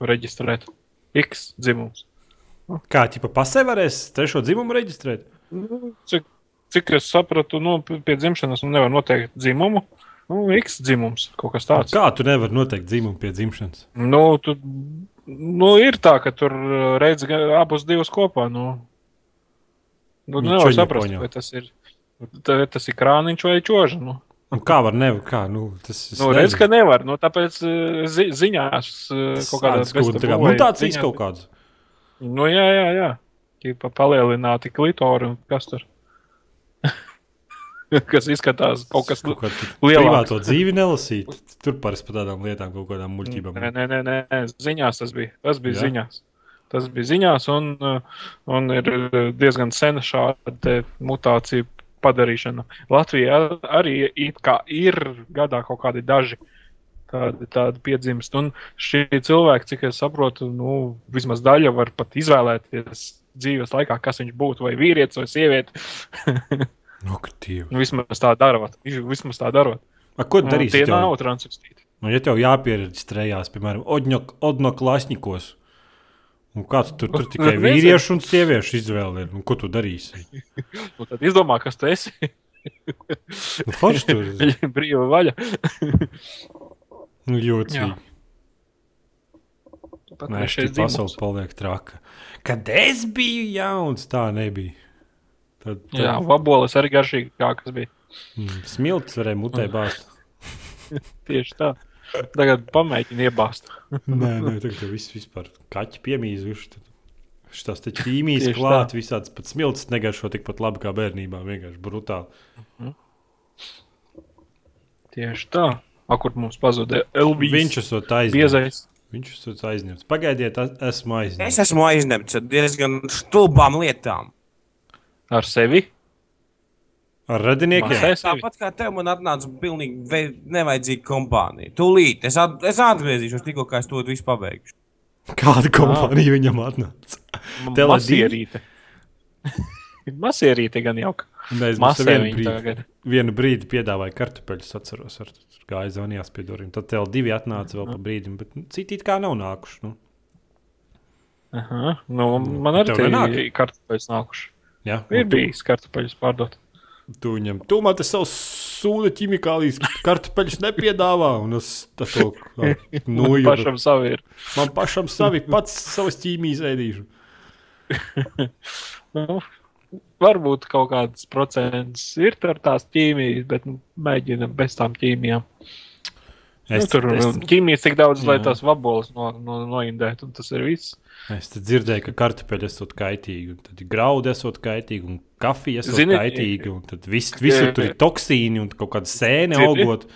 reģistrēt. X dzimums. Kā ķipa pasē varēs trešo dzimumu reģistrēt? Nu, cik, cik es sapratu, nu, pie dzimšanas nu, nevar noteikt dzimumu. Nu, X dzimums, kaut kas tāds. Kā tu nevari noteikt dzimumu pie dzimšanas? Nu, tu, nu, ir tā, ka tur uh, redz abus divus kopā. Nu, nu Nu, nevar saprast, vai tas ir, tā, tas ir krāniņš vai čoža. Nu. Nu, kā var nevar? Kā, nu, tas es Nu, redz, ka nevar. Nu, tāpēc uh, zi, ziņās uh, kaut kādā veidā mutācijas kaut kādas. Nu, jā, jā, jā. Ķipa palielināti klitori un kas tur. kas izskatās kaut kas tu lielāks. privāto dzīvi nelasīt. Tur parasti par tādām lietām, kaut kādām muļķībām. Nē, nē, nē, nē, ziņās tas bija. Tas bija Jā? ziņās. Tas bija ziņās, un, uh, un ir diezgan sena šāda mutācija padarīšana. Latvijā arī ir gadā kaut kādi daži tādi, tādi piedzimst. Un šie cilvēki, cik es saprotu, nu, vismaz daļa var pat izvēlēties dzīves laikā, kas viņš būtu, vai vīrietis vai sieviete. Nu, ka tie. Nu, vismaz tā darot. Vismaz tā darot. A, ko Un darīs? Tie ja tev- nav transvestīti. Nu, ja tev jāpiereģistrējās, piemēram, Odno klasņikos, un kāds tur, tur tikai Nezinu. vīriešu un sieviešu izvēle ir, nu, ko tu darīsi? Nu, tad izdomā, kas tu esi. Nu, forši tur ir. Brīva vaļa. Nu, jocīgi. Nē, šī pasaule paliek traka. Kad es biju jauns, tā nebija. Tad, tad Jā, vaboles arī garšīgi, kā kas bija. mm, smilts varēja mutē bāzt. Tieši tā. Tagad pamēģini iebāzt. Nē, nē, tagad jau viss vispār kaķi piemīzuši. tad Šitās te ķīmijas Tieši klāt, visāds pat smilts negaršo tikpat labi kā bērnībā. Vienkārši brutāli. Tieši tā. A, kur mums pazuda Elvis? Viņš esot aizņemts. Viņš esot aizņemts. Pagaidiet, es- esmu Es aizņemts. esmu aizņemts ar diezgan stulbām lietām. Ar sevi? Ar radiniekiem? Sevi? Tāpat kā tev, man atnāca pilnīgi nevajadzīga kompānija. Tūlīt, es, at, es atgriezīšos tikko, kā es to visu pabeigšu. Kāda kompānija viņam atnāca? Tele Masierīte. Gan jau. Mēs Masē vienu viņi brīdi, tagad. vienu brīdi piedāvāja kartupeļus, atceros, ar gāju zvanījās pie durvīm. Tad tev divi atnāca vēl pa brīdim, bet nu, citi it kā nav nākuši. Nu. Aha. Nu, man arī nenāk? tie kartupeļus nākuši. Jā, Ir bijis kartupeļus pārdot. Tu viņam, tu man te savus sūda ķimikālijas kartupeļus nepiedāvā. Un es tā to nojūtu. pašam savi ir. Man pašam savi pats savas ķīmijas ēdīšu. Nu, varbūt kaut kāds procents ir ar tās ķīmijas, bet nu, mēģinam bez tām ķīmijām. Es, tur ķīmijas tik daudz, lai Jā. tās vaboles no, no, noindētu, un tas ir viss. es dzirdēju, ka kartupeļi esot kaitīgi, un tad graudi esot kaitīgi, un kafija esot Zini, kaitīgi, un tad viss, visur tur ir toksīni un kaut kāda sēne Dzirdi? augot.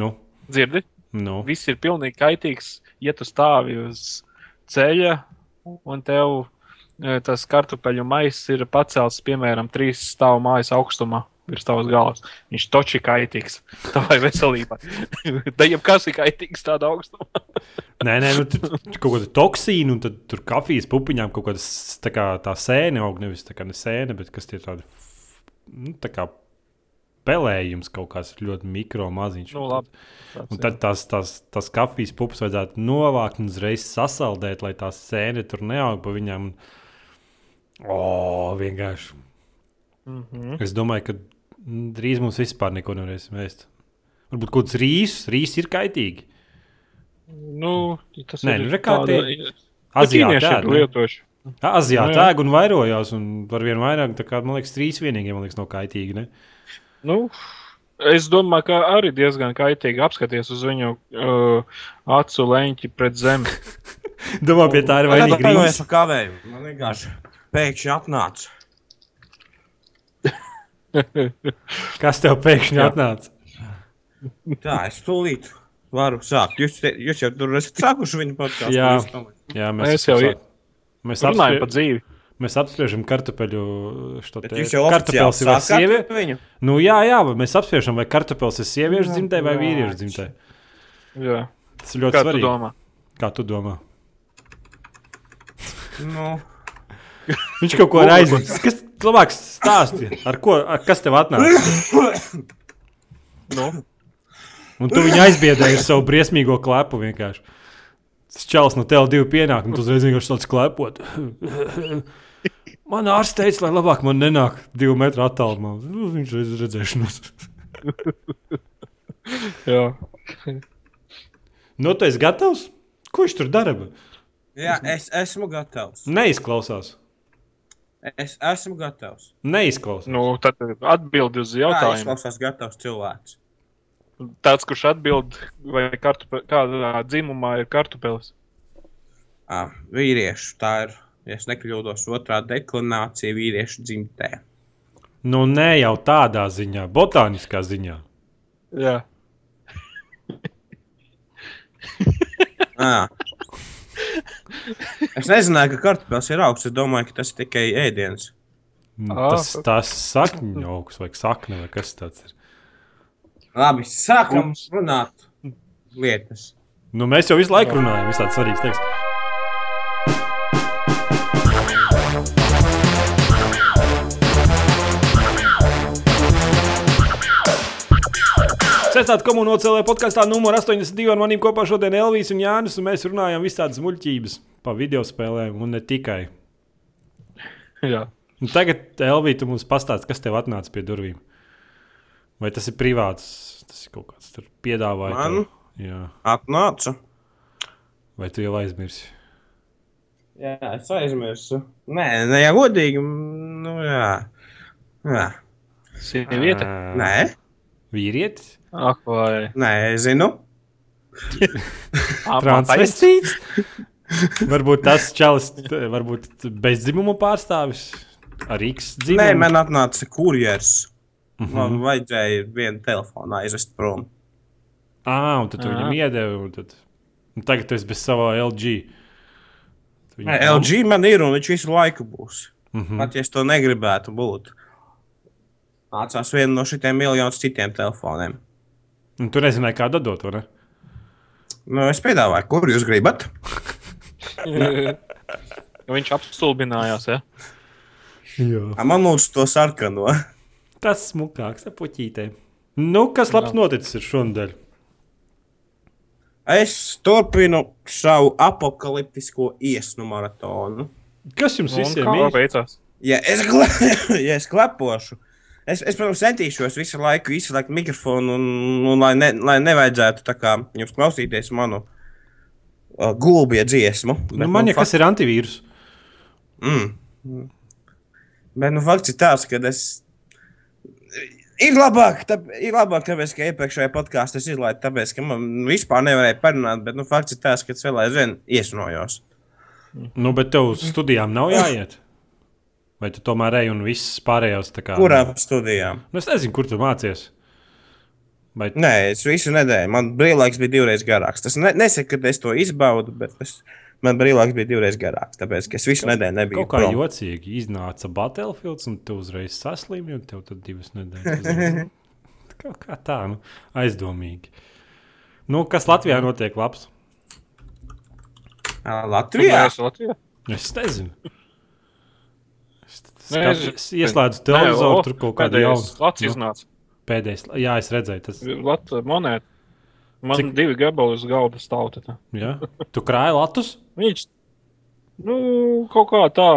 Nu, Dzirdi? nu. Viss ir pilnīgi kaitīgs, ja tu stāvi uz ceļa un tev e, tas kartupeļu maisis ir pacelts, piemēram, trīs stāvu mājas augstumā. Virs tavas galvas. Viņš toči kaitīgs. Tavai veselībai. Da jau kas ir kaitīgs tādā augstumā. Nē, nē, nu, tur kaut kāda toksīna, un tad tur kafijas pupiņām kaut kāda tā, kā, tā sēne aug. Nevis tā kā ne sēne, bet kas tie tādi nu, tā kā pelējums kaut kāds ļoti mikro maziņš. Nu, labi. Tāds, Un tad tās, tās, tās kafijas pupas vajadzētu novākt un uzreiz sasaldēt, lai tā sēne tur neaug pa viņām. O, vienkārši. mm -hmm. Es domāju, ka drīz mums vispār neko nevarēsim ēst. Varbūt kaut kāds rīsus, rīsus ir kaitīgi. nu, tas Nē, ir nu, ir ēd, ne? lietojuši. Azijā Nu, ēd un vairojās, un ar vien vairāk, tā kā, man liekas, trīs vienīgie, man liekas, nav kaitīgi. Ne? Nu, es domāju, ka arī diezgan kaitīgi apskaties uz viņu uh, acu leņķi pret zemi. Domā, pie tā ir vainīga rīsa. par kavēju. Man vienkārši pēkšņi atnāca. Kas tev pēkšņi Jā. atnāca? Tā, es tūlīt varu sākt. Jūs, te, jūs jau tur esat sākuši viņu podkāstu. Jā. Jā, mēs, Mēs jau mēs, Runājam par apsprie, dzīvi. mēs apspriežam kartupeļu. Jūs jau kartupeļs ir sieviete? Nu, jā, jā, mēs apspriežam, vai kartupeļs ir sieviešu dzimtē vai vīriešu dzimtē. Jā. Tas ir ļoti Kā tu svarīgi. domā? Kā tu domā? Nu, Viņš kaut ko ir aizmirsis. Kas labāk stāsti? Ar ko, ar kas tev atnāca? Nu, Un tu viņu aizbiedēji ar savu briesmīgo klepu vienkārši. Tas čels no TL2 pienāk, un tu uzreiz vienkārši tāds klepot. Man ārsts teica, lai labāk man nenāk divu metru attālumā. Nu, viņš ir redzēšanos. Jā. Nu, tu esi gatavs? Ko viņš tur dara? Jā, es esmu gatavs. Neizklausās. Es esmu gatavs. Neizklausās. Nu, tad atbildi uz Jā, jautājumu. izklausās gatavs cilvēks. Tāds, kurš atbild, vai kartupe, kādā dzimumā ir kartupelis. À, vīriešu tā ir, ja es nekļūdos, otrā deklinācija vīriešu dzimtē. Nu, ne jau tādā ziņā, botāniskā ziņā. Jā. À. Es nezināju, ka kartupēlis ir augsts. Es domāju, ka tas ir tikai ēdiens. Nu, Ā. Tas, tas sakņu augs vai sakne vai kas tāds ir. Labi, sākam runāt lietas. Nu, mēs jau visu laiku runājam, tas tāds svarīgs Sestāta komunā OCLV podkāstā numur 82 ar maniem kopā šodien Elvijas un Jānis, un mēs runājam visas tādas muļķības par video spēlēm un ne tikai. Jā. Un tagad, Elvija, tu mums pastāsti, kas tev atnāca pie durvīm. Vai tas ir privāts, tas ir kaut kāds tur piedāvājums? Man? Jā, Atnācu. vai tu jau aizmirsi? Jā, es aizmirsu. Nē, ne jau godīgi. Nu, jā. jā. Sieviete. Nē, Vīrietis? Ak, vai. nē, zinu. Transvestīts? varbūt tas čalis, t- varbūt bezdzimuma pārstāvis ar X dzimumu. Nē, man atnāca kurjers. Mhm. Man vajadzēja vienu telefonu aizvest prom. Ah, un tad viņam iedevi. Un tad... un tagad esi bez savā LG. Tu Nē, viņam- LG man ir un viņš visu laiku būs. Mhm. Pat ja es to negribētu būt. Mācās vienu no šitiem miljoniem citiem telefoniem. Un tu nezināji, kā dot, vai ne? Nu, es piedāvāju, kur jūs gribat. Viņš apstulbinājās. Ja? Jā. A, Man lūdzu to sarkano. Tas smukāks ar puķītēm. Nu, kas labs noticis ir šonadēļ? Es turpinu savu apakaliptisko iesnu maratonu. Kas jums Un visiem kā ir? beidzās? Ja es, gle ja es klepošu, es, es, protams, centīšos visu laiku izslēgt mikrofonu, un, un lai, ne, lai nevajadzētu kā jums klausīties manu uh, gulbju dziesmu. Nu, man jau kas ir antivīrus. Mm. Bet nu, fakts ir tāds, ka es. Ir labāk, tā, ir labāk, tāpēc, ka iepriekšējā podkāstā es izlaidu, tāpēc, ka man vispār nevarēja parunāt. Bet nu, fakts ir tāds, ka es vēl aizvien iesnojos. Nu, bet tev uz studijām nav jāiet. Vai tu tomēr ej un viss pārējās kā? Kurām studijām? Nu, es nezinu, kur tu mācies. Vai Nē, es visu nedēļu. Man brīvlaiks bija divreiz garāks. Tas ne, nesaka, ka es to izbaudu, bet es, man brīvlaiks bija divreiz garāks. Tāpēc, ka es visu nedēļu nebiju. kaut kā prom. jocīgi iznāca Battlefields, un tu uzreiz saslimi, un tev tad divas nedēļas. Kaut kā tā, nu, aizdomīgi. Nu, kas Latvijā notiek labs? Latvijā. Latvijā. Es nezinu. Es, Nē, skat, es- es ieslēdzu televizoru, Nē, o, tur kaut kāda jauna. Lats iznāca. Pēdējais, jā, es redzēju, tas Latvijas monēta. Man Cik- divi gabali uz galda stāv. jā. Tu krāji latus? Viņš nu, kaut kā tā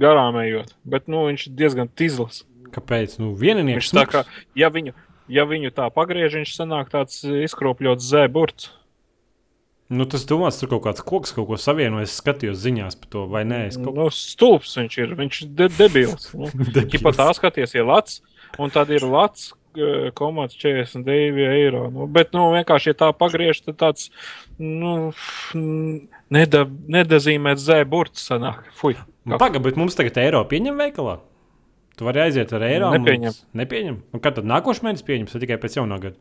garām ejot, bet nu, viņš ir diezgan tīzls. Kāpēc? Nu, vieninieks. Viņš tā kā, ja viņu, ja viņu tā pagriež, viņš sanāk tāds izkropļots zēburts. Nu, tas domāts, tur kaut kāds koks kaut ko savienojas. Es skatījos ziņās par to, vai nē. Es kaut Nu, stulbs viņš ir, viņš ir de debils. Nu. Ķipa tā skaties, ir lats, un tad ir lats. Komats 42 eiro. Nu, bet, nu, vienkārši, ja tā pagriež, tad tāds, nu, neda, nedazīmēts zēburts sanāk. Fui. Nu, Pagaid, bet mums tagad eiro pieņem veikalā. Tu vari aiziet ar eiro. Nepieņem. mums- Nepieņem. Un kad tad nākošais mēnesis pieņems, vai tikai pēc jaunā gada?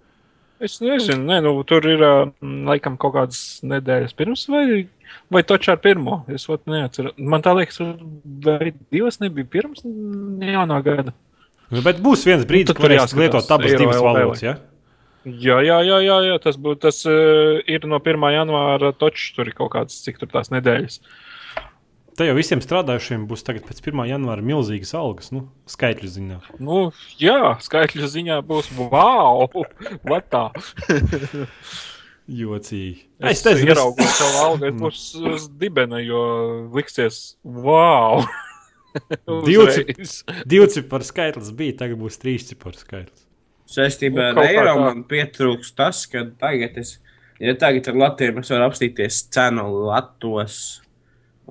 Es nezinu, ne, nu, tur ir laikam kaut kādas nedēļas pirms, vai, vai taču ar pirmo. Es pat neatceros. Man tā liekas, vai divas nebija pirms jaunā gada. Nu, bet būs viens brīdis, tad kad varēs lietot abas divas valodas. Ja? Jā, jā, jā, jā, jā tas, bū, tas uh, ir no 1. janvāra. Taču tur ir kaut kādas, cik tur tās nedēļas. Te jau visiem strādājušiem būs tagad pēc 1. janvāra milzīgas algas, nu, skaitļu ziņā. Nu, jā, skaitļu ziņā būs wow! Vatā. Jocīgi. Es teicu, ieraugot savu algu, es būšu uz dibena, jo liksies, wow! Uzreiz. Divciparu skaitlis bija, tagad būs trīsciparu skaitlis. Saistībā Nu, ar eiro man pietrūks tas, ka tagad es, ja tagad ar Latviju es varu apstīties cenu latos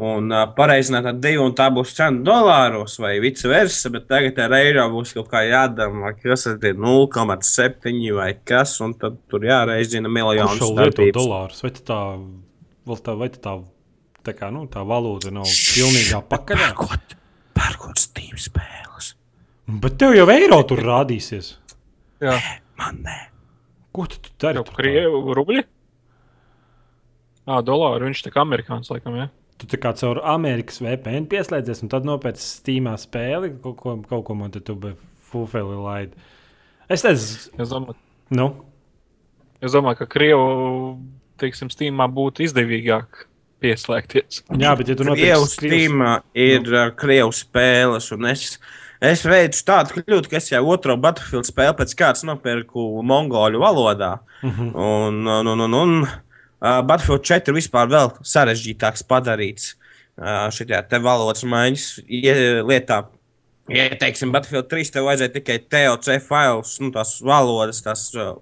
un uh, pareizināt ar divu, un tā būs cena dolāros vai vice versa, bet tagad ar eiro būs kaut kā jādara, kas ir 0,7 vai kas, un tad tur jāreizina lieto starpības. dolārus? Vai tā, vēl tā, vai tā, tā, kā, nu, tā valūta nav pilnīgā pakaļā? Pērkot, pērkot Steam spēles. Bet tev jau eiro tur rādīsies. Jā, Man nē. Ko tu, tu dari? krievu rubļi. Ā, dolāri, viņš tā kā amerikāns, laikam, jā. Tu tā kā caur Amerikas VPN pieslēdzies, un tad nopērci Steamā spēli, kaut ko, kaut ko man te tu fufeli laid. Es teicu, Es domāju, nu, es domāju ka krievu, teiksim, stīmā būtu izdevīgāk pieslēgties. jā, bet ja tu Krievu nopērci Krievs- Steamā ir uh, krievu spēles, un es, es veicu tādu kļūdu, ka es jau otro Battlefield spēli pēc kārtas nopirku mongoļu valodā. Mhm. Un, un, un, un, un uh, Battlefield 4 vispār vēl sarežģītāks padarīts uh, šajā te valodas maiņas ie- lietā. Ja, teiksim, Battlefield 3 tev vajadzēja tikai TOC failus, nu, tās valodas, tās uh,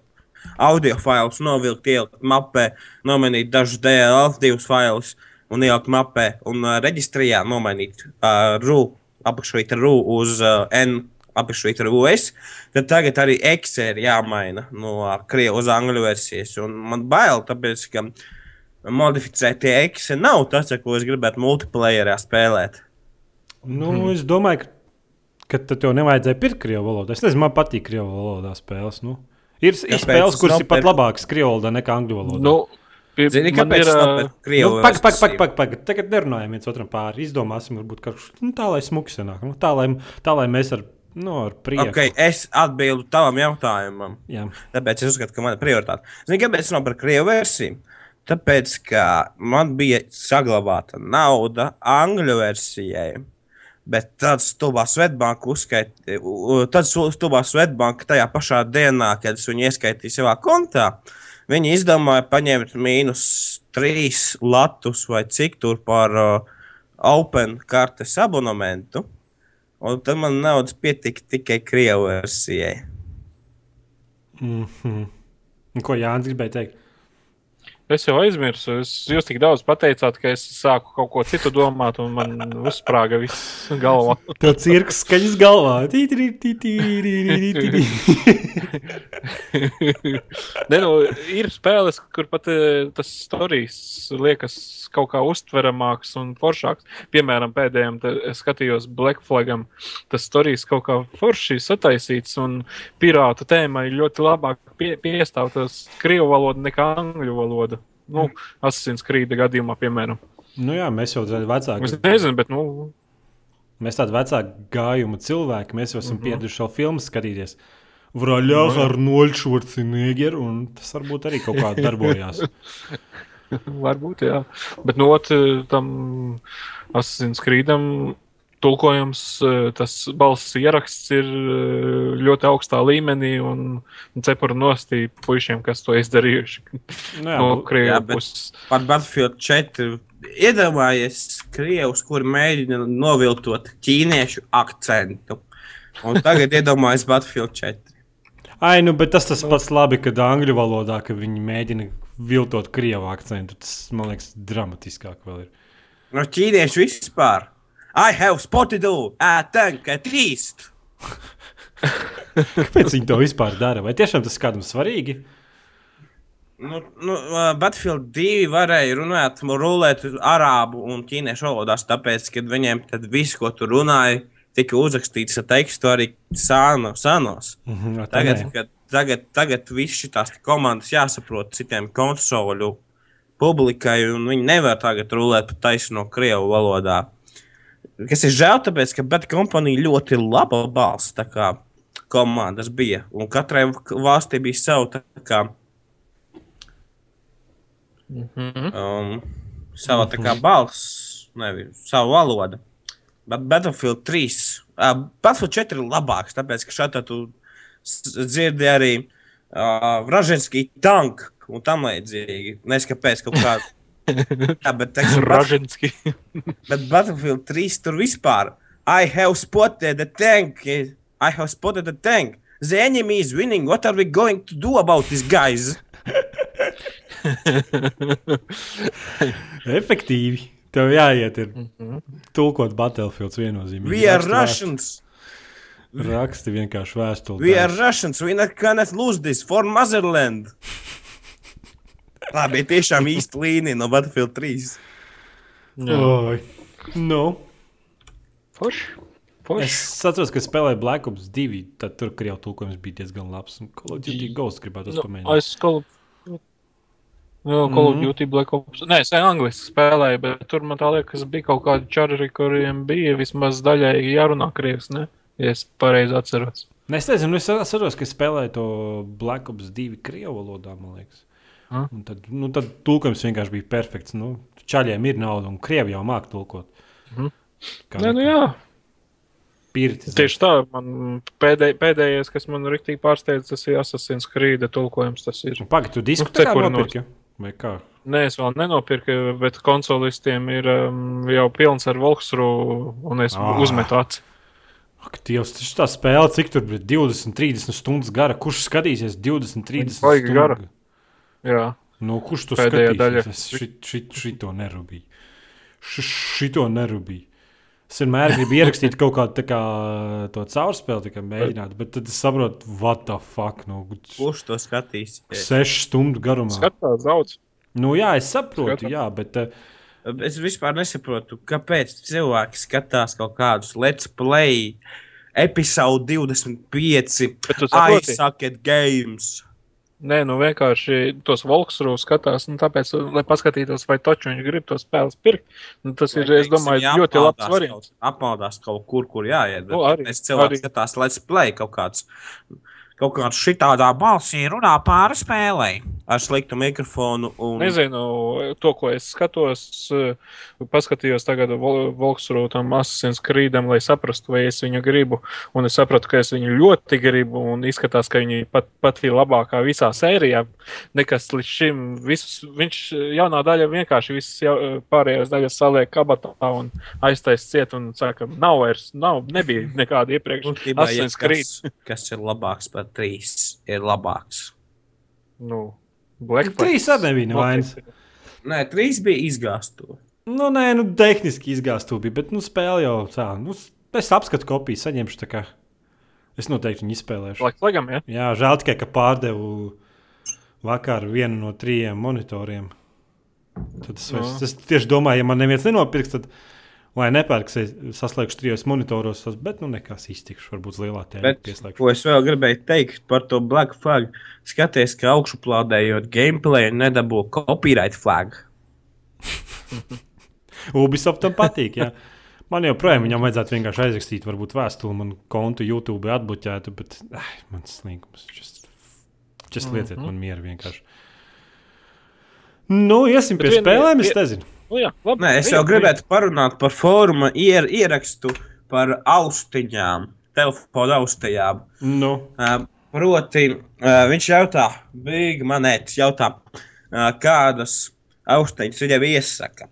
audio failus novilkt, ielikt mapē, nomainīt dažus DLL2 failus un ielikt mapē un uh, reģistrijā nomainīt uh, RU, apakšvītra RU uz uh, N. Apakšvītra US, tad tagad arī Excel ir jāmaina no krievu uz angļu versijas. Un man bail, tāpēc, ka modificētie Excel nav tas, ko es gribētu multiplayerā spēlēt. Nu, es domāju, ka, ka tad tev nevajadzēja pirkt krievu valodu. Es nezinu, man patīk krievu valodā spēles. Nu. Ir, ir Kāpēc spēles, es kuras ir pat labākas krievu valodā nekā angļu valodā. Nu, Zini, kāpēc ir, es ā, nopirku krievu Nu, Pagaid, pagaid, versiju? pagaid, pagaid. Tagad nerunājam viens otram pāri. Izdomāsim, varbūt kaut kas nu, tā, lai smuki sanāk. Nu, tā, lai, tā, lai mēs ar, nu, ar prieku. Okay, es atbildu tavam jautājumam. Jā. Tāpēc es uzskatu, ka man ir prioritāte. Zini, kāpēc es nopirku krievu versiju? Tāpēc, ka man bija saglabāta nauda angļu versijai. Bet tad stulbā Svetbanka uzskaitīja, tad stulbā Svetbanka tajā pašā dienā, kad es viņu ieskaitīju savā kontā, viņi izdomāja paņemt mīnus trīs latus vai cik tur par uh, Open kartes abonementu. Un tad man naudas pietika tikai krievu versijai. Mm -hmm. Ko Jānis gribēja teikt? Es jau aizmirsu. Es, jūs tik daudz pateicāt, ka es sāku kaut ko citu domāt, un man uzsprāga viss galvā. Tev cirks skaņas galvā. Ne, nu, ir spēles, kur pat eh, tas stāstījums liekas kaut kā uztveramāks un foršāks. Piemēram, pēdējiem skatījos Black Flagam. Tas stāstījums kaut kā forši sataisīts, un pirātu tēmai ļoti labāk pie, piestāv tas krievu valoda nekā angļu valoda. Nu, Asasins Creed gadījumā, piemēram. Nu jā, mēs jau tādi vecāki. Es nezinu, bet, nu, Mēs tādi vecāki gājuma cilvēki, mēs jau esam mm. -hmm. pieraduši šo filmu skatīties. Vraļā ar Nolčurcinēgeru, un tas varbūt arī kaut kā darbojās. Varbūt, jā. Bet no otras tam Asasins Creedam tulkojums, eh, tas balss ieraksts ir eh, ļoti augstā līmenī un cepura nostī puišiem, kas to izdarījuši. Nu, jā, no bet- puses. Par Battlefield 4 iedomājies krievus, kuri mēģina noviltot ķīniešu akcentu. Un tagad iedomājies Battlefield 4. Ai, nu, bet tas tas pats labi, kad angļu valodā, ka viņi mēģina viltot krievu akcentu. Tas, man liekas, dramatiskāk vēl ir. No ķīniešu vispār. I have spotted you at tank at least. Kāpēc viņi to vispār dara? Vai tiešām tas kādam svarīgi? Nu, nu, Battlefield 2 varēja runāt, rulēt arābu un ķīniešu valodās, tāpēc, ka viņiem tad viss, ko tur runāja, tika uzrakstīts ar tekstu arī sāno, sānos. Mhm, tā Tagad, kad, tagad, tagad viss šīs komandas jāsaprot citiem konsolu publikai, un viņi nevar tagad rulēt pa taisno krievu valodā. Kas ir žēl, tāpēc, ka Bad Company ļoti laba balss komandas bija, un katrai valstī bija sava tā kā Mhm. um, sava tā kā balss, nevis savu valodu. Bet Battlefield 3, uh, Battlefield 4 ir labāks, tāpēc ka šeit tu dzirdi arī uh, Vražinskī tanku un tam līdzīgi. Neskapēc kaut kā. Jā, bet, teiksim, Ražinski. bet Battlefield 3 tur vispār. I have spotted the tank. I have spotted the tank. The enemy is winning. What are we going to do about this, guys? Efektīvi. Tev jāiet, ir tulkot Battlefields viennozīmīgi. We are Russians. Raksti vienkārši vēstuli. We are Russians. We not, cannot lose this for motherland. Tā bija tiešām īsta līnija no Battlefield 3. Oi. Nu. Forši. Es Forši. atceros, ka spēlēju Black Ops 2. Tad tur krievu tulkojums bija diezgan labs. Un Call of Duty Ghost gribētu Nu, pamēģināt. es Call Jā, Call of Mhm. Duty Black Ops. Nē, es angliski spēlēju, bet tur man tā liekas, bija kaut kādi čari, kuriem bija vismaz daļēji jārunā krievs, ne? Ja es pareizi atceros. Ne, Es nezinu, es atceros, ka spēlēju to Black Ops 2 krievu valodā, man liekas. Ah. Un tad, nu, tad tulkojums vienkārši bija perfekts. Nu, čaļiem ir nauda, un krievi jau māca tulkot. Mhm. Kā Nē, nu jā, Pirtis. tieši tā. Man pēdēj, pēdējais, kas man riktīgi pārsteidz, tas ir Assassin's Creed tulkojums. Tas ir. Pagaid, tu disku Nu, kur nopirki? Vai kā? Nē, es vēl nenopirku, bet konsolistiem ir um, jau pilns ar Volksru, un es ah. uzmetu aci. Ak, Dievs, tas ir tā spēle, cik tur bija 20, 30 stundas gara. Kurš skatīsies 20, 30 baigi stundu? gara. Jā, Nu, kurš to Pēdējā skatīsies? daļa. Es šit, šit, šito nerūpīju. Šito nerūpīju. Es vienmēr gribu ierakstīt kaut kādu tā kā, to caurspēli, tikai mēģināt, bet tad es saprotu, what the fuck. Nu, Kurš to skatīs? sešu stundu garumā. skatās daudz. Nu, jā, es saprotu, Skatās. jā, bet uh, Es vispār nesaprotu, kāpēc cilvēki skatās kaut kādus Let's Play, epizode 25, Bet tu saproti? aizsakiet games. Nē, nu vienkārši tos Volksru skatās, nu, tāpēc, lai paskatītos, vai taču viņi grib to spēles pirkt. Nu, tas ir, es domāju, ļoti labs variants. Apmaldās kaut kur, kur jāiet. Nu, arī- es cilvēku arī. skatās Let's Play kaut kāds. Kaut kāds šitādā balsī runā pāri spēlei ar sliktu mikrofonu. Un... Nezinu, to, ko es skatos, eh, paskatījos tagad Vol- Volkswagen tam Assassin's Creedam, lai saprastu, vai es viņu gribu. Un es sapratu, ka es viņu ļoti gribu, un izskatās, ka viņi pat, pat ir labākā visā sērijā. Nekas līdz šim, visus, viņš jaunā daļa vienkārši visas jau, pārējās daļas saliek kabatā un aiztais ciet un saka, nav vairs, nav, nebija nekāda iepriekš. Būtībā, ja Assassin's Creed. kas, kas ir labāks par trīs, ir labāks. Nu, Black trīs arī nebija nevainas. Nē, trīs bija izgāstu. Nu, nē, nu, tehniski izgāztu bija, bet, nu, spēle jau tā. Nu, es apskatu kopiju, saņemšu tā kā. Es noteikti viņu izspēlēšu. Black Flagam, ja? Jā, žēl tikai, ka pārdevu vakar vienu no trījiem monitoriem. Tad es, vairs, Jā. es tieši domāju, ja man neviens nenopirks, tad lai nepērks, es saslēgšu trijos monitoros, bet nu nekas iztikšu, varbūt lielā tēmā Bet, pieslēgšu. ko es vēl gribēju teikt par to Black Flag, skaties, ka augšuplādējot gameplay nedabū copyright flag. Ubisoftam patīk. Jā. Man joprojām viņam vajadzētu vienkārši aizrakstīt, varbūt vēstuli man kontu YouTube atbloķētu, bet ai, mans slinkums. Just, just lieciet man mieru vienkārši. Nu, iesim Bet pie vien- spēlēm, es vien- nezinu. Nu, jā, labi. Nē, es jau gribētu parunāt par fóruma ier, ierakstu par austiņām, telefona austiņām. Nu, Uh, proti, uh, viņš jautā, Big Manēts jautā, uh, kādas austiņas viņam iesaka.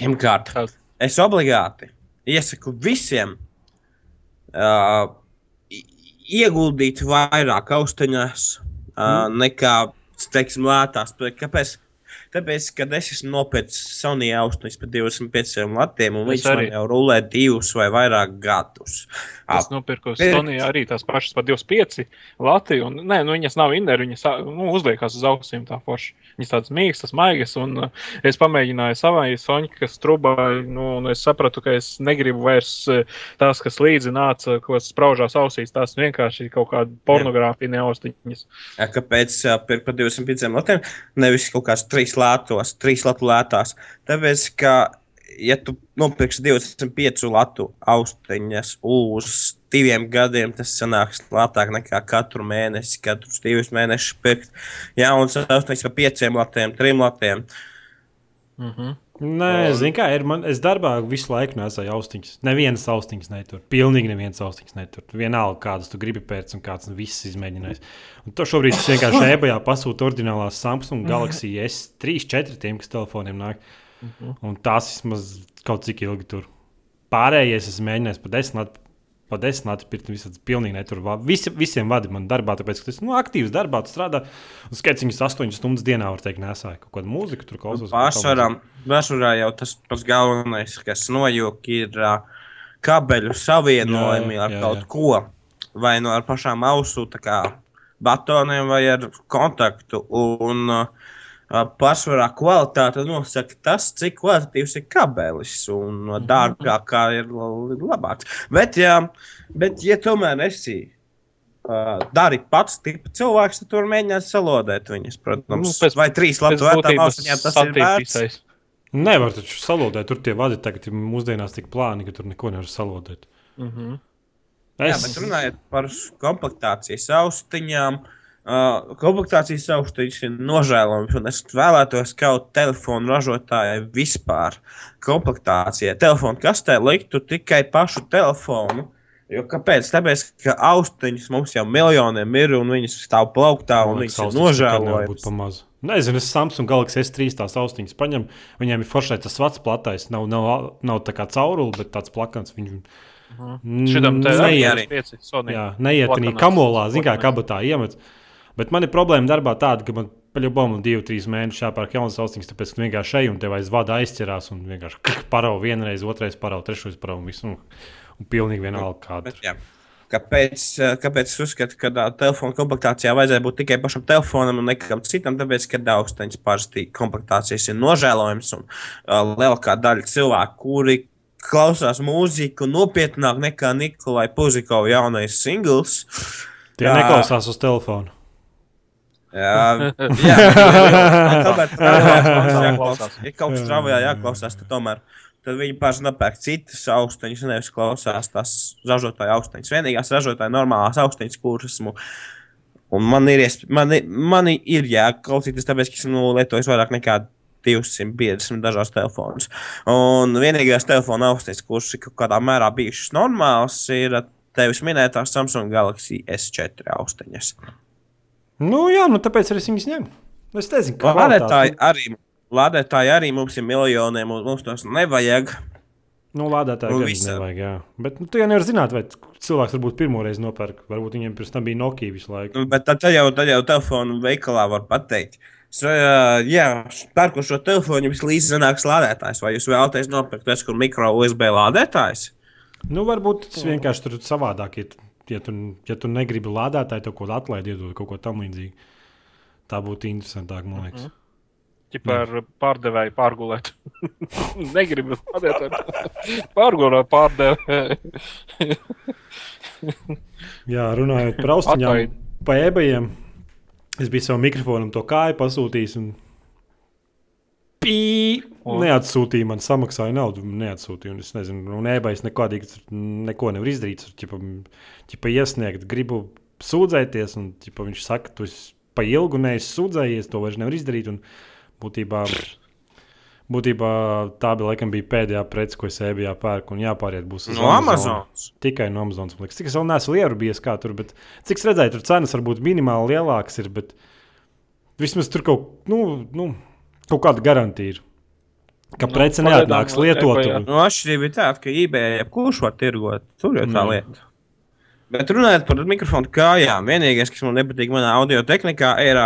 Pirmkārt, es obligāti iesaku visiem uh, ieguldīt vairāk austiņās uh, nekā, teiksim, lētās. Kāpēc? Tāpēc, kad es esmu nopircis Sony austiņas par 25 latiem, un viņš man arī. jau rulē divus vai vairāk gadus. Es nopirku Sony arī tās pašas par 25 Latviju. Un, nē, nu, viņas nav inderi, viņas nu, uzliekas uz ausīm tā forši. Viņas tādas mīkstas, maigas. Un uh, es pamēģināju savai Soņai, kas trūbai, nu, un es sapratu, ka es negribu vairs tās, kas līdzi nāca, ko spraužās ausīs. Tās vienkārši kaut kāda pornogrāfija, ne austiņas. Jā, Kāpēc uh, pirkt par 25 latiem, nevis kaut kāds trīs lētos, trīs latu lētās? Tāpēc, ka, ja tu nopirksi 25 latu austiņas uz diviem gadiem, tas sanāks lētāk nekā katru mēnesi, katrus divus mēnešus pirkt jaunas austiņas par pieciem latiem, trim latiem. Mm -hmm. Nē, zinu, kā ir. Man, es darbā visu laiku nesēju austiņas. Nevienas austiņas netur. Pilnīgi nevienas austiņas netur. Vienalga, kādas tu gribi pēc, un kāds viss izmēģinājis. Un to šobrīd es vienkārši ebajā pasūtu oriģinālās Samsung Galaxy S3, 4 tiem, kas telefoniem nāk. Un tās vismaz kaut cik ilgi tur. Pārējais es mēģināju pa desmit. Pa desmit lati pirkt, visādi pilnīgi netur. Visi, visiem vadi man darbā, tāpēc, ka tas nu, aktīvs darbā, tu strādā. Un skeciņas 8 stundas dienā, var teikt, nesāja kaut kādu mūziku, tur klausos. Pārsvarā, pārsvarā jau tas pats galvenais, kas nojūg, ir uh, kabeļu savienojumi Jā, jā, ar jā, kaut jā. ko. Vai nu ar pašām ausu tā kā batoniem, vai ar kontaktu. Un uh, pārsvarā kvalitāte nosaka tas, cik kvalitatīvs ir kabelis. Un uh, dārgākā ir labāks. Bet, ja, bet, ja tomēr esi. Uh, dari pats tipa cilvēks, tad tur mēģināt salodēt viņas, protams. Nu, pēc- vai trīs būtības austiņām tas ir vērts. Nevar taču salodēt, tur tie vadi tagad ir mūsdienās tik plāni, ka tur neko nevar salodēt. Mm -hmm. Jā, bet runājot par komplektācijas austiņām, uh, komplektācijas austiņas ir nožēlojams. un Es vēlētos kaut telefonu ražotāju vispār komplektācijai. Telefonu kastē liktu tikai pašu telefonu. Jo kāpēc? Tāpēc, ka austiņas mums jau miljoniem ir un viņas stāv plauktā un viņas ir nožēlojamas. Nezinu, es Samsung Galaxy S3 tās austiņas paņemu. Viņiem ir foršais tas vats platais. Nav, nav, nav tā kā caurule, bet tāds plakans. Viņu... Šitam te Sony arī arī. ir pieci Sony. Jā, neiet arī Plakanās. kamolā, zina, kā kabatā iemet. Bet man ir problēma darbā tāda, ka man paļāvām divu, trīs mēnešus jāpērk jaunas austiņas, tāpēc ka vienkārši šeit un tev aiz vada aizķerās un vienkārši parauga vienreiz, otrais parauga, trešais parauga un visu. Un, un pilnīgi vienalga kāda. Bet, jā. Kāpēc, eh, kāpēc es uzskatu, ka uh, telefona komplektācijā vajadzēja būt tikai pašam telefonam un nekam citam? Tāpēc, ka austiņas parasti komplektācijas ir nožēlojams un uh, lielākā daļa cilvēku, kuri klausās mūziku nopietnāk nekā Nikolai Puzikovs jaunais singls. Tie neklausās uz telefonu. Jā, jā tomēr Jāklausās. Ja kaut kas strāvajā jāklausās, tad tomēr tad viņi pāris nopērk citas austiņas, nevis klausās tās ražotāja austiņas. Vienīgās ražotāja normālās austiņas, kuras esmu. Un man ir, man, man ir jāklausīties, tāpēc, ka esmu lietojis vairāk nekā 250 dažādas telefonus. Un vienīgās telefona austiņas, kuras ir kaut kādā mērā bijušas normālas, ir tevis minētās Samsung Galaxy S4 austiņas. Nu, jā, nu tāpēc arī es viņus ņemu. Es nezinu, kā Lādētāji arī, lādētāji arī mums ir miljoniem, un mums tos nevajag. Nu, lādētāji Nu, nu, visam. nevajag, jā. Bet nu, tu jau nevari zināt, vai cilvēks varbūt pirmoreiz nopērk. Varbūt viņiem pirms tam bija Nokia visu laiku. Nu, Bet tad, jau, tad jau telefonu veikalā var pateikt. So, jā, pērku šo telefonu, jums līdzi zinās lādētājs. Vai jūs vēlaties nopirkt tas, kur mikro USB lādētājs? Nu, varbūt tas vienkārši tur savādāk. Tu, ja tu, ja tu negribi lādētāju, to kaut ko atlaidi, iedod kaut ko tam līdzīgu. Tā būtu interesantāk, man liekas. Ķipa ar pārdevēju pārgulēt. Negribu pateikt, pārgulēt pārdevēju. Jā, runājot par austiņām, pa ebajiem. Es biju savam mikrofonam to kāju pasūtījis. Un... Neatsūtīja man, samaksāja naudu. Neatsūtīja. Un es nezinu, un ebais nekādīgi neko nevar izdarīt. Tur ķipa, ķipa iesniegt, gribu sūdzēties. Un ķipa, viņš saka, tu esi pa ilgu neesi sūdzējies, to vairs nevar izdarīt. Un būtībā, būtībā tā bija, laikam, bija pēdējā prece, ko es ebijā pērku. Un jāpāriet būs uz No Amazonas. Tikai no Amazonas. man liekas. Cik es vēl neesmu ierubījies, kā tur, bet cik es redzēju, tur cenas varbūt minimāli lielākas ir, bet vismaz tur kaut, nu, nu, kaut kāda garantija ir. Ka Nu, prece pagaidām neatnāks vēl lietot. eBayā. Nu, atšķirība ir tāda, ka eBay jebkurš var tirgot. Tur jau tā Jā. lieta. Bet runājot par mikrofonu kājām, vienīgais, kas man nepatīk manā audio tehnikā, ir.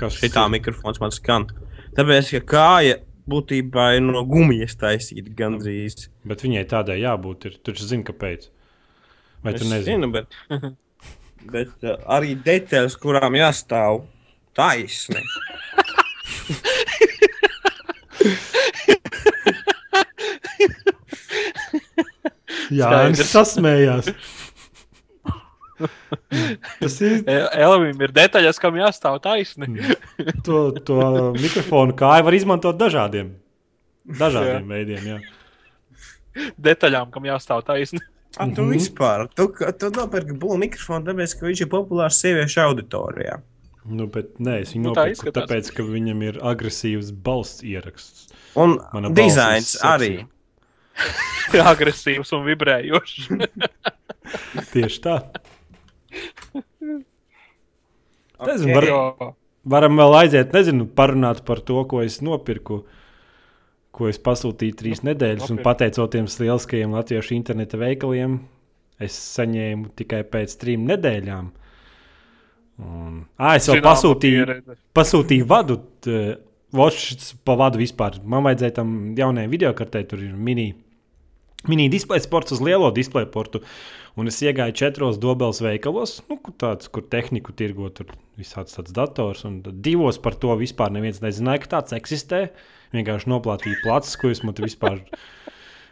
Kas Šī tā mikrofons man skan. Tāpēc, ka kāja būtībā ir no gumijas taisīta gandrīz. Bet viņai tādai jābūt. Ir. Tu taču zini, kāpēc. Vai tu Es nezini? zinu, bet, bet arī detaļas, kurām jāstāv taisni. Jā, viņš sasmējās. Tas ir Elvim ir detaļas, kam jāstāv taisni. to, to mikrofonu kāju var izmantot dažādiem, dažādiem veidiem. Jā. Detaļām, kam jāstāv taisni. A, tu Mhm. vispār, tu, tu nopirki būlu mikrofonu, tāpēc, ka viņš ir populārs sieviešu auditorijā. Nu, bet nē, es viņu Nu, tā nopirku, izskatās. tāpēc, ka viņam ir agresīvs balss ieraksts. Un Mana dizains arī. Agresīvs un vibrējošs. Tieši tā. Nezinu, Ok. var- Varam vēl aiziet, nezinu, parunāt par to, ko es nopirku. Ko es pasūtīju trīs nu, nedēļas, un pateicoties lieliskajiem latviešu interneta veikaliem, es saņēmu tikai pēc trim nedēļām. Un, à, es vēl zināma pasūtīju, pieredze. pasūtīju vadu, Watch pa vadu vispār. Man vajadzēja tam jaunajai videokartei, tur ir mini, mini displejs ports uz lielo displeju portu. Un es iegāju četros dobeles veikalos, nu, kur, tāds, kur tehniku tirgo, tur visāds tāds dators. Un divos par to vispār neviens nezināja, ka tāds eksistē. Vienkārši noplātīja plecs, ko jūs man te vispār,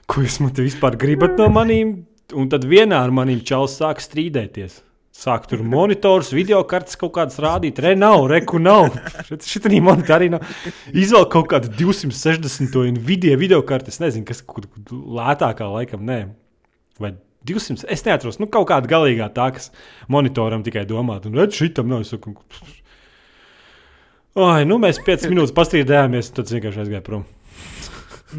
ko jūs man te vispār gribat no maniem. Un tad vienā ar maniem čalis sāk strīdēties. Sāk tur monitors, video kartes kaut kādas rādīt. Re, nav, reku nav. Šitā monitorā nav. Izvēl kaut kādu 260 video, video kartes. Es nezinu, kas kur, kur lētākā laikam, nē. Vai 200? Es neatceros, nu kaut kāda galīgā tā, kas monitoram tikai domāt. Un redz, šitam nav. Es saku, Oi, nu mēs 5 minūtes pastrīdējāmies, tad es vienkārši aizgāju prom.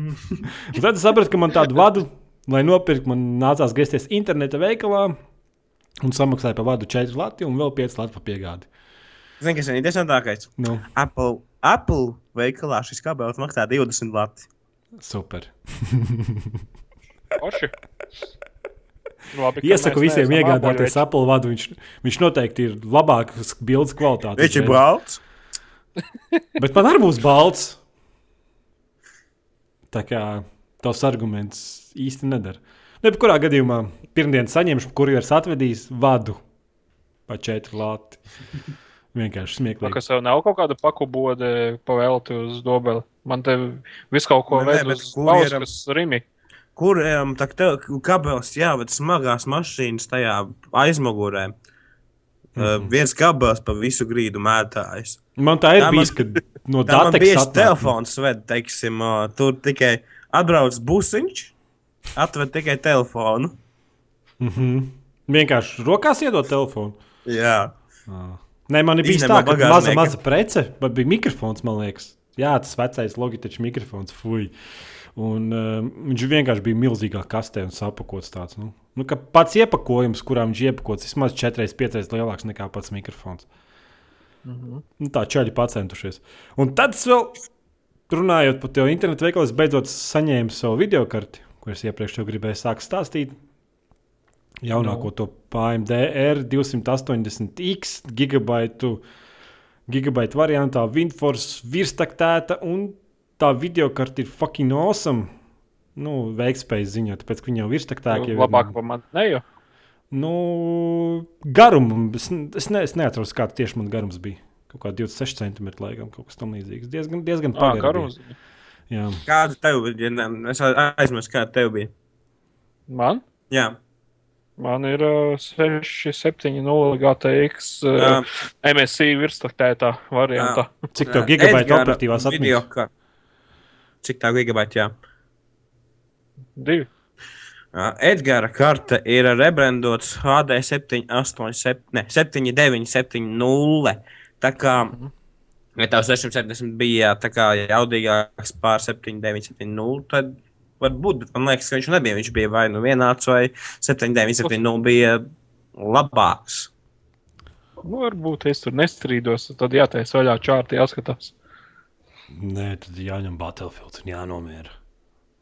Un tad es sapratu, ka man tādu vadu, lai nopirktu, man nācās griezties interneta veikalā un samaksāju par vadu 4 lati un vēl 5 lati par piegādi. Zini, kas ir interesantākais? Nu, Apple, Apple veikalā šis kabelis maksā 20 lati. super. Forši. Labi, Iesaku visiem iegādāties. Apple vadu. Viņš, viņš noteikti ir labāks bildes kvalitātes. Viņš ir balts. Bet man arī būs balts. Tā kā tavs arguments īsti nedara. Jebkurā gadījumā pirmdien saņemšu, kurjeris atvedīs vadu pa četru lāti. Vienkārši Nu, smieklīgi. Kas jau nav kaut kāda pakubode pavēlti uz dobeli. Man te viss kaut ko bet uz Bauskas rimi. Kur um, tā tev kabelis jāved smagās mašīnas tajā aizmugurē? Mm. -hmm. uh, viens kabelis pa visu grīdu mētājs. Man tā ir Tā man- bijis, kad no Tā man datekas bieži atnāk- telefons ved, teiksim, uh, tur tikai atbrauc busiņš, atved tikai telefonu. Mhm. Vienkārši rokās iedot telefonu. Jā. Nē, man Izņem tā, ka maza, maza prece, bet bija mikrofons, man liekas. Jā, tas vecais Logitech mikrofons, fuj. Un, uh, viņš vienkārši bija milzīgā kastē un sapakots tāds. Nu, nu, ka pats iepakojums, kurā viņš iepakots, vismaz 4-5 lielāks nekā pats mikrofons. Nu, tā čaļi pacentušies. Un tad es vēl, runājot par to internetu veikalu, es beidzot saņēmu savu video karti, es iepriekš jau gribēju sākt stāstīt. Jaunāko no. to AMD R280X gigabaitu, gigabaitu variantā, Windforce virstaktēta, un tā video karte ir fucking awesome. Nu, veiktspējas ziņā, tāpēc, ka viņa jau virstaktēta. jau ir- Labāk par mani neju. Nu, garumu. Es, es, ne, es neatceros, kāds tieši man garums bija. Kaut kā 26 centimetri, laikam, kaut kas tamlīdzīgs. Diezgan, diezgan pagars. garums. Jā, Kāda tev bija? Es aizmirsu, kāda tev bija. Man? Jā. Man ir uh, 670 GTX uh, Jā. MSI virstaktētā variantā. cik tev gigabaitu Edgara operatīvās atmiņas? ka- Cik tā gigabaita, jā. Divi. Jā, Edgara karte ir rebrandots HD 787, ne, 7970. Tā kā, ja tev 670 bija tā kā jaudīgāks pār 7970, tad varbūt, bet man liekas, ka viņš nebija. Viņš bija vai nu vienāds, vai 7970 bija labāks. Nu, varbūt es tur nestrīdos. Tad jātaisa vaļā čārti, jāskatās. Nē, tad jāņem Battlefield un jānomiera.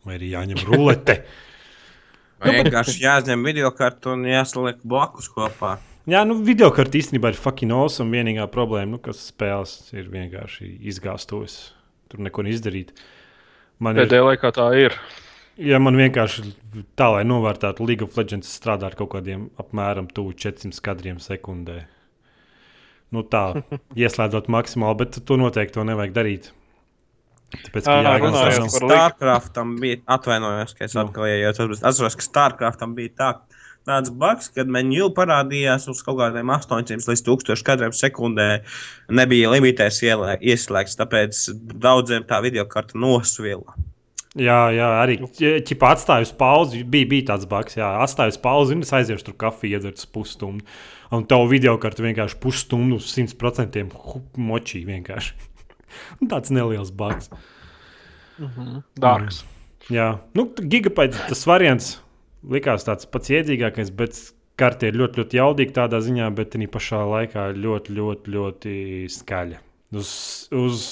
Vai arī jāņem rulete. Vai vienkārši jāizņem video kartu un jāsaliek blakus kopā. Jā, nu, video kartē īstenībā ir fucking awesome. Vienīgā problēma, nu, kas spēles ir vienkārši izgāstos. Tur neko neizdarīt. Man ir Pēdējā laikā tā ir. Ja man vienkārši tā, lai novērtētu League of Legends, strādā ar kaut kādiem apmēram 400 kadriem sekundē. Nu tā, ieslēdzot maksimāli, bet to noteikti to nevajag darīt. Tāpēc, ka Ā, jāgādā runājot savs- par League- Starcraftam bija, atvainojos, ka es Nu. atkal ienācu. Es atceros, ka Starcraftam bija tā, tāds bugs, kad menu parādījās uz kaut kādiem 800 līdz 1000 kadriem sekundē. Nebija limitēs ieslēgts, tāpēc daudziem tā video karta nosvila. Jā, jā, arī ķipā atstāju uz pauzi. Bija, bija tāds baks, jā, atstāju uz pauzi, un es aiziešu tur kafiju, iedzert pusstundu. Un tavu video kartu vienkārši pusstundu uz 100% močī vienkārši. tāds neliels baks. Dārgs. Jā, nu, gigabaits tas variants likās tāds pats iedzīgākais, bet karte ir ļoti, ļoti jaudīga tādā ziņā, bet arī pašā laikā ļoti, ļoti, ļoti skaļa. Uz, uz,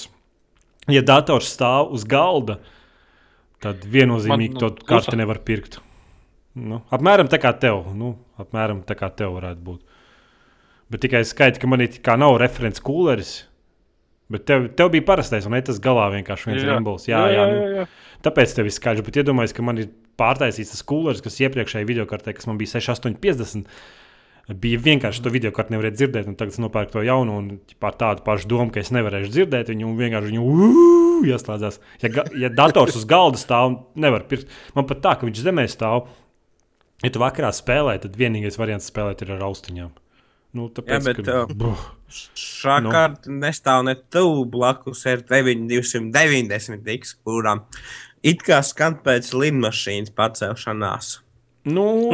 ja dators stāv uz galda, tad viennozīmīgi Man, nu, to karti nevar pirkt. Nu, apmēram tā kā tev. Nu, apmēram tā kā tev varētu būt. Bet tikai skaidrs, ka man ir kā nav referents kūleris. Bet tev, tev bija parastais, un ne tas galā vienkārši viens impuls. Jā, jā, jā, jā, jā. Tāpēc tev ir skaidrs, bet iedomājieties, ka man ir pārtaisīts tas kūleris, kas iepriekšējā videokartē, kas man bija 6850. Bija vienkārši to video kartu nevarēja dzirdēt, un tagad es nopērku to jaunu, un par tādu pašu domu, ka es nevarēšu dzirdēt viņu, un vienkārši viņu ieslēdzās. Ja, ga- ja dators uz galda stāv, nevar pirkt. Man pat tā, ka viņš zemē stāv. Ja tu vakarā spēlē, tad vienīgais variants spēlēt ir ar austiņām. Nu, tāpēc, Jā, bet, ka, uh, Šā Nu. kārta nestāv ne tuvu blakus R9 290, kurām it kā skan pēc lidmašīnas pacelšanās. Nu,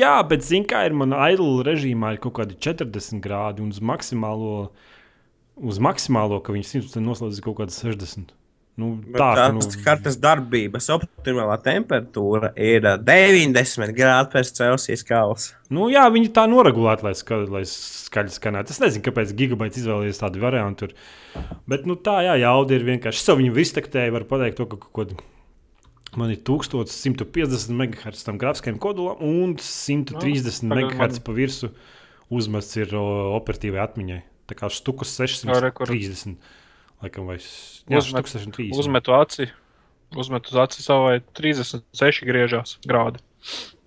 jā, bet zini, kā ir manā idle režīmā, ir kaut kādi 40 grādi un uz maksimālo, uz maksimālo ka viņas 100% noslēdz kaut kādas 60. Nu, Bet tā, Tā ka, nu, kartes darbības optimālā temperatūra ir ā, 90 grādi pēc Celsijas kalas. nu, jā, viņi tā noregulēti, lai, ska, lai skaļi skanētu. Es nezinu, kāpēc gigabaits izvēlējies tādu variantu. Bet, nu, tā, jā, jauda ir vienkārši. Es savu viņu iztektēju, varu pateikt to, ka kaut ko. Man ir 1150 MHz tam grafiskajam kodolam un 130 Nu, tagad MHz pa virsmu uzmests ir operatīvai atmiņai. Tā kā kur- 630. Laikam, vai jā, Uzmet- štukas 630. Uzmetu aci. Uzmetu uz aci savai 36 griežās grādi.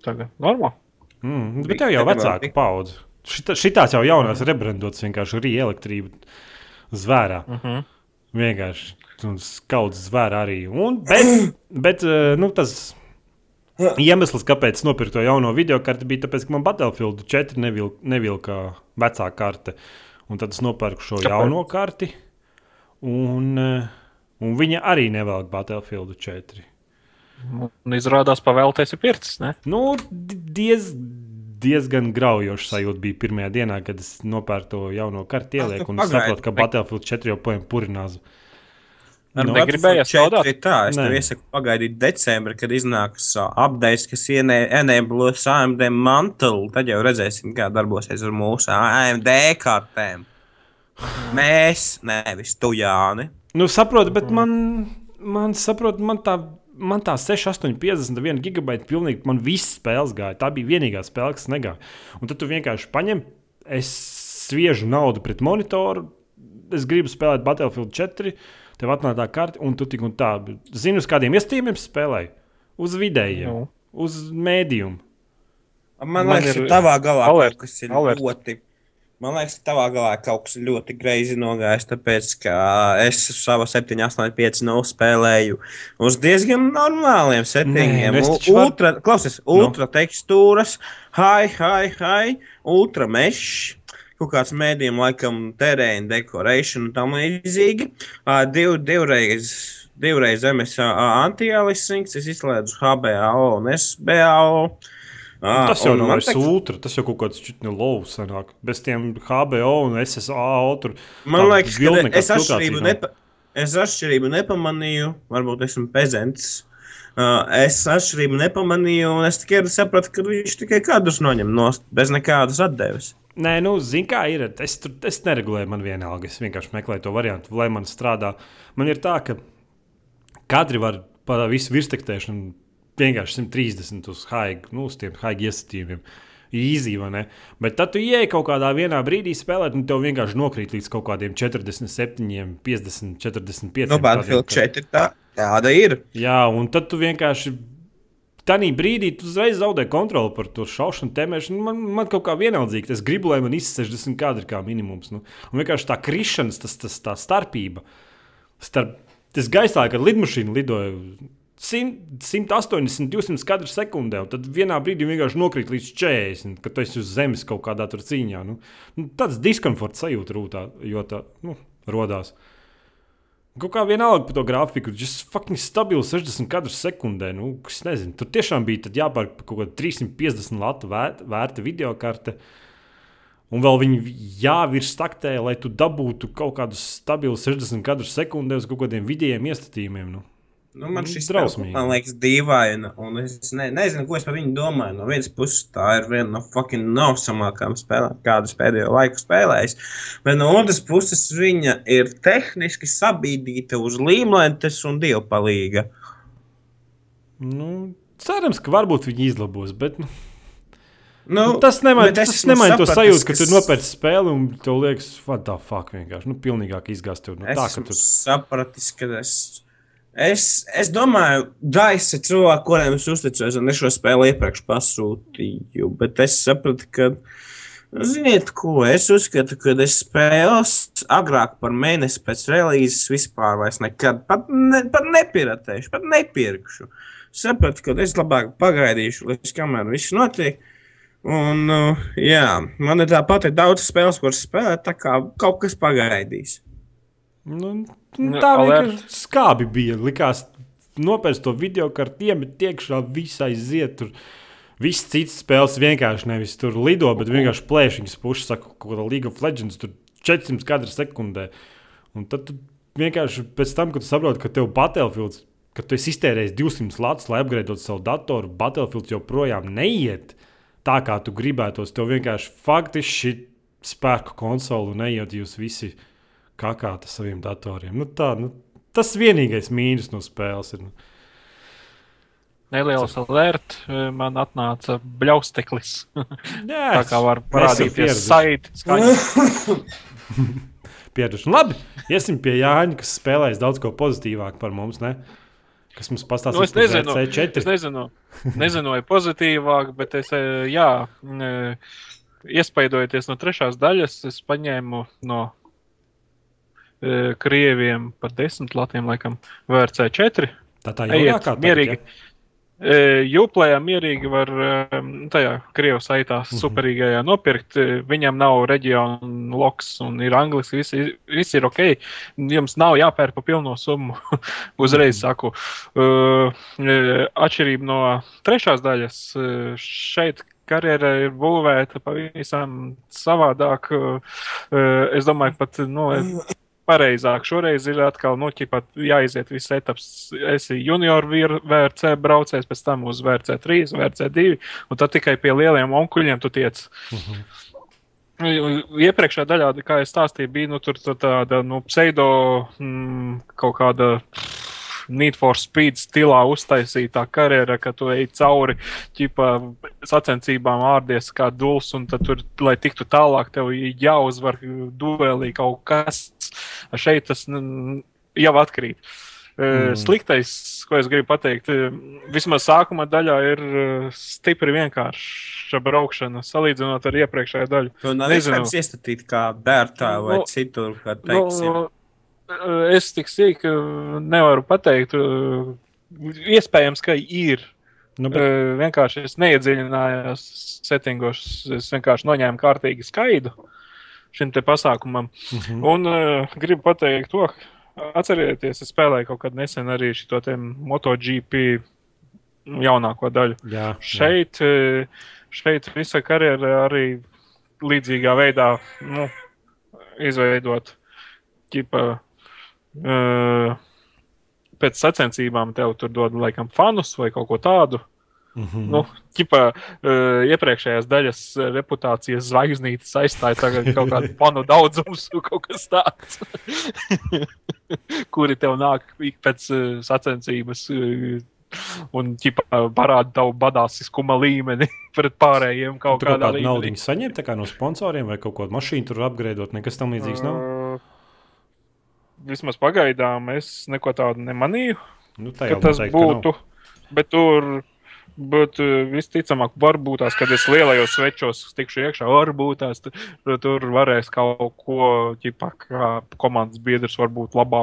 Tagad normāli. Mm, bet tev jau vecāka paudze. Šita, šitās jau jaunās rebrandotas vienkārši arī elektrība zvērā. Uh -huh. Vienkārši skauts zvērā arī. Un, bet bet eh, nu, tas iemesls, kāpēc es nopirku to jauno video karti, bija tas, ka man Battlefield 4 nevil, nevilka vecā karte. Un tad es nopirku šo Kāpēc? Jauno karti. Un, eh, un viņa arī nevelk Battlefield 4. Un izrādās, pavēlties ir pircis. Ne? Nu, di- diez, diezgan graujoši sajūta bija pirmajā dienā, kad es nopērku to jauno karti ielieku. Un saprotu, ka Battlefield 4 joprojām purinās. Ar Nu, strādāt? 4 Tā, es Nē. tev iesaku pagaidīt decembrī, kad iznāks uh, updates, kas ienēblos AMD mantle. Tad jau redzēsim, kā darbosies ar mūsu AMD kartēm. Mēs, nevis tu, Jāni. Nu, saprotu, bet man, man, saprot, man tā. Man tā 6, 8, 51 gigabaita pilnīgi, man viss spēles gāja. Tā bija vienīgā spēle, kas negāja. Un tad tu vienkārši paņem, es sviežu naudu pret monitoru, es gribu spēlēt Battlefield 4, tev atnāk tā karte, un tu tik un tā. Zini, uz kādiem iestījumiem spēlēji? Uz vidējiem, Nu. uz mēdījumu. Man, Man liekas, ir tavā galā alert, kaut kas ir alert. ļoti. Man liekas, ka tavā galā kaut kas ļoti greizi nogājis, tāpēc, ka es savu 7, 8, 5 no spēlēju uz diezgan normāliem settingiem. nu es U- taču varu- Ultra, klausies, ultra tekstūras, high, high, high, ultra mesh. Kaut kāds mēdījums, laikam, terēna dekorēšana un tam līdzīgi. Ā, Div, divreiz, divreiz MS anti-aliasings, es izslēdzu HBAO un SBAO. Ā, Tas jau nav vairs tā- ultra, tas jau kaut kāds čitni lovs sanāk. Bez tiem HBO un SSAO tur. Man liekas, ka es atšķirību, nepa, es atšķirību nepamanīju. Varbūt esmu pezants. Uh, es atšķirību nepamanīju, un es tikai sapratu, ka viņš tikai kadrus noņem no bez nekādas atdeves. Nē, nu, zini, kā ir. Es tur es neregulēju, man vienalga. Es vienkārši meklēju to variantu, lai man strādā. Man ir tā, ka kadri var par visu virstektēšanu vienkārši 130 uz haigu, nu, uz tiem haigu iestatījumiem. Easy? Bet tad tu ieej kaut kādā vienā brīdī spēlēt, un tev vienkārši nokrīt līdz kaut kādiem 47, 50, 45. No tādiem, 4 tā, tāda ir. Jā, un tad tu vienkārši. Tanī brīdī tu uzreiz zaudē kontroli par to šaušanu, tēmēšanu. Man, man kaut kā vienaldzīgi, es gribu, lai man izsaka 60 kadri kā minimums. Nu. Un vienkārši tā krišanas, tas, tas, tā starpība. Starp, tas gaisā, kad lidmašīna lidoja 100, 180, 200 kadru sekundē, un tad vienā brīdī vienkārši nokrīt līdz 40, kad tu esi uz zemes kaut kādā cīņā. Nu, nu, tāds diskomforts sajūta rūtā, jo tā nu, rodās. Kaut kā vienalga par to grafiku, tas ir fucking stabils 60 kadrus sekundē. Nu, es nezinu, tur tiešām bija jāpērk kaut kādu 350 latu vērt, vērta video karte. Un vēl viņi jāvirs taktē, lai tu dabūtu kaut kādus stabilus 60 kadrus sekundē uz kaut kādiem vidējiem iestatījumiem. Nu. Nu, man Nu, šis drausmīgi. Man liekas, dīvaini. Un es ne, nezinu, ko es par viņu domāju. No vienas puses, tā ir viena no fucking nausamākām spēlēm, kādas pēdējo laiku spēlējis. Bet no otras puses, viņa ir tehniski sabīdīta uz līmlentes un dievpalīga. Nu, cerams, ka varbūt viņi izlabos. Bet, nu, Nu, tas nemaina, tas esmu nemaina to sajūtu, ka ka tu nopērci spēli un tev liekas, what the fuck, vienkārši. Nu, pilnīgāk izgāzt tev. Nu, Es tā, ka tu sapratis, ka es. Es, es domāju, Daisa ir cilvēki, kuriem es uzticos, un es šo spēli iepriekš pasūtīju. Bet es sapratu, ka, nu, ziniet, ko es uzskatu, ka es spēles agrāk par mēnesi pēc relīzes vispār vairs nekad pat, ne, pat nepiratēšu, pat nepirkšu. Sapratu, ka es labāk pagaidīšu, līdz kamēr viss notiek. Un, uh, jā, man ir tāpat daudz spēles, kuras spēlēt, tā kā kaut kas pagaidīs. Nu, Nu, nu, tā vienkārši skābi bija. Likās, nopērts to video kartu, iemet iekšā, viss aiziet. Tur. Viss cits spēles vienkārši nevis tur lido, bet vienkārši plēšiņas pušas, saka, ko tā League of Legends tur 400 kadru sekundē. Un tad tu vienkārši pēc tam, kad saproti, ka tev Battlefields, ka tu esi iztērējis 200 latus, lai apgādātu savu datoru, Battlefields joprojām neiet tā, kā tu gribētos. Tev vienkārši faktiski šī spēku konsole un neiet jūs visi kakāt ar saviem datoriem. Nu, tā, nu, tas vienīgais mīnus no spēles ir. Nu. Neliels alert, eh, man atnāca bļausteklis. Jā, Tā kā var parādīties saiti. Pieraduši. Nu, labi, iesim pie Jāņa, kas spēlēs daudz ko pozitīvāku par mums. Ne? Kas mums Nu, pastāstīs es nezinu, es C4? nezinu, nezinu, vai pozitīvāk, bet es, eh, jā, eh, iespaidojoties no trešās daļas, es paņēmu no krieviem par desmit latiem, laikam, VRC 4. Tā tā jaunākā tagad, mierīgi. ja? Jūplējā mierīgi var tajā Krievijas saitā Mhm. superīgajā nopirkt. Viņam nav reģiona loks un ir angliski. Viss, viss ir ok. Jums nav jāpērk pa pilno summu. Uzreiz Mhm. saku. Uh, eh, atšķirība no trešās daļas. Šeit karjera ir būvēta pavisam savādāk. Es domāju, pat nu, pareizāk. Šoreiz ir atkal nu, ķipat, jāiziet viss etaps. Esi junior vir- VRC braucējs, pēc tam uz VRC 3, VRC 2, un tad tikai pie lieliem onkuļiem tu tiec. Iepriekšējā daļā, kā jau stāstīju, bija nu, tur, tur tāda nu, pseido mm, kaut kāda. Need for Speed stilā uztaisītā karjera, ka tu ej cauri ķipa, sacensībām, ārdies kā dūls, un tad tur, lai tiktu tālāk, tev jāuzvar duelī kaut kas. Šeit tas jau atkrīt. Mm. Sliktais, ko es gribu pateikt, eh, vismaz sākuma daļā ir eh, stipri vienkārša braukšana, salīdzinot ar iepriekšējo daļu. Tu nav iespējams iestatīt kā bērtā vai Nu, citur, kā teiksim. Nu, es tik sīki nevaru pateikt. eh, Iespējams, ka ir. Nu, Bet... Vienkārši es neiedziļinājos settingos. Es vienkārši noņēmu kārtīgi skaidu šim te pasākumam. uh -huh. Un uh, gribu pateikt to, atcerieties, es spēlēju kaut kad nesen arī šo MotoGP jaunāko daļu. jā, jā. Šeit, eh, šeit visa karjera arī līdzīgā veidā nu, izveidot. Ķipa, uh, pēc sacensībām tev tur dod laikam fanus vai kaut ko tādu. Mhm. Nu, ķipa, uh, iepriekšējās daļas reputācijas zvaigznītes aizstāja tagad kaut kādu fanu daudzums, kaut kas tāds. Kuri tev nāk pēc uh, sacensības uh, un ķipa, parāda tavu badāsiskuma līmeni pret pārējiem kaut kaut kādā kādu līmenī. naudu saņem tā kā no sponsoriem vai kaut kādu mašīnu tur apgrēdot, nekas tam līdzīgs nav. Uh, Vismaz pagaidām es neko tādu nemanīju, Nu, tā tas ka nav. būtu. Bet tur, bet uh, visticamāk, varbūt tās, kad es lielajos svečos tikšu iekšā, varbūt tās tu- tur varēs kaut ko, ķipā, kā komandas biedrs, varbūt labā,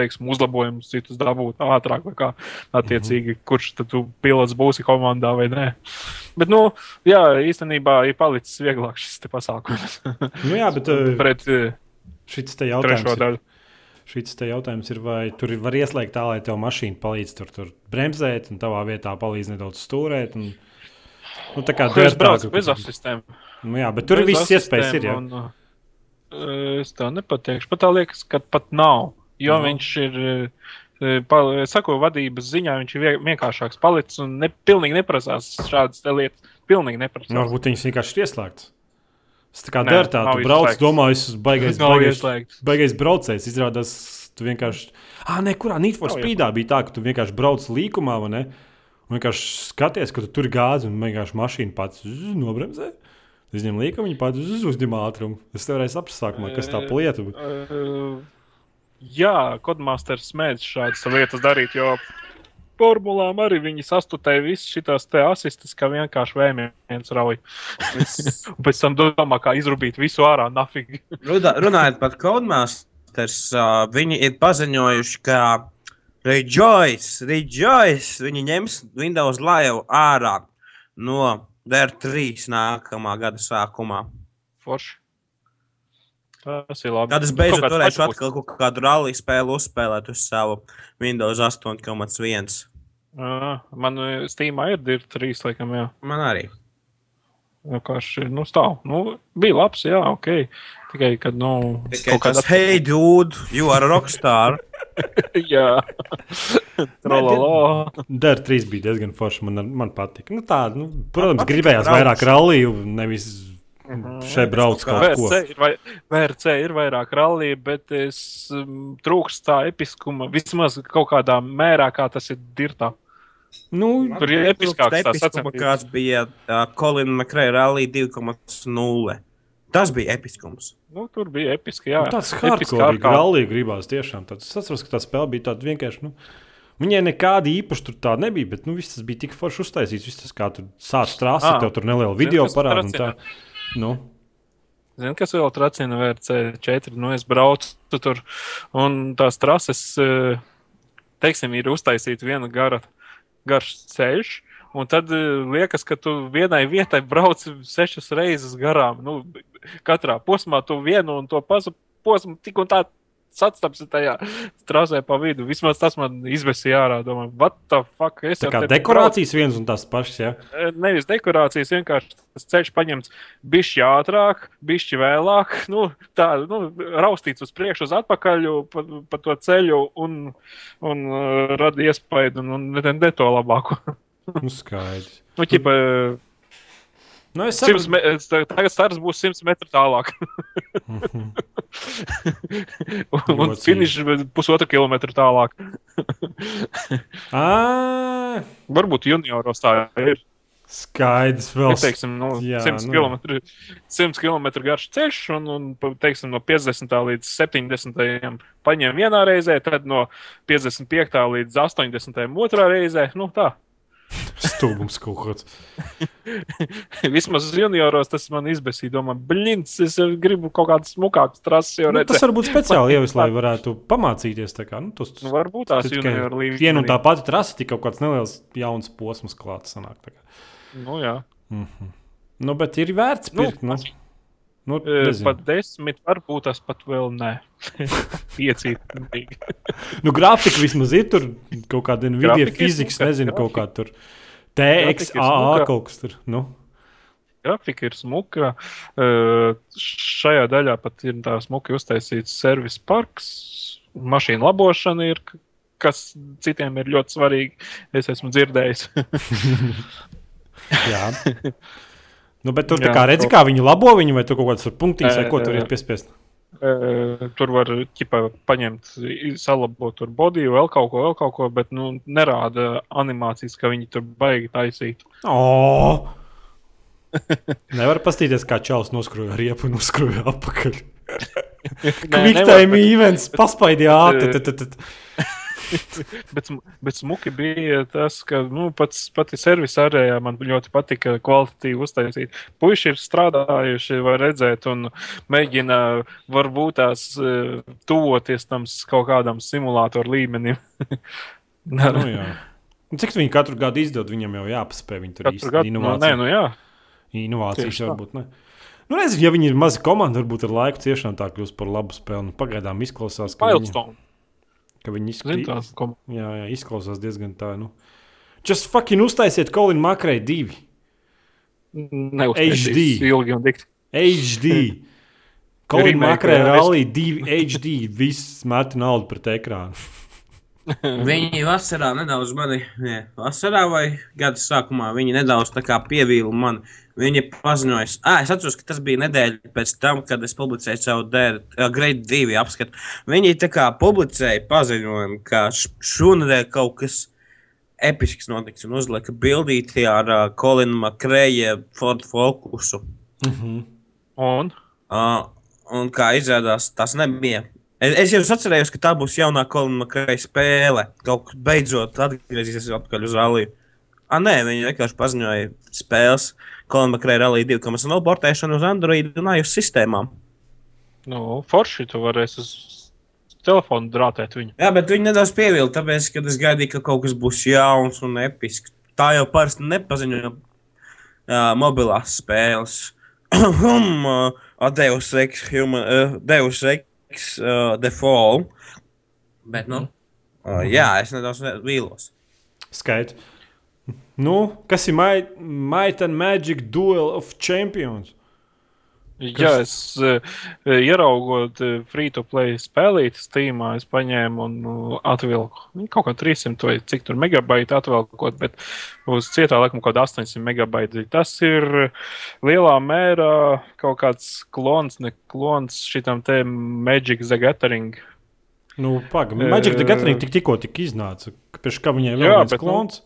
teiksim, uzlabojumus citus dabūt ātrāk, vai kā attiecīgi, kurš tad tu pilots būsi komandā vai nē. Bet, nu, jā, īstenībā ir palicis vieglāk šis te pasākums Nu, jā, bet uh, pret uh, šis te trešo jautājums. ir- daļu. Šis te jautājums ir, vai tur ir, var ieslēgt tā, lai tev mašīna palīdz tur, tur bremzēt, un tavā vietā palīdz nedaudz stūrēt. Un, nu, tā kā Es braucu dērtāku, bez asistēm. Nu, jā, bet tur ir Bez visas iespējas. Ir, jā. un, uh, Es tā nepateikšu. Pat tā liekas, ka pat nav. Jo no. viņš ir, uh, pa, sako, vadības ziņā viņš ir vie- vienkāršāks palicis un ne, pilnīgi neprasās šādas lietas. Pilnīgi neprasās. Nu, varbūt viņas vienkārši ir ieslēgtas. Tas tā kā Nē, dērtā, nav tu brauc, izslēgts. domā, es esmu baigais, baigais, ieslēgts. baigais braucējs. Izrādās, tu vienkārši. Ah, nē, kurā Need for Speedā bija tā, ka tu vienkārši brauc līkumā, vai ne? Un vienkārši skaties, ka tu tur gāzi un vienkārši mašīna pats nobremzē. Izņem līkumu, viņa pats uzņem ātrumu. Es tev varēju saprast, kas tā. Uh, jā, Codemasters mēdz šādas lietas darīt, jo formulām arī viņi sastutēja visas šīs asistes, ka vienkārši vēmiens rauj. Un pēc tam domā, kā izrubīt visu ārā, nafīgi. Runā- Runājot par Codemasters, uh, viņi ir paziņojuši, ka Rejoice, Rejoice, viņi ņems Windows Live ārā no DR3 nākamā gada sākumā. Forši. Tas ir labi. Tad es Kaut beidzot kāds varēšu atkal kaut kādu rallija spēli uzspēlēt uz savu Windows 8,1. Ā, Man uh, Steamā ir divi, trīs, laikam, jā. Man arī. Vienkārši, nu, stāv. Nu, bija labs, jā, ok. Tikai, kad, nu, Tikai tas, hey, dude, you are a rockstar. jā. Trololo. Dara trīs bija diezgan forši. Man, man patīk. Nu, tā, nu, protams, gribējās vairāk ralliju, nevis šeit brauc ko. VRC ir, vai, VRC ir vairāk rallija, bet es um, trūkst tā episkuma. Vismaz kaut kādā mērā, kā tas ir dirtā. Nu, Tur ir episkāks episkuma, sacensības. kāds bija uh, Colin McRae Rally 2,0. Tas bija episkums. Nu, tur bija episki, jā. nu, tāds hardcore rallija gribās tiešām. Tāds, es atceros, ka tā spēle bija tāda vienkārši. Nu, Viņai nekāda īpaša tur tā nebija, bet nu, viss tas bija tik forši uztaisīts. Viss tas, kā tur sācis trāsīt, Ā. tev tur neliela video kas Nu, Zini, kas vēl tracina VRC4? Nu, es braucu tur, un tās trases, eh, teiksim, ir uztaisīta viena gara, garš ceļš. Un tad eh, liekas, ka tu vienai vietai brauc sešas reizes garām. Nu, katrā posmā tu vienu un to pašu posmu tik un tā sastapsi tajā trasē pa vidu. Vismaz tas man izvesīja ārā. Domāju, what the fuck? Es tā kā dekorācijas viens un tās pašas. Ja? Eh, Nevis dekorācijas, vienkārši tas ceļš paņemts bišķi ātrāk, bišķi vēlāk, nu, tā, nu, raustīts uz priekšu, uz atpakaļ pa, pa to ceļu un, un uh, rada iespēju, un, un ne, ne to labāko. Nu, skaidrs. Nu, ķipa, Nu, es 100 saprotu, me, tā- tagad stars būs 100 metru tālāk. un un Ļoti finišs pusotru kilometru tālāk. Ā, Varbūt junioros tā ir. skaidrs. Vēl teiksim, nu, Jā, 100 nu. km, 100 km garš ceļš, un, un teiksim, no 50. līdz 70. paņem vienā reizē, tad no 55. līdz 80. otrā reizē. Nu, tā. Stulbums kaut kāds. Vismaz junioros tas man izbēsīja. Domāju, blins, es gribu kaut kādas smukākas trases jau Nu, tas varbūt speciāli ievis, lai varētu pamācīties. Kā, nu, tos, Nu, varbūt tās tikai junioru līmenī. Viena un tā pati trasa, tik kaut kāds neliels jauns posms klāts. sanāk. Nu, jā. Nu, bet ir vērts Nu, pirkt. Nu, nu, E, nezinu. Pat desmit, varbūt tas pat vēl nē. Pieci. nu, grafika vismaz ir tur kaut kāda Nvidia fizikas, smuka, nezinu, kaut kā tur. TXAA smuka. kaut kas tur. Nu. grafika ir smuka. Uh, šajā daļā pat ir tā smuki uztaisīts servis parks, mašīnu labošana ir, kas citiem ir ļoti svarīgi. Es esmu dzirdējis. Jā. Nu, bet tur Jā, kā redzi, kaut- kā viņi labo viņu, vai tur kaut kāds punktiņš, vai ko tur ir piespiest. Tur var ķipa, paņemt, salabot tur bodiju, vēl kaut ko, vēl kaut ko, bet nu, nerāda animācijas, ka viņi tur baigi taisīt. Oh! Nevar paskatīties, kā čels noskroja riepu un uzskroja apakaļ. Quick time events, paspaidīja ātri. Bet, bet smuki bija tas, ka nu, pats, pati servisa arējā man ļoti patika kvalitatīvi uztaisīt. Puiši ir strādājuši, var redzēt, un mēģina varbūt tās eh, tuvoties tam kaut kādam simulātoru līmenim. Nu, jā. Nu, Cik viņi katru gadu izdod, viņam jau jāpaspēj. Viņi tur Katru gadu, nu, īstenībā nē, nu jā. inovācijas varbūt ne. Nu, nezinu, ja viņi ir maza komanda, varbūt ar laiku ciešām tā kļūst par labu spēli. Nu, pagaidām izklausās, ka viņi, Milestone. Ka viņi Zini izskatās, tās, ko jā, jā, izklausās diezgan tā. Nu. Just fucking uztaisiet Kolinu Makrei divi. neuztaisīs HD. ilgi un dikti. HD. Kolina jā, rallija 2 HD. Viss met naudu pret ekrānu. Viņi vasarā nedaudz mani, ne, vasarā vai gada sākumā, viņi nedaudz tā kā pievīla mani. Viņi paziņoja, ah, es atceros, ka tas bija nedēļa pēc tam, kad es publicēju savu uh, grade 2 apskatu. Viņi tā kā publicēja paziņojumu, ka šonadēļ kaut kas episks notiks un uzlika bildīti ar uh, Kolinu Makreja Ford Focusu. Mm -hmm. Un Uh, un kā izrādās, tas nebija. Es, es jau atcerējos, ka tā būs jaunā Kolina Makreja spēle. Kaut kas beidzot atgriezīsies atpakaļ uz rallija. Ah, nē, viņi vienkārši paziņoja spēles Kolina Makreja rallija 2.0 portēšanu uz Android un iOS sistēmām. nu, forši tu varēsi uz telefonu drātēt viņu. Jā, bet viņi nedaudz pievilka, tāpēc, ka es gaidīju, ka kaut kas būs jauns un episks. Tā jau parasti nepaziņo uh, mobilās spēles. Hum, uh, Deus Ex, human, uh, Deus Ex, uh, The Fall. Bet, nu, uh, jā, es nedaudz ne- vīlos. Skaidrs. Nu, kas ir Might, Might and Magic Duel of Champions? Jā, es uh, ieraugot uh, free-to-play spēlīti Steamā, es paņēmu un uh, atvilku. Viņi kaut kā 300 vai cik tur megabaiti atvilkot, bet uz cietā laikam kaut kāda 800 megabaiti. Tas ir lielā mērā kaut kāds klons, ne klons šitam te Magic the Gathering. Nu, pagaidi, Magic the Gathering tik, tikko tik iznāca. Pēc kā viņiem bet, nu, klons?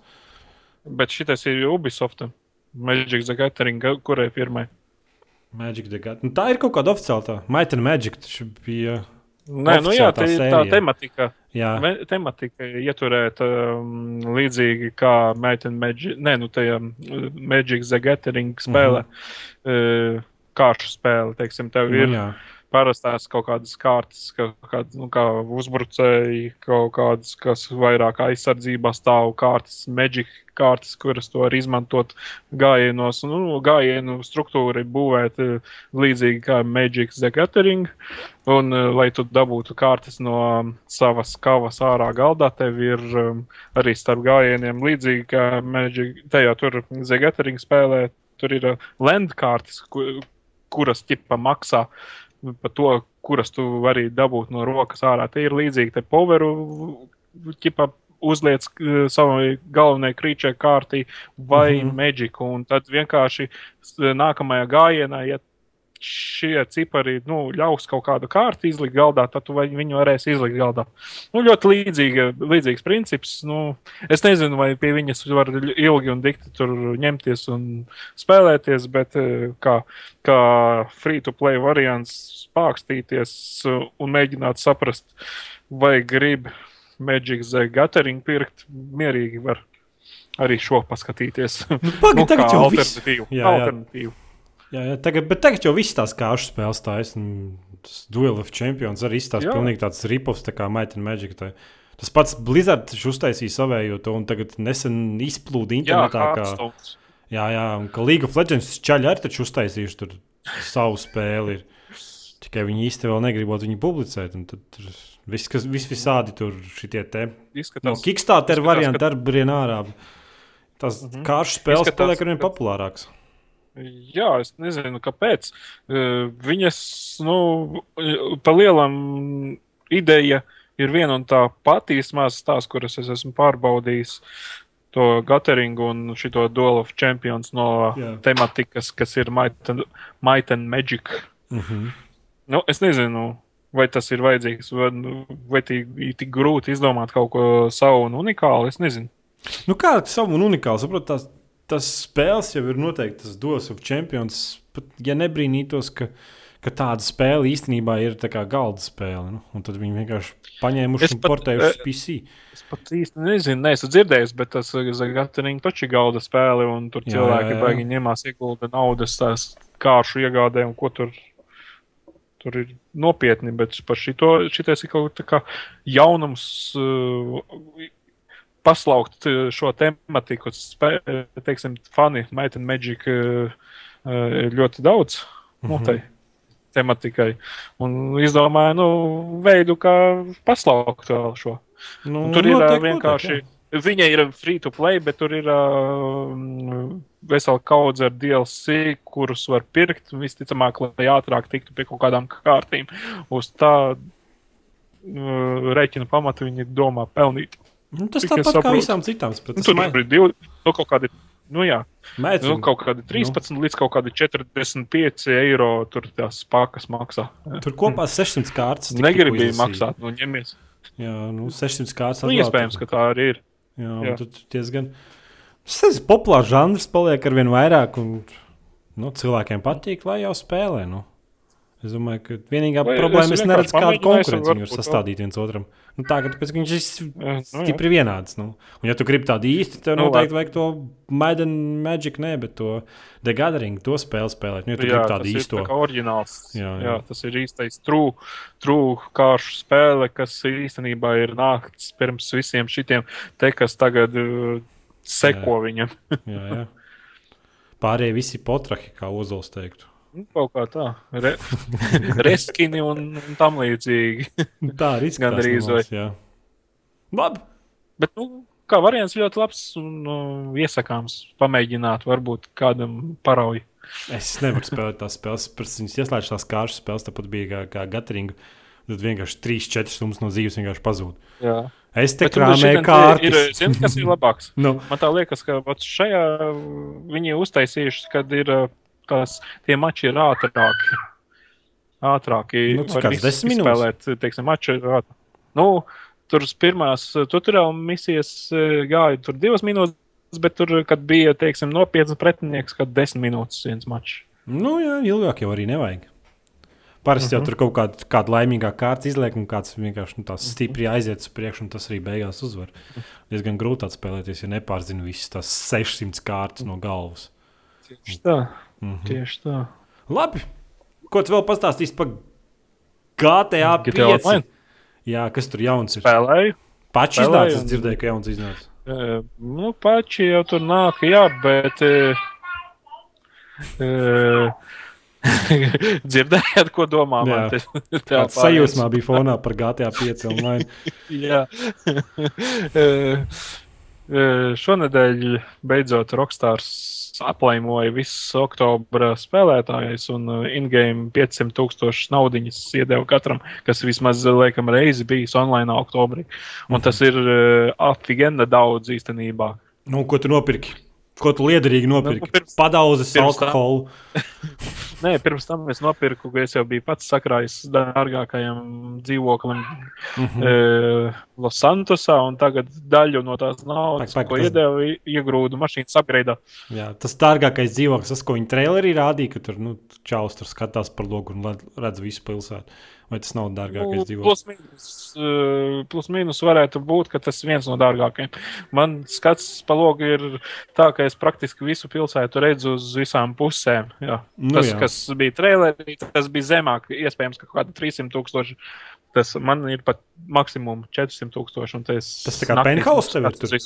Bet šitais ir Ubisoft. Magic the Gathering, kurai firmai? Magic the Gathering. Nu, tā ir kaut kāda oficiāla tā. Might and Magic bija. Nē, nu jā, tā ir tā tematika. Jā, Tematika ieturēt um, līdzīgi kā Meitene Magic, nē, nu tajā um, Magic the Gathering spēlē, mm -hmm. uh, kāršu spēle, teiksim, tev ir nu, jā. Parastās kaut kādas kārtas, ka, kād, nu, kā uzbrucēji, kaut kādas, kas vairāk aizsardzībā stāv kārtas, Magic kārtas, kuras to var izmantot gājienos, nu, gājienu struktūra ir būvēta līdzīgi kā Magic the Gathering. Un, uh, lai tu dabūtu kārtas no um, savas kavas ārā galdā, tev ir um, arī starp gājieniem līdzīgi kā Magic. Tajā tur Zegatering spēlē, tur ir uh, landkārtas, ku, kuras ķipa maksā par to, kuras tu vari dabūt no rokas ārā. Tie ir līdzīgi te poveru ķipa uzliec uh, savai galvenajai krīčai kārtī vai mm. -hmm. Magic. Un tad vienkārši s- nākamajā gājienā, ja šie cipari nu, ļaus kaut kādu kārtu izlikt galdā, tad tu viņu varēsi izlikt galdā. Nu, ļoti līdzīga, līdzīgs princips. Nu, es nezinu, vai pie viņas var ilgi un dikti tur ņemties un spēlēties, bet eh, kā, kā free-to-play variants spākstīties eh, un mēģināt saprast, vai grib Magic the Gathering pirkt, mierīgi var arī šo paskatīties. Nu, Pagaidi, tagad kā jau viss. alternatīvu. Jā, jā. alternatīvu. Jā, jā, tagad, bet tagad jau viss tās kāršu spēles taisa. Tas Duel of Champions arī izstāsta Jā. pilnīgi tāds ripovs, tā kā Might and Magic. Tā. Tas pats Blizzard taču uztaisīja savējo to, un tagad nesen izplūda Jā, internetā. kā, Hearthstones. jā, jā, un ka League of Legends čaļi arī taču uztaisījuši tur savu spēli. Ir. Tikai viņi īsti vēl negribot viņu publicēt. Tad tur viss, kas vis visādi tur šitie te. No Izskatās, Kickstarter izskatās, varianti ka- arī brien ārā. Tas Mhm. kāršu spēles Izskatās, paliek arvien ka- populārāks. Jā, es nezinu, kāpēc. Eh, Viņas, nu, pa lielam ideja ir viena un tā pati, vismaz tās, kuras es esmu pārbaudījis. To Gateringu un šo Duel of Champions no Jā. tematikas, kas ir Might and, Might and Magic. Uh -huh. Nu, es nezinu, vai tas ir vajadzīgs, vai, nu, vai tik grūti izdomāt kaut ko savu un unikālu. Es nezinu. Nu, kā savu un unikālu saprotu, tās, tas spēles jau ir noteikti tas Duels of Champions. Pat, ja nebrīnītos, ka, ka tāda spēle īstenībā ir galda spēle, nu, un tad viņi vienkārši paņēmuši Es un pat, portējuši uz eh, PC. Es pat īsti nezinu, neesmu dzirdējis, bet tas Gatering taču ir galda spēle, un tur Jā, cilvēki jā, jā. baigi ņemās iegulda naudas tās kāršu iegādē, un ko tur, tur ir nopietni, bet par šito, šitais ir kaut kā jaunums uh, paslaukt uh, šo tematiku, spē, teiksim, fani, Might and Magic uh, ir ļoti daudz. nu, tai tematikai. Un izdomāja nu, veidu, kā paslaukt šo. Nu, Un tur ir ā, noteikti, vienkārši. noteikti, Viņa ir free to play, bet tur ir uh, vesela kaudze ar DLC, kurus var pirkt. Visticamāk, lai ātrāk tiktu pie kaut kādām kārtīm. Uz tā uh, rēķina pamata viņi domā pelnīt. Nu, tas cik tāpat kā visām citām. Nu, spēlēm. tur ir divi, nu, kaut kādi. Nu, jā, Mēģinājums. nu, kaut kādi 13 nu. līdz kaut kādi 45 eiro tur tās pakas maksā. Tur kopā 600 kārtas. izlasīju. maksāt, nu, ņemies. Jā, nu, 600 kārtas. Nu, iespējams, ka tā arī ir. Jā, Jā. tur diezgan. Tas populārs žanrs, paliek ar vien vairāk. Un, nu, cilvēkiem patīk, lai jau spēlē. Nu. Es domāju, ka vienīgā Vai problēma ir neredz, viņi var varbūt sastādīt viens otram. Nu, tā, ka tāpēc, ka viņš ir Jā, nu, jā. stipri vienāds. Nu. Un, ja tu gribi tādu īsti, tad Nu, noteikti vajag to Maiden Magic, ne, bet to The Gathering, to spēli spēlēt. Nu, ja tu Jā, gribi tas tādu ir īsto. tā oriģināls. Jā, Jā, jā. jā. jā, tas ir īstais kāršu spēle, kas īstenībā ir nākts pirms visiem šitiem te, kas tagad uh, seko viņam. Jā, jā. Pārējie visi potrahi, kā Ozols teiktu. Nu, Kaut kā tā. Re, reskini un, un tam līdzīgi. Nu, Tā arī vai. nemaz, jā. Labi. Bet, nu, kā variants ļoti labs un nu, iesakāms pamēģināt, varbūt kādam parauj. Es nevaru spēlēt tās spēles, pēc viņas ieslēdz tās kārtas spēles, tāpat bija kā, kā Gatringa. Tad vienkārši 3-4 stundas no dzīves vienkārši pazūd. Jā. Es te tur krāpēju. Ir, zini, kas ir labāks? Nu, Man tā liekas, ka šajā viņi uztaisījuši, kad ir uh, tās, tie mači ir ātrāki. Ātrāki. Nu, var izspēlēt, teiksim, mači ir ātrāk. Nu, tur pirmās tutoriāla misijas uh, gāja tur divas minūtes, bet tur, kad bija, teiksim, nopietns pretinieks, kad desmit minūtes viens mačs. nu, jā, ilgāk jau arī nevajag. Parasti Mhm. jau tur kaut kāda, kāda laimīgā kārta izliek, un kāds vienkārši nu, tā stipri aiziet uz priekšu, un tas arī beigās uzvar. Diezgan grūti atspēlēties, ja nepārzina visas tās 600 kārtas no galvas. Tieši tā. Mhm. Tieši tā. Labi, ko tu vēl pastāstīsi par GTA GTA 5? Online Jā, kas tur jauns ir? spēlēju. Pači spēlēju iznāca, es un- dzirdēju, ka jauns iznāca. Uh, nu, paši jau tur nāk, jā, bet. Uh, uh, Dzirdējāt, ko domā Jā. man? Tas Tāds sajūsmā bija fonā par GTA 5 online. Jā. Eh, eh, Šonadēļ beidzot Rockstars aplaimoja visus oktobra spēlētājus un eh, in-game 500 tūkstošus naudiņas iedeva katram, kas vismaz, laikam, reizi bijis online oktobrī. Un tas ir uh, apigenda daudz īstenībā. Nu, ko tu nopirki? Ko tu liederīgi nopirki? Nu, pirms- Padauzes pirms alkoholu. Nē, pirms tam es nopirku, ka es jau biju pats sakrājis dārgākajam dzīvoklim Mm mm. e, Losantosā, un tagad daļu no tās naudas, Pak, pak, ko tas- iedeva, iegrūdu mašīnas upgrade. Jā, tas dārgākais dzīvoklis, tas, ko viņi trailerī rādīja, ka tur nu, čaus tur skatās par logu un redz visu pilsētu. Vai tas nav dārgākais Nu, dzīvoklis? plus, mīnus, eh, plus mīnus varētu būt, ka tas viens no dārgākajiem. Man skats pa logu ir tā, ka es praktiski visu pilsētu redzu uz visām pusēm. Jā. Nu, tas, jā. kas bija trailerī, tas bija zemāk, iespējams, ka kaut kāda 300 tūkstoši. Tas man ir pat maksimums 400 tūkstoši. Tas tā kā penthouse tev ir tur?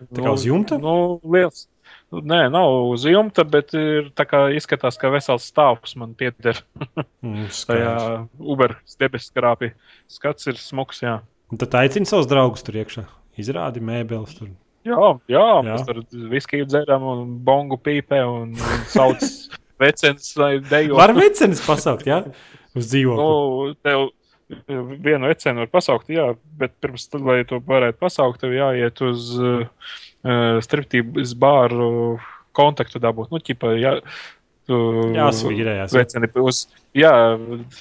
Tā kā uz jumta? Nu, liels. Nu, Nē, nav uz jumta, bet ir tā kā izskatās, ka vesels stāvs man pieder Mm, tajā. Uber debesu krāpī. Skats ir smuks, jā. Un tad aicini savus draugus tur iekšā. Izrādi mēbeles tur. Jā, jā, jā. Mēs tur viskiju dzeram un bongu pīpē un, un sauc vecens vai dejo. Var vecenis pasaukt, jā? Uz dzīvokli. Nu, tev vienu vecenu var pasaukt, jā, bet pirms tam, lai to varētu pasaukt, tev jāiet uz uh, striptības bāru kontaktu dabūt. Nu, ķipa, jā, Jāsvīrējās, jā. Veceni uz, jā,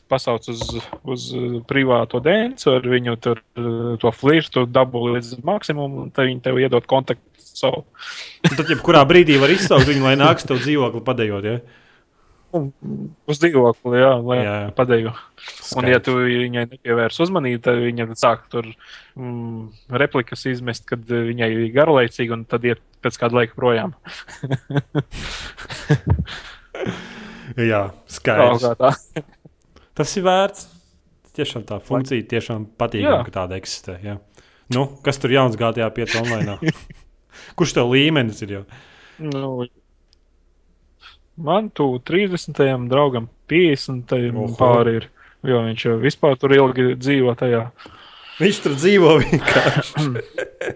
pasauc uz, uz privāto dēncu, ar viņu tur uh, to flirtu dabu līdz maksimumam, un tad viņi tev iedod kontaktu savu. Tad, jebkurā brīdī var izsaukt viņu, lai nāks tev dzīvokli padējot. Ja? Uz dzīvokli, jā, lai Jā. padeju. Un, ja Skaidrs. tu viņai nepievērs uzmanību, tad viņa sāk tur mm, replikas izmest, kad viņai ir garlaicīgi, un tad iet pēc kāda laika projām. Jā, skaidrs. Tas ir vērts. Tiešām tā funkcija tiešām patīk, Jā. ka tāda eksistē. Jā. Nu, kas tur jauns GTA 5 online? Kurš tev līmenis ir jau? Nu, Man tu 30. draugam 50. Oho. pāri ir. Jo viņš jau vispār tur ilgi dzīvo tajā. Viņš tur dzīvo vienkārši.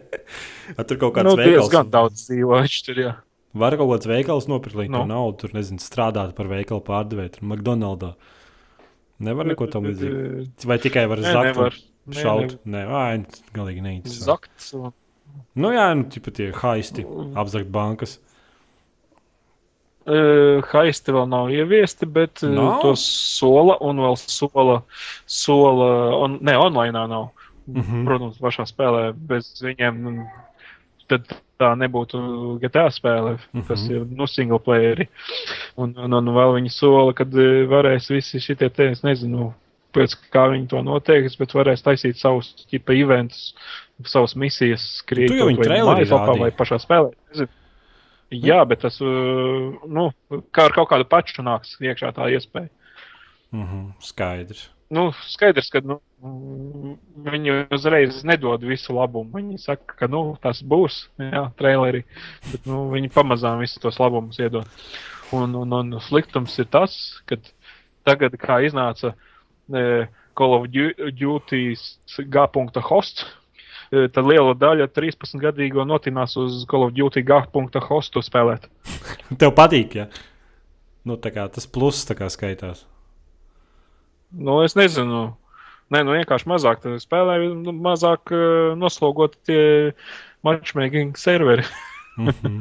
Tur kaut kāds Nu, nu, veikals. diezgan daudz dzīvo viņš tur. Jā. Var kaut kāds veikals nopirkt līdzi Nu. no. naudu, tur nezinu, strādāt par veikalu pārdevēju, tur McDonald's. Nevar neko tam līdzīgu. Vai tikai var Nē, zakt, nevar. un šaut? Nē, ai, galīgi neinteresanti. Zakts. un- Nu jā, nu, tipa tie haisti, apzakt bankas. Uh, Haisti vēl nav ieviesti, bet uh, Nav? to sola un vēl sola, sola on, ne, online nav. Mm -hmm. Protams, pašā spēlē bez viņiem nu, tad tā nebūtu GTA spēle, mm -hmm. kas ir nu, single playeri. Un, un, un vēl viņi sola, kad uh, varēs visi šitie te, es nezinu, pēc kā viņi to noteiks, bet varēs taisīt savus tipa eventus, savas misijas, skriet vai vai pašā spēlē. Nezinu. Jā, bet tas, uh, nu, kā ar kaut kādu pašu nāks iekšā tā iespēja. Mhm, skaidrs. Nu, skaidrs, ka nu, mm, viņi uzreiz nedod visu labumu. Viņi saka, ka nu, tas būs, jā, traileri, bet nu, viņi pamazām visus tos labumus iedod. Un, un, un sliktums ir tas, ka tagad, kā iznāca e, Call of Du- Duty G. hosts, e, tad liela daļa 13-gadīgo notinās uz Call of Duty G. hostu spēlēt. Tev patīk, ja? Nu, tā kā tas pluss tā kā skaitās. Nu, es nezinu. Nē, nu vienkārši mazāk spēlē, nu, mazāk uh, noslogot tie matchmaking serveri. Mhm.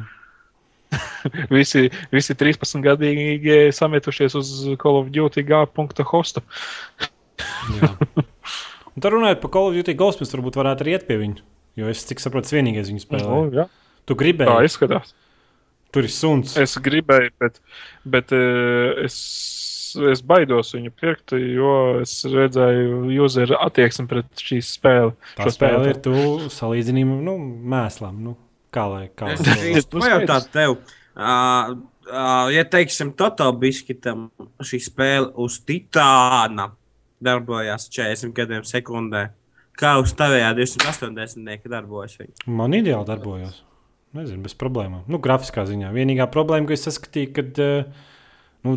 visi, visi 13 gadīgi sametušies uz Call of Duty G. hostu. Un Tur runājot par Call of Duty Ghost, mēs varbūt varētu arī iet pie viņa. Jo es cik saprotu, vienīgais viņa spēlē. Nu, jā. Tu Tā gribēji, izskatās. tur ir suns. Es gribēju, bet, bet uh, es, es baidos viņu pirkt, jo es redzēju user attieksmi pret šīs spēli. Tā šo spēle spēli. ir tu salīdzinājumi nu, mēslām. Nu, kā lai kā Es Nu, pajautāt tev, uh, uh, ja teiksim, Total Biskitam šī spēle uz Titāna darbojās 40 gadiem sekundē, kā uz tavējā 280 darbojas viņa? Man ideāli darbojās. Nezinu, bez problēmām. Nu, grafiskā ziņā. Vienīgā problēma, ko es saskatīju, kad uh, nu,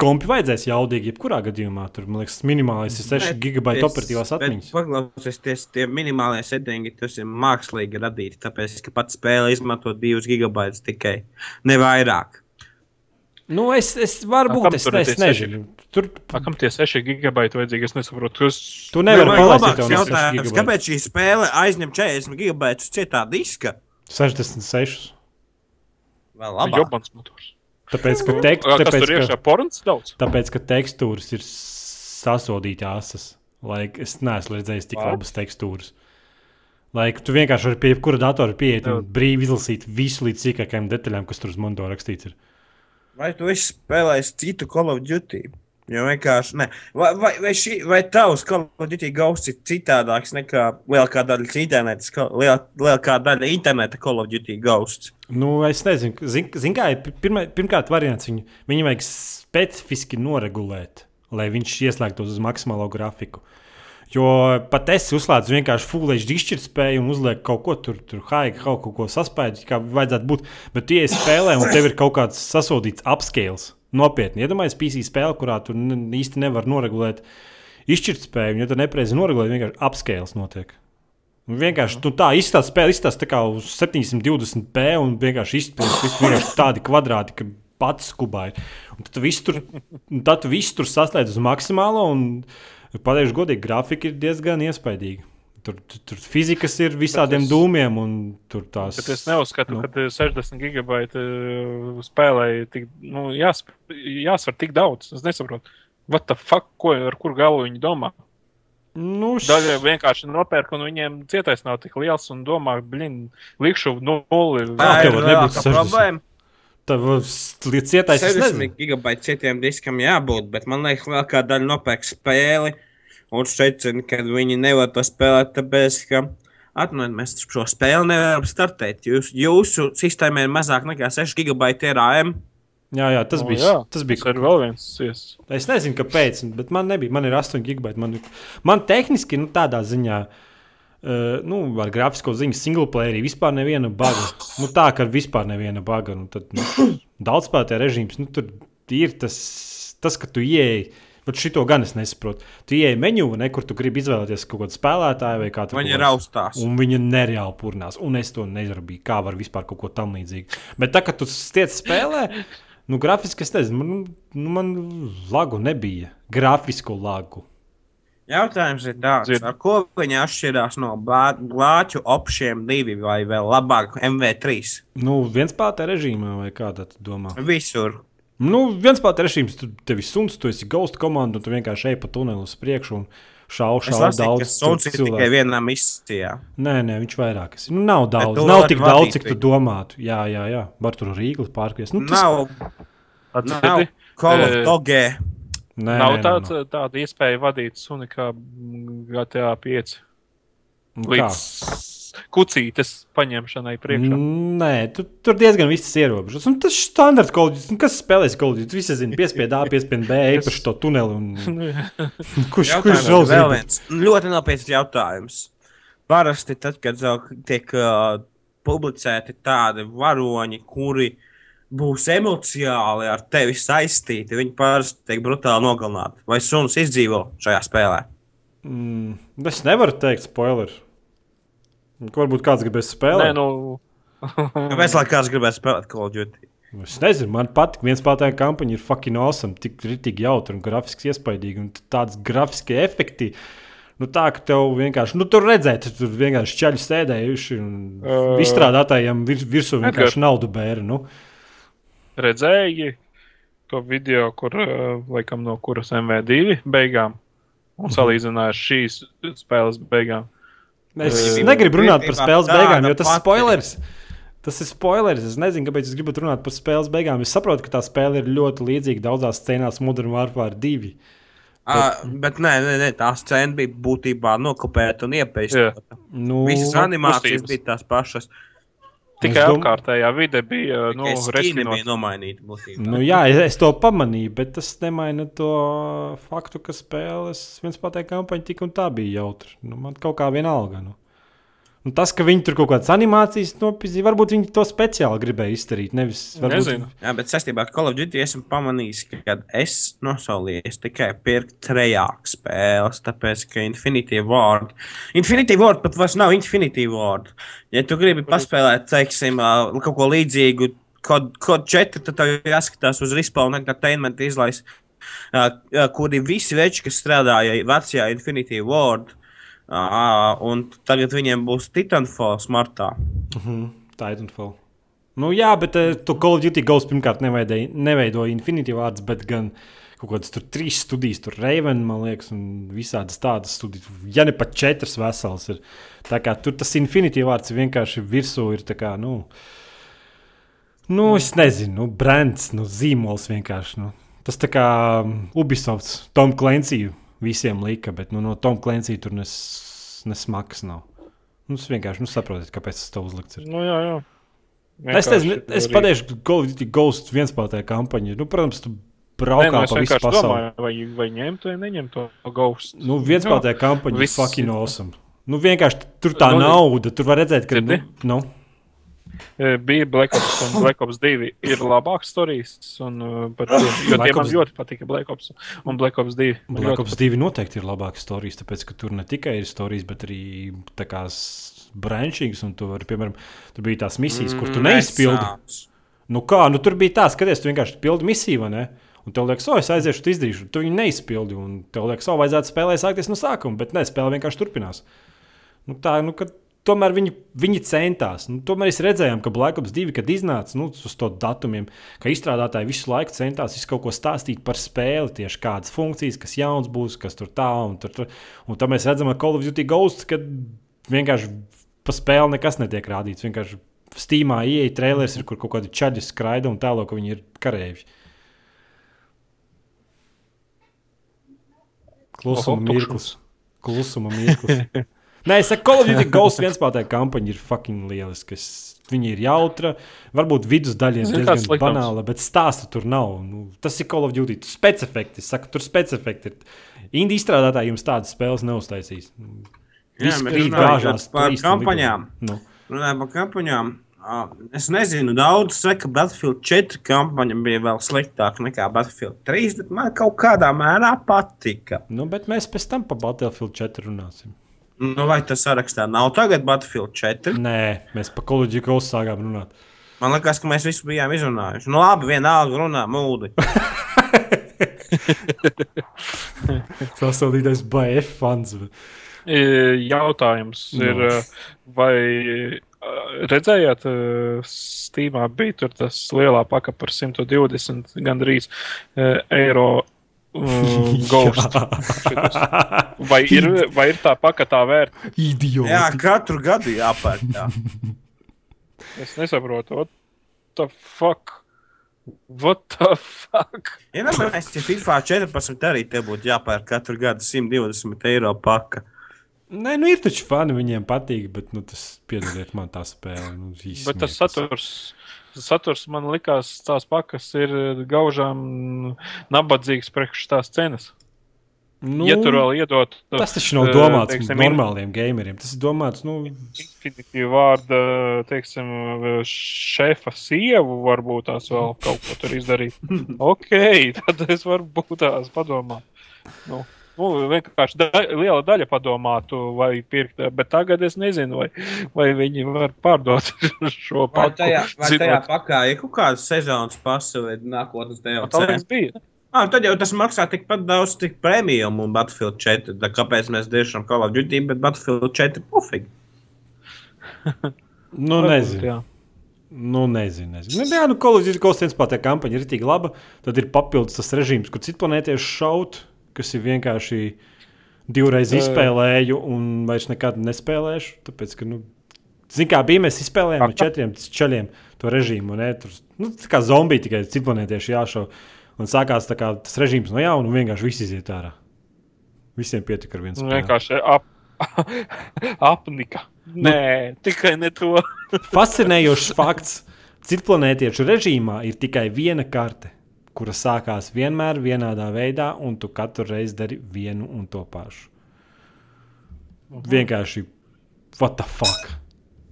kompi vajadzēs jaudīgi, jebkurā gadījumā. Tur, man liekas, minimālais ir 6 gigabaita operatīvās atmiņas. Paklausieties, tie minimālie settingi, tas ir mākslīgi radīti, tāpēc, ka pats spēle izmanto 2 gigabaitus tikai, ne vairāk. Nu, es, es varbūt kam es, es tie nezinu. Tur A, kam tie 6 gigabaiti vajadzīgi? Es nesaprotu, kas tu nevari Vai 6 jautājums. Kāpēc šī spēle aizņem 40 gigabaitus cietā diska? 66. Vēl ir labāk. jobans motors. Tāpēc, ka, A, tek, tāpēc, ka, porns daudz? tāpēc, ka tekstūras ir sasodīti asas. Lai es neesmu redzējis tik Vā. labas tekstūras. Lai tu vienkārši vari pie jebkura datora pieiet un brīvi izlasīt visu līdz sīkākajām detaļām, kas tur uz monitora rakstīts. Ir. Vai tu esi spēlējis citu Call of Duty? Jo vienkārši ne. Vai, vai, vai, šī, vai tavs Call of Duty gausts ir citādāks nekā lielākā daļa interneta, liel, lielākā daļa interneta Call of Duty gausts? Nu, es nezinu, zin, zin kā ir pirmā, pirmkārt variants. Viņu, viņu vajag specifiski noregulēt, lai viņš ieslēgtos uz maksimālo grafiku. Jo pat es uzslēdzu vienkārši fullēžu izšķirtspēju un uzlieku kaut ko tur, tur haigi, kaut ko, ko saspēju, kā vajadzētu būt. Bet, ja es spēlēju, un tev ir kaut kāds sasodīts upscales, nopietni, iedomājieties, PC spēle, kurā tu īsti nevar noregulēt izšķirtspēju, ja tu nepareizi noregulē, vienkārši upscales notiek. Un vienkārši tu tā izstāsta spēle, izstāsta tā kā uz 720p un vienkārši vienkārši tādi kvadrāti, ka pats. Un tad tu visu tur, tu visu tur saslēdz uz maksimālo, un pateikšu godīgi, grafika ir diezgan iespaidīga. Tur, tur, tur fizikas ir visādiem es- dūmiem, un tur tās. Bet es neuzskatu, nu. ka 60 gigabaiti uh, spēlēji tik, nu, jās, jāsver tik daudz. Es nesaprotu, what the fuck, ko, ar kur galu viņi domā. Nu, Daļai vienkārši nopērk, un viņiem cietais nav tik liels, un domā, blin, likšu nulli. Tā lielākā 60. problēma. Līdz cietais es 60 nezinu. gigabaitu citiem diskam jābūt, bet man liekas, lielākā daļa nopērk spēli un secina, ka viņi nevar to spēlēt, tāpēc, ka atvainojiet, mēs šo spēli nevaram startēt. Jūs, jūsu sistēmā ir mazāk nekā 6 gigabaiti RAM. Jā, jā, tas Nu, bija. jā, tas bija Tas ir vēl viens iesaistīts. Es nezinu, kāpēc, bet man nebija. Man ir 8 gigabaiti. Man, man tehniski, nu, tādā ziņā, Uh, nu, ar grafisko ziņu single playerī vispār neviena baga. Nu, tā, ka vispār neviena baga. Nu, tad, nu, Daudzspēlētāja režīms, nu, tur ir tas, tas ka tu ieeji. Bet šito gan es nesaprotu. Tu ieeji menu, ne, kur tu gribi izvēlēties kaut kādu spēlētāju vai kādu Viņa kāds- raustās. Un viņa nereāli purnās. Un es to nedarīju. Kā var vispār kaut ko tam līdzīgu. Bet tā, kad tu stiet spēlē, nu, grafiski es nezinu, man, nu, man lagu nebija. Grafisku lagu. Jautājums ir tāds, Dzird. ar ko viņa atšķirās no glāķu opšiem divi vai vēl labāk MV3? Nu, viens pātā režīmā vai kādā tu domā? Visur. Nu, viens pats režīms, tu tevi suns, tu esi gausta komanda, un tu vienkārši ej pa tuneli uz priekšu un Es lasīju, ka daudz suns ir tikai cilvēku. vienā misijā. Nē, nē, viņš vairāk. ir. Nu, nav daudz, tu nav tik daudz, cik tu viņu. domātu. Jā, jā, jā. var tur rīkli pārkriest. Nu, tas Nav, nav Atcerieties, Call of Eh, Dogē. Nē, nav nē, tāds, nav. tāda iespēja vadīt suni kā GTA 5 Nu, kā? līdz kucītes paņemšanai priekšā. Nē, tu, tur diezgan viss ierobežots. Un tas ir standarts kolģis. Nu, kas spēlēs kolģis? Visi zina, piespied A, piespied B, ej pa šo tuneli. Un... Kurš, kurš vēl vēl zina? viens ļoti nopietns jautājums. Parasti tad, kad uh, tiek uh, publicēti tādi varoņi, kuri būs emocionāli ar tevi saistīti, viņi parasti tiek brutāli nogalināti. Vai suns izdzīvo šajā spēlē? Mm, es nevaru teikt, spoiler. Varbūt kāds gribēs Nē, spēlēt. nu. Kāpēc lai kāds gribētu spēlēt Call of Duty? Es nezinu, man patīk, viens spēlētāja kampaņa ir fucking awesome, tik rītīgi jautra un grafiski iespaidīga. Un tāds grafiski efekti. Nu, tā kā tev vienkārši, nu, tur redzēt, tur vienkārši čaļi sēdējuši un uh, izstrādātājiem vir, virsū vienkārši naudu bēra. Nu. Redzēji to video, kur uh, laikam no kuras MV2 beigām un salīdzināja ar šīs spēles beigām. Es Uh, negribu runāt par spēles beigām, jo tas ir spoilers. Tas ir spoilers. Es nezinu, kāpēc es gribu runāt par spēles beigām. Es saprotu, ka tā spēle ir ļoti līdzīga daudzās scēnās Modern Warfare 2. Uh, bet nē, nē, nē, tā scēna bija būtībā nokopēta un iepazīstināta. Nu, Visas animācijas kustības. bija tās pašas. Tikai dom- apkārtējā vide bija nu, bija nomainīta. Nu, jā, es, es to pamanīju, bet tas nemaina to faktu, ka spēles viens pateikt, kampaņa tik un tā bija jautra. Nu, man kaut kā vienalga. Nu. Un tas, ka viņi tur kaut kādas animācijas nopietni, varbūt viņi to speciāli gribēja izdarīt. Nevis, varbūt, Nezinu. Jā, bet saistībā ar Call of Duty esmu pamanījis, ka kad es nosolījos tikai pirkt trejāku spēles, tāpēc ka Infinity Ward. Infinity Ward pat vairs nav Infinity Ward. Ja tu gribi paspēlēt, teiksim, kaut ko līdzīgu. Kod, kod 4, tad tev jāskatās uz Respawn Entertainment izlaiž, kuri visi veči, kas strādāja vecajā Infinity Ward, ā, un tagad viņiem būs Titanfalls martā. Mhm, Titanfall. Nu, jā, bet uh, to Call of Duty Ghost pirmkārt neveidoja, neveidoja Infinity Vārds, bet gan kaut kādas tur trīs studijas, tur Raven, man liekas, un visādas tādas studijas. Ja ne pat četras veselas ir. Tā kā tur tas Infinity Vārds vienkārši virsū, ir tā kā, nu, nu es nezinu, nu, brands, nu, zīmols vienkārši. Nu. Tas tā kā um, Ubisofts, Tom Clancy visiem lika, bet nu, no Tom Clancy tur nes, nesmags nav. Nu, es vienkārši nu, saprotu, kāpēc tas tev uzlikts. Ir. Nu, jā, jā. Es nezinu, Vienkārši es pateikšu, Duty Ghost vienspēlētāja kampaņa. Nu, protams, tu Nē, braukā nu, es pa visu vienkārši pasauli. domāju, vai, vai ņemt vai neņemt to ghost. Nu, vienspēlētāja kampaņa ir fucking awesome. Nu, vienkārši tur tā Nu, nauda, tur var redzēt, ka. Nu, nu, Bija Black Ops un Black Ops 2 ir labāks stāstījis. Jo tie Black man Ops- ļoti patika Black Ops un Black Ops 2. Man Black Ops 2 noteikti ir labākas stāstījis, tāpēc, ka tur ne tikai ir stāstījis, bet arī tā kā brančīgas, un tu vari, piemēram, tur bija tās misijas, kur tu neizpildi. Nesāc. Nu kā, nu tur bija tā, skaties, tu vienkārši pildi misiju, vai ne? Un tev liekas, o, es aiziešu, tu izdarīšu, tu viņu neizpildi. Un tev liekas, o, vajadzētu spēlēt sākties no sākuma, bet ne, spēle vienkārši turpinās. Nu, tā, nu, kad, tomēr viņi, viņi centās. Nu, tomēr mēs redzējām, ka Black Ops 2, kad iznāca nu, uz to datumiem, ka izstrādātāji visu laiku centās visu kaut ko stāstīt par spēli, tieši kādas funkcijas, kas jauns būs, kas tur tā un tur. tur. Un tam mēs redzam, ka Call of Duty Ghost, kad vienkārši pa spēli nekas netiek rādīts. Vienkārši Steamā ieeja trailers, ir, kur kaut kādi čaļi skraida un tēlo, ka viņi ir kareivi. Klusuma mirklis. Klusuma mirklis. Nē, es saku, Call of Duty Ghost vienspēlētāja kampaņa ir fucking lieliska. Viņa ir jautra, varbūt vidusdaļa ir diezgan banāla, bet stāsta tur nav. Nu, tas ir Call of Duty. Tur specifekti, es saku, tur specifekti ir. Indija izstrādātāji jums tādas spēles neuztaisīs. Visi mēs krīt gāžās par kampaņām. Nu. Runājot par kampaņām. Es nezinu, daudz saka, ka Battlefield 4 kampaņa bija vēl sliktāka nekā Battlefield 3, bet man kaut kādā mērā patika. Nu, bet mēs pēc tam par Battlefield 4 runāsim. Nu, vai tas sarakstā nav tagad Battlefield 4? Nē, mēs par Kolūģiju Ghost sākām runāt. Man liekas, ka mēs visu bijām izrunājuši. Nu, labi, vienalga runā mūdi. Sasodītais BF fans. E, Jautājums No. ir, e, vai e, redzējāt, Steamā bija tas lielā paka par 120 gandrīz eiro um, ghost. Vai ir, vai ir tā paka tā vērta? Idioti. Jā, katru gadu jāpērk. Jā. Es nesaprotu. What the fuck? What the fuck? Ja mēs ja FIFA 14 arī te būtu jāpērk katru gadu 120 eiro paka. Nē, nu ir taču fani, viņiem patīk, bet nu, tas piedodiet man tā spēle. Nu, Bet tas saturs, saturs man likās, tās pakas ir gaužām nabadzīgs priekš tās cenas. Nu, Ja tur vēl iedot tas taču nav domāts teiksim, normāliem gameriem. Tas ir domāts, nu, Infinitīva vārda, teiksim, šefa sievu, varbūt tās vēl kaut ko tur izdarīt. ok, tad es varbūt tās padomāt. Nu, nu, vienkārši da liela daļa padomātu, vai pirkt, bet tagad es nezinu, vai, vai viņi var pārdot šo Vai paku. tajā, vai tajā zinot, pakā ir kaut kāda sezonas pasa vai nākotnes Tā DLC? liekas bija. Ah, tad jau tas maksā tikpat daudz, cik premium un Battlefield 4. Tā kāpēc mēs tiešām Call of Duty, bet Battlefield 4 pofīgi? nu nezinu. jā. Nu, nezinu, nezinu. Nu, jā, nu, kolēģis kaut kāds tā kampaņa ir tik laba. Tad ir papildus tas režīms, kur citu planētiešu šaut, kas ir vienkārši divreiz izspēlēju un vairs nekad nespēlēšu. Tāpēc, ka, nu, Ziniet, kā bija, mēs izspēlējām ar četriem ceļiem to režīmu. Ne? Tur nu, tā kā zombiji tikai citu planētiešu jāšauj. Un sākās kā, tas režīms no jauna, un vienkārši viss iziet ārā. Visiem pietika ar vienu Nu, spēli. vienkārši ap, apnika. Nē, tikai ne to. Fascinējošs fakts. Citplanētiešu režīmā ir tikai viena karte, kura sākās vienmēr vienādā veidā, un tu katru reizi dari vienu un to pašu. Vienkārši, what the fuck?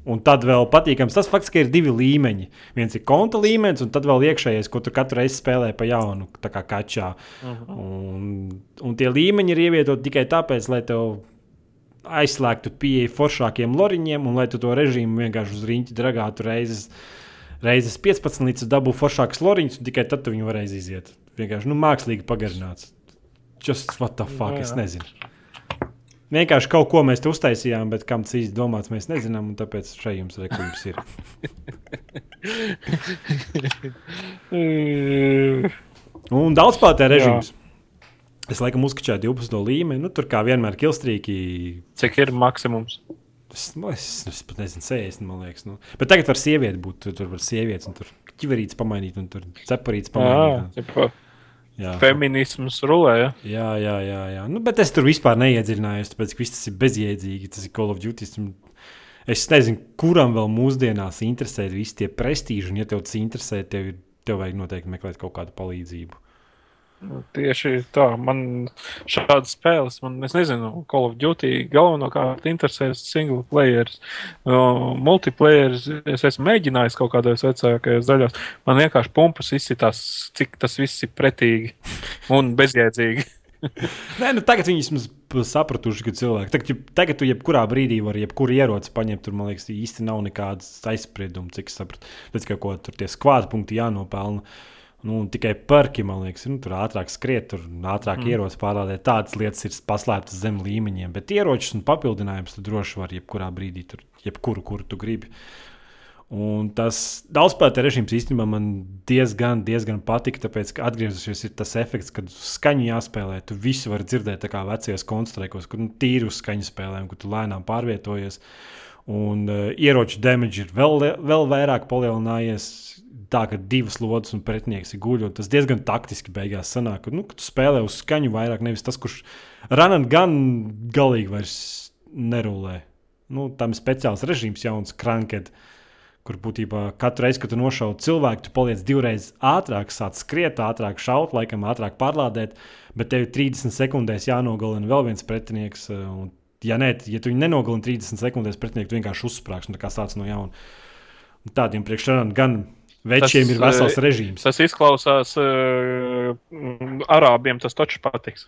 Un tad vēl patīkams tas fakts, ka ir divi līmeņi. Viens ir konta līmenis, un tad vēl iekšējais, ko tu katru reizi spēlē pa jaunu, tā kā kačā. Un, un tie līmeņi ir ievietoti tikai tāpēc, lai tev aizslēgtu pieeja foršākiem loriņiem, un lai tu to režīmu vienkārši uz rīņķa dragātu reizes, reizes 15 līdz dabū foršākus loriņus, un tikai tad tu viņu varēsi iziet. Vienkārši nu, mākslīgi pagarināts. Just what the fuck, es nezinu. Vienkārši kaut ko mēs te uztaisījām, bet kam tas īsti domāts, mēs nezinām, un tāpēc šeit jums rekurors ir. Un daudz spēlētāju režīms. Es laikam uzskačāju 12 līmeni, nu, tur kā vienmēr kilstrīki Cik ir maksimums? Es, nu, es, es pat nezinu, 60. Man liekas, nu. Bet tagad var sieviete būt. Tur, tur var sievietes, un tur ķiverītes pamainīt, un tur cepurītes Jā, pamainīt. tipa, Jā, feminisms rulē. Ja? jā, jā, jā, jā. Nu, bet es tur vispār neiedziļinājos, tāpēc ka viss tas ir bezjēdzīgi. Tas ir Call of Duty. Es nezinu, kuram vēl mūsdienās interesē visi tie prestiži, un ja tev tas interesē, tev, ir, tev vajag noteikti meklēt kaut kādu palīdzību. Tieši tā, man šādas spēles, man, es nezinu, Call of Duty galvenokārt interesēs single players. Uh, multiplayers es esmu mēģinājis kaut kādās vecākajās daļās. Man vienkārši pumpas izsitās, cik tas viss ir pretīgi un bezjēdzīgi. Nē, nu tagad viņi vismaz sapratuši, ka cilvēki. Tagad, tagad tu jebkurā brīdī vari jebkuru ieroci paņemt. Tur, man liekas, īsti nav nekādas aizsprieduma, cik es sapratu. Pēc kā ko tur tie skvāta punkti jānopelna. Nu, tikai parki, man liekas, nu, tur ātrāk skriet, tur ātrāk mm. ierodas pārlādēt. Tādas lietas ir paslēptas zem līmeņiem, bet ieročus un papildinājumus tu droši vari jebkurā brīdī, tur, jebkuru, kuru tu gribi. Un tas daudzspēlētāju režīms īstenībā man diezgan, diezgan patika. Tāpēc, ka atgriezusies ir tas efekts, kad skaņu jāspēlē. Tu visu vari dzirdēt, kā vecajos konstruktos, kur nu, tīri uz skaņu spēlēm, kur tu lēnām pārvietojies. Un uh, ieroču damage ir vēl, vēl vairāk palielinājies. Tā kā divas lodes un pretinieks ir guļ. un Tas diezgan taktiski beigās sanāk. ka, Nu, ka tu spēlē uz skaņu vairāk, nevis tas, kurš ranan gan galīgi vairs nerulē. Nu, tam ir speciāls režīms, jauns krankets kur būtībā katru reizi, kad tu nošauji cilvēku, tu paliec divreiz ātrāk, sāc skriet, ātrāk šaut, laikam ātrāk pārlādēt, bet tev ir 30 sekundēs jānogalina vēl viens pretinieks. eh, Un, Ja, nē, ja tu viņu nenogalini 30 sekundēs, pretinieks vienkārši uzsprāgst un tā kā sāc no jauna. Un Tādiem priekšsēdētājiem gan večiem Tas, ir vesels eh, režīms. Tas izklausās, uh, arābiem tas taču patiks.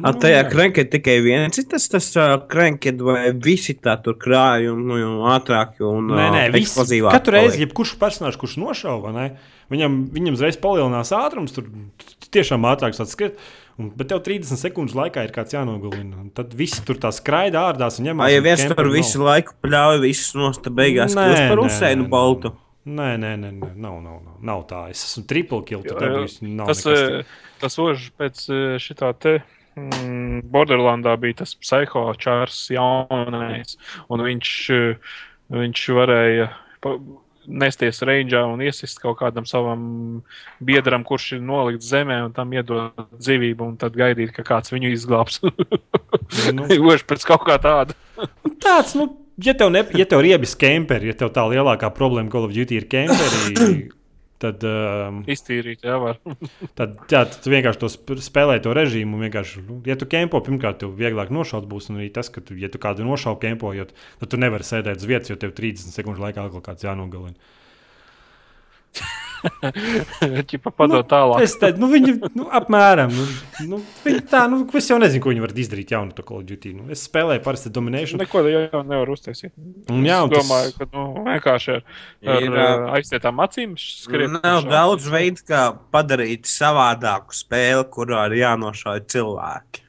A, tajā krenkē tikai viens ir tas, tas uh, krenkē, vai visi tā tur krājumi, nu, jau ātrāk un Nē, nē, viss, eksplozīvāk katru reizi, jebkurš personāžs, kurš nošauba, ne, viņam, viņam uzreiz palielinās ātrums, tur tiešām ātrāk. Un, bet tev 30 sekundes laikā ir kāds jānogalina. Tad visi tur tā skraida ārdās un ņemās. Vai ja viens tur visu laiku pļauj visus nost, tad beigās Nē, par nē, Usainu nē, Boltu? Nē, nē, nē, nē, nav, nav, nav, nav tā. Es esmu triple kill. Tas, nekas eh, tas ožs pēc eh, šitā te. Mm, Borderlandā bija tas psiho čārs jaunais, un viņš, eh, viņš varēja nesties reņģā un iesist kaut kādam savam biedram, kurš ir nolikts zemē, un tam iedot dzīvību, un tad gaidīt, ka kāds viņu izglābs. Nu. Ožs pēc kaut kā tāda. Tāds, nu, ja tev, ne, ja tev ir riebis kemperi, ja tev tā lielākā problēma Call of Duty ir kemperi, tad, um, Iztīrīt, jā, var. tad jā, tu vienkārši to sp- spēlē to režīmu. nu, ja tu kempo, pirmkārt, tev vieglāk nošaut būs, un arī tas, ka, tu, ja tu kādu nošauji kempojot, tad tu nevari sēdēt uz vietas, jo tev 30 sekundžu laikā atkal kāds jānogalina. Čipa padot tālāk. Es teicu, nu, viņi nu, apmēram. Nu, nu, viņi tā, nu, es jau nezinu, ko viņi var izdarīt jaunu to Call of Duty. Nu, es spēlēju parasti Domination. Neko jau nevar uztaisīt. Un jā, un es tas- domāju, ka nu, vienkārši ar, ar Ir, uh, aiztietām acīm skriet. Nav daudz veidu, kā padarīt savādāku spēli, kurā ir jānošauj cilvēki.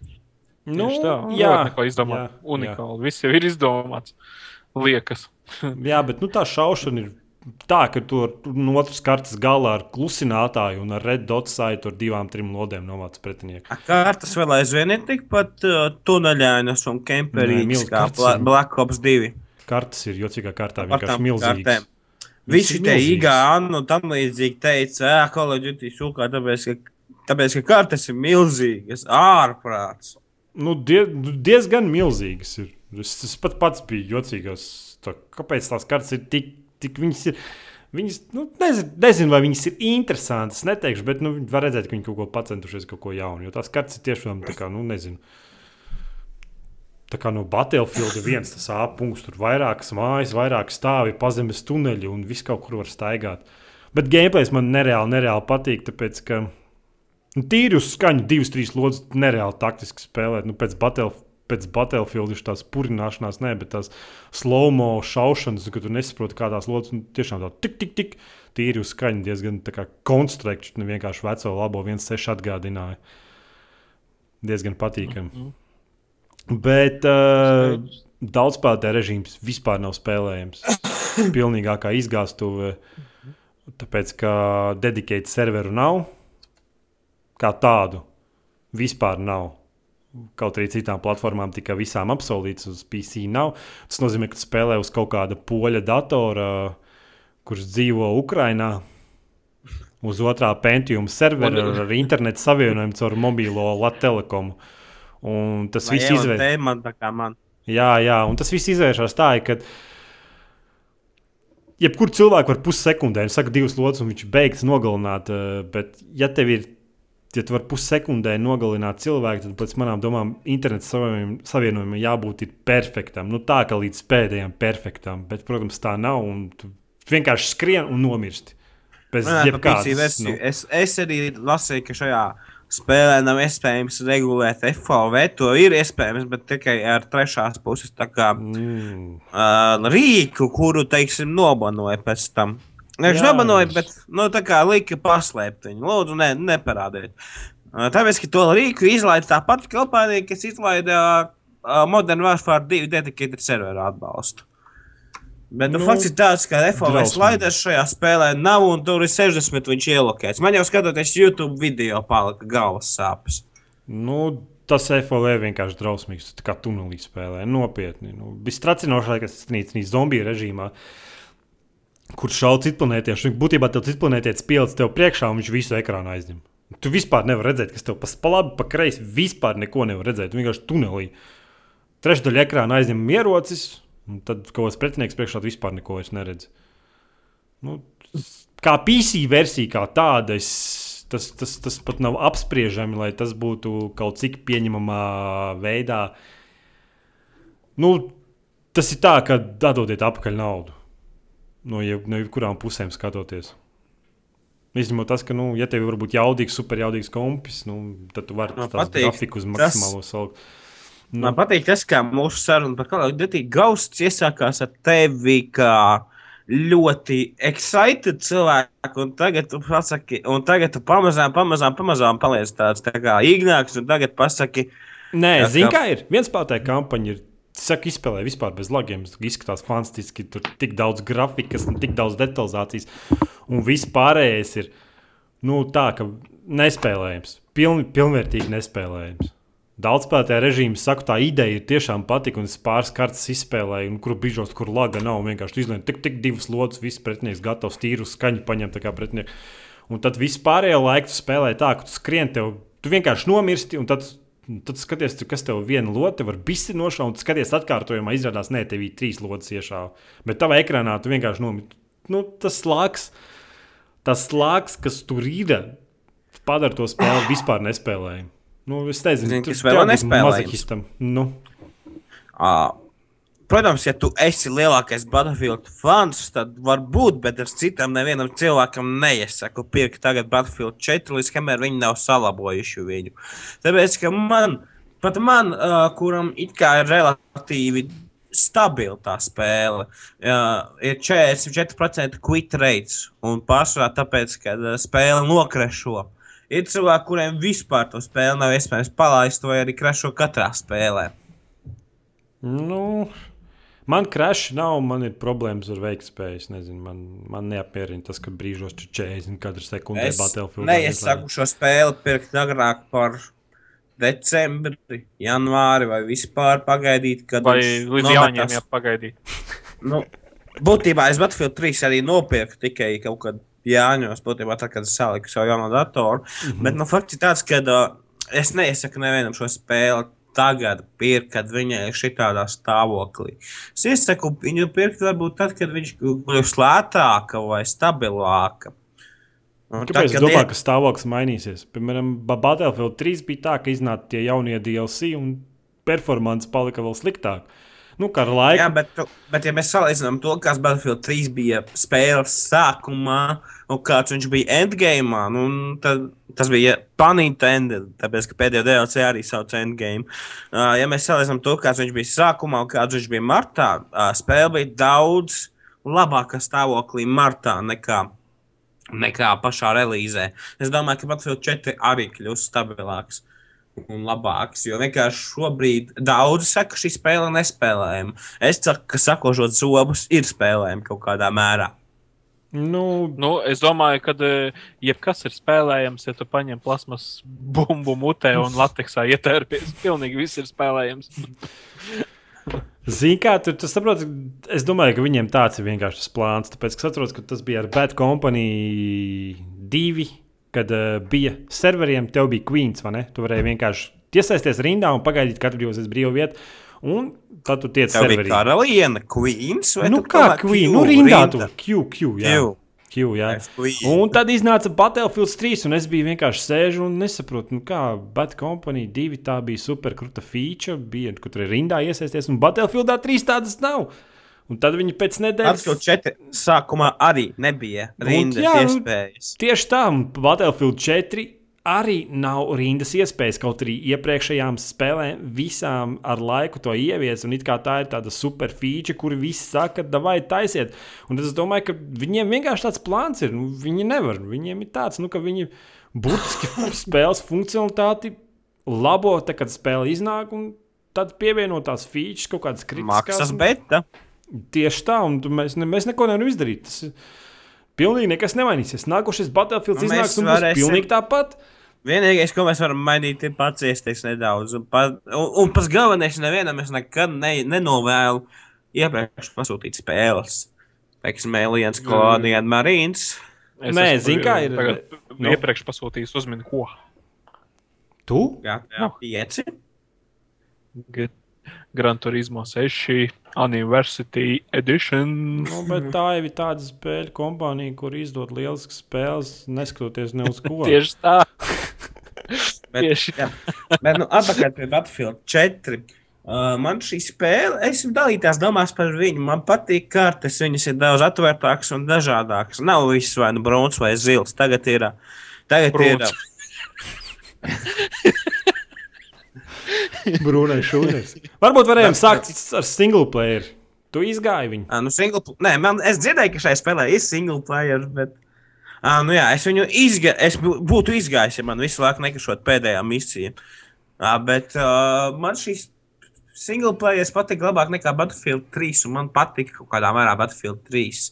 Nu, tā, jā, neko izdomāt. jā, Unikāli. Viss jau ir izdomāts. Liekas. Jā, bet nu, tā šaušana ir tā, ka tu ar- tu no otras kartes galā ar klusinātāju un ar red dot saitu ar divām, trim lodēm novāc pretinieku. Kartas vēl aizvien ir tikpat uh, tuneļainas un kemperīgas kā kartas Bla ir- Black Ops 2. Kartes ir jocīgā kārtā vienkārši milzīgas. Visi tie īgāni un tam līdzīgi teica, ka Duty sūkā, tāpēc, ka, tāpēc, ka kartes ir milzīgas, ārprāts. Nu, die, nu, diezgan milzīgas. Ir. Es, es pat pats biju jocīgās. Tā, kāpēc tās kartes ir tik, tik viņas ir? Viņas, nu, nezinu, nezinu, vai viņas ir interesantas. Es neteikšu, bet nu, var redzēt, ka viņi kaut ko pacentušies, kaut ko jaunu. Jo tās kartes ir tiešām tā kā, nu, nezinu. Tā kā no Battlefield viens tas āpunkts, tur vairākas mājas, vairāk stāvi, pazemes tuneļi un viss kaut kur var staigāt. Bet gameplays man nereāli, nereāli patīk, tāpēc ka nu, tīri uz skaņu, divas, trīs lodziņas, nereāli taktiski spēlēt. Nu, pēc, battle, pēc Battlefield ir tās purināšanās, ne, bet tās slow-mo šaušanas, kad tu nesaproti, kādās lodziņās, nu, tiešām tā tik, tik, tik. Tīri uz skaņu diezgan konstrukts, ne vienkārši veco labo 1,6 atgādināja. Diezgan patīkami. Mm -hmm. Bet uh, daudzspēlētāju režīms vispār nav spēlējams. Pilnīgākā izgāstuve, tāpēc ka dedikēta serveru nav. Kā tādu vispār nav. Kaut arī citām platformām tika visām apsolīts, uz PC nav. Tas nozīmē, ka spēlē uz kaut kāda poļa datora, kurš dzīvo Ukrajinā. Uz otrā pentiuma servera ar internetu savienojumu caur mobilo telekomu. Un tas Vai viss man. Jā, jā, un tas viss izvēršas tā, ka jebkurš cilvēks var pussekundē, viņš saka, divas lodes, un viņš beigs nogalināt. eh, Bet, ja tev ir, ja tu vari pussekundē nogalināt cilvēku, tad pēc manām domām interneta savienojumam, jābūt perfektam. Nu, tā kā līdz pēdējiem perfektam, bet, protams, tā nav. un tu Vienkārši skrien un nomirsti. Bez jebkādas. Nu, Es, es arī lasīju, ka šajā spēlē nav iespējams regulēt FOV. To ir iespējams, bet tikai ar trešās puses kā, mm, uh, rīku, kuru, teiksim, nobanoja pēc tam. Nevis Jā, nobanoja, es- bet nu, tā kā lika paslēpt viņu. Lūdzu, ne, neparādiet. Uh, tāpēc, ka to rīku izlaida tā pati kompānija, kas izlaida uh, Modern Warfare 2 dedicated serveru atbalstu. Bet nu, Nu, nu, fakts ir tāds, ka drausmīgi. sliders šajā spēlē nav un tur ir 60 viņš ielokēts. Man jau skatoties YouTube video, palika galvas sāpes. Nu, tas FOV vienkārši drausmīgs. Kā tunelī spēlē. Nopietni. Nu, Vistracinošākais tas ir zombiju režīmā. Kur šauj citplanētieši. Viņš būtībā tev citplanētietis pielicis tev priekšā, un viņš visu ekrānu aizņem. Tu vispār nevari redzēt, kas tev pa, labi, pa kreisi. Vispār neko nevar redzēt. Tu vienkārši tunelī. Trešdaļa ekrāna aizņem ierocis, un tad kaut kāds pretinieks priekšā vispār neko neredz. Nu, kā PC versija, kā tāda, es, tas, tas, tas pat nav apspriežami, lai tas būtu kaut cik pieņemamā veidā Nu, tas ir tā, ka dodiet atpakaļ naudu. No, jeb, no jebkurām pusēm skatoties. Izņemot tas, ka, nu, ja tev ir varbūt jaudīgs, superjaudīgs kompis, nu, tad tu vari tādu grafiku uz maksimālo salku. Nu, Man patīk tas, kā mūsu saruna par of Duty Ghosts iesākās ar tevi, kā ļoti excited cilvēku, un tagad tu pasaki, un tagad tu pamazām, pamazām, pamazām paliec tāds tā kā īgnāks, un tagad pasaki, Nē, zini, kā ir. Viens spēlētāja kampaņa ir. Saka, izspēlē vispār bez lagiem. Izskatās fantastiski. Tur tik daudz grafikas un tik daudz detalizācijas. Un viss pārējais ir nu, tā, ka nespēlējams. Piln, pilnvērtīgi nespēlējams. Daudz spēlētāju režīmu saka, tā ideja ir tiešām patika, un es pāris kārtas izspēlēju, un kur brīžos, kur laga nav. Vienkārši tu izlēmi tik, tik divas lodes, viss pretinieks gatavs tīru skaņu paņemt kā pretinieks. Un tad viss pārējo laiku tu spēlē tā, ka tu skrien, tev, tu vienkārši nomirsti, un tad, tad tu skaties, tu- kas tev viena lote var bisi nošaut, skaties atkārtojumā, izrādās, ne, tev ir trīs lodes iešāva. Bet tavā ekrānā tu vienkārši nomirsti. Nu, tas slāgs, tas slāgs, kas tur ir, padara to spēli vispār nespēlējumu. Nu, es nezinu, kas vēl mazohistam. Nu, ā, protams, ja tu esi lielākais Battlefield fans, tad varbūt, bet es citam nevienam cilvēkam neiesaku pirkt tagad Battlefield 4, līdz kamēr viņi nav salabojuši viņu. Tāpēc, ka man, pat man, uh, kuram it kā ir relatīvi stabila tā spēle, uh, ir 44% quit rates. Un pārsvarā tāpēc, ka uh, spēle nokrešo. Ir cilvēki, kuriem vispār to spēli nav iespējams palaist, vai arī krešo katrā spēlē. nu, man krāšņi nav, man ir problēmas ar veiktspēju. Es Nezinu, man, man neapmierina tas, ka brīžos tur 40 katru sekundi Es Battlefield. neiesaku šo spēli pirkt agrāk par decembri, janvāri vai vispār pagaidīt, kad Vai līdz jāņem jāpagaidīt? Nu, būtībā es Battlefield 3 arī nopirku tikai kaut kad Jāņos, būtībā tā, kad es saliku savu jauno datoru. Mm. -hmm. Bet nu, fakts ir tāds, ka uh, es neiesaku nevienam šo spēli. Tagad pirkt, kad viņa ir šitādā stāvoklī. Es iesaku viņu pirkt, varbūt tad, kad viņš kļūs lētāka vai stabilāka. Un Kāpēc es domāju, iet- ka stāvoklis mainīsies? Piemēram, Ba- Battlefield 3 bija tā, ka iznāca tie jaunie DLC un performance palika vēl sliktāk. Nu, kā ar laiku. Jā, bet, bet ja mēs salīdzinām to, kāds Battlefield 3 bija spēles sākumā, un kāds viņš bija endgame, nu, tad tas bija panintended, tāpēc, ka pēdējo DLC arī sauc endgame. Uh, ja mēs salīdzinām to, kāds viņš bija sākumā un kāds viņš bija martā, uh, spēle bija daudz labāka stāvoklī martā nekā, nekā pašā relīzē. Es domāju, ka Battlefield 4 arī kļūs stabilāks. Un labāks, jo vienkārši šobrīd daudzi saka, ka šī spēle ir nespēlējama. Es saku, ka sakošot zobus ir spēlējama kaut kādā mērā. Nu, Nu, es domāju, ka uh, jebkas ir spēlējams, ja tu paņem plasmas bumbu mutē un lateksā ietērpies. Pilnīgi viss ir spēlējams. Zini, kā tur tas saprot, es domāju, ka viņiem tāds ir vienkārši tas plāns. Tāpēc, ka es atceros, ka tas bija ar Bad Company 2, kad uh, bija serveriem, tev bija Queens, vai ne? Tu varēji vienkārši iesaisties rindā un pagaidīt, kad brīvos es brīvu vietu. Un tad tu tiec Tā serverī. karaliene, Queens vai Nu, tu kā Queen? Nu, rindā tur. Q, Q, jā. Q. Q, jā. Un tad iznāca Battlefield 3, un es biju vienkārši sēžu un nesaprotu, nu kā Bad Company 2 tā bija superkruta feature, bija, kur tur ir rindā iesaisties, un Battlefieldā 3 tādas nav. Un tad viņi pēc nedēļas. Battlefield 4 sākumā arī nebija Un, rindas jā, nu, iespējas. Tieši tā, un Battlefield 4 arī nav rindas iespējas. Kaut arī iepriekšējām spēlēm visām ar laiku to ievies, un it kā tā ir tāda super feature, kur visi saka, vai taisiet. Un tad es domāju, ka viņiem vienkārši tāds plāns ir. Nu, viņi nevar. Viņiem ir tāds, nu, ka viņi burtiski spēles funkcionalitāti labo, tad, kad spēle iznāk, un tad pievienot tās features, kaut kādas kritiskās. Maksas beta. Tieši tā, un mēs, ne, mēs neko nevaram izdarīt. Tas ir pilnīgi nekas nemainīsies. Nākošais Battlefield Nu, iznāks un būs varēsim- pilnīgi tāpat. Vienīgais, ko mēs varam mainīt, ir paciesties nedaudz. Un, pa, un, un pats galvenais, nevienam es nekad ne, nenovēlu iepriekš pasūtīt spēles. Teiksim, Aliens, Colonial Marines. Es Nē, zini, kā ir- Tagad, nu. nu. Iepriekš pasūtījis uzmini, ko. Tu? GTA 5. G- Gran Turismo 6 University Edition. Nu, bet tā jau ir tāda spēļu kompānija, kur izdod lieliskas spēles, neskatoties ne uz ko. Tieši tā. Bet, Tieši. jā. Bet, nu, atpakaļ pie Battlefield 4. Uh, man šī spēle, es esmu dalītās domās par viņu. Man patīk kartes, viņas ir daudz atvērtākas un dažādākas. Nav viss vai nu brūns vai zils. Tagad ir. ā, Tagad Brūns. ir. Brūnais šūnas. Varbūt varējām sākt ar single player. Tu izgāji viņu. ā, Nu, single, nē, man, es dzirdēju, ka šai spēlē ir single player, bet. ā, Nu, jā, es viņu izga, es bū- būtu izgājis, ja man visu laiku nekašot pēdējā misija. Ā, Bet uh, man šīs single player patīk labāk nekā Battlefield 3. un Man patīk kaut kādā mērā Battlefield 3.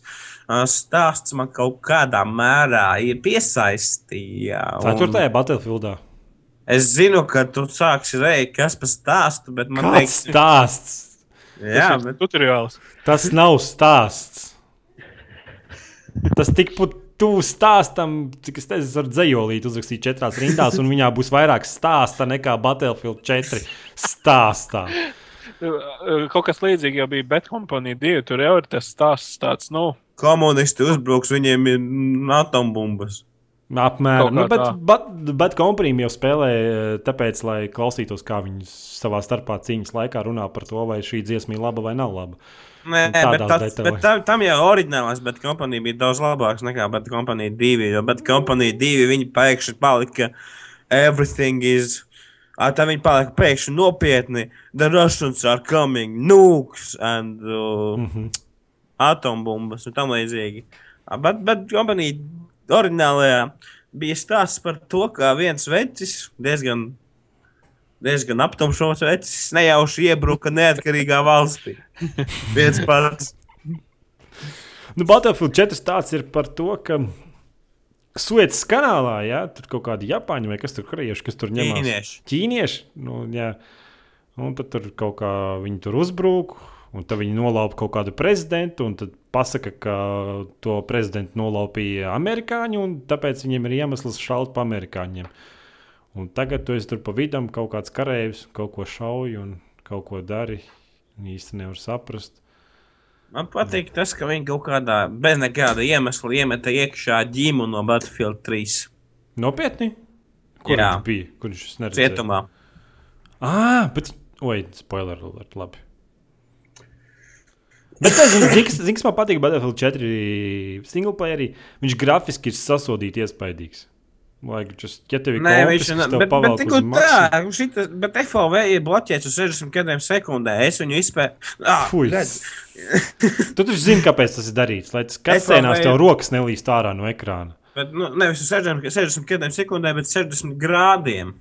Ā, Stāsts man kaut kādā mērā ir piesaistījis. Ceturtajā Battlefieldā. Es zinu, ka tu sāksi reiķi, kas par stāstu, bet man Kāds liekas, stāsts? jā, Tas ir bet tutoriāls. Tas nav stāsts. Tas tik pat tuvu stāstam, cik es teicu, ar dzējolīti uzrakstīt četrās rindās, un viņā būs vairāk stāsta nekā Battlefield 4 stāstā. Kaut kas līdzīgs jau bija Company 2. Tur jau ir tas stāsts tāds, nu, komunisti uzbruks, viņiem ir atombumbas. Apmēram. Nu, bet, bet, bet komprīmi jau spēlē, eh, tāpēc, lai klausītos, kā viņi savā starpā cīņas laikā runā par to, vai šī dziesma ir laba vai nav laba. Nē, tādās bet, tas, detaļās. bet tam, tam jau oriģinālās, bet kompānija bija daudz labāks nekā bet kompānija divi. Jo bet kompānija divi viņi pēkšņi palika everything is. Tā viņi palika pēkšņi nopietni. The Russians are coming, nukes and uh, Mm -hmm. atombumbas un tam līdzīgi. Bet, bet kompānija oriģinālajā bija stāsts par to, kā viens vecis diezgan. Diezgan aptumšots vecis nejauši iebruka neatkarīgā valstī. Viens pats. Nu, Battlefield 4 stāsts ir par to, ka Suecas kanālā, ja, tur kaut kādi japāņi vai kas tur krieši, kas tur ņemās. Ķīnieši. Ķīnieši, nu, jā. Un tad tur kaut kā viņi tur uzbrūk, un tad viņi nolaupa kaut kādu prezidentu, un tad pasaka, ka to prezidentu nolaupīja amerikāņi, un tāpēc viņiem ir iemesls šaut pa amerikāņiem. Un tagad tu esi tur pa vidam, kaut kāds karavīrs, kaut ko šauj un kaut ko dari. Īsti nevar saprast. Man patīk tas, ka viņi kaut kādā bez nekāda iemesla iemeta iekšā ģimu no Battlefield 3 Nopietni? Kur Jā. viņš bija? Kur viņš neredzēja? cietumā. Ah, bet. Oi, spoiler alert, labi. Bet tas Zinks, Zinks man patīk, Battlefield 4 single playerī. Viņš grafiski ir sasodīts, iespaidīgs. Like, just, ja tev ir viņš kas ir. tev Bet, bet, maksu- tā, šita, bet FOV ir bloķēts uz 60 kadriem sekundē. Es viņu izspēju. Ah, redz. Tu taču zini, kāpēc tas ir darīts. Lai tas FOV kasēnās tev rokas nelīst ārā no ekrāna. Bet, nu, nevis uz 60, 60 kadriem sekundē, bet 60 grādiem.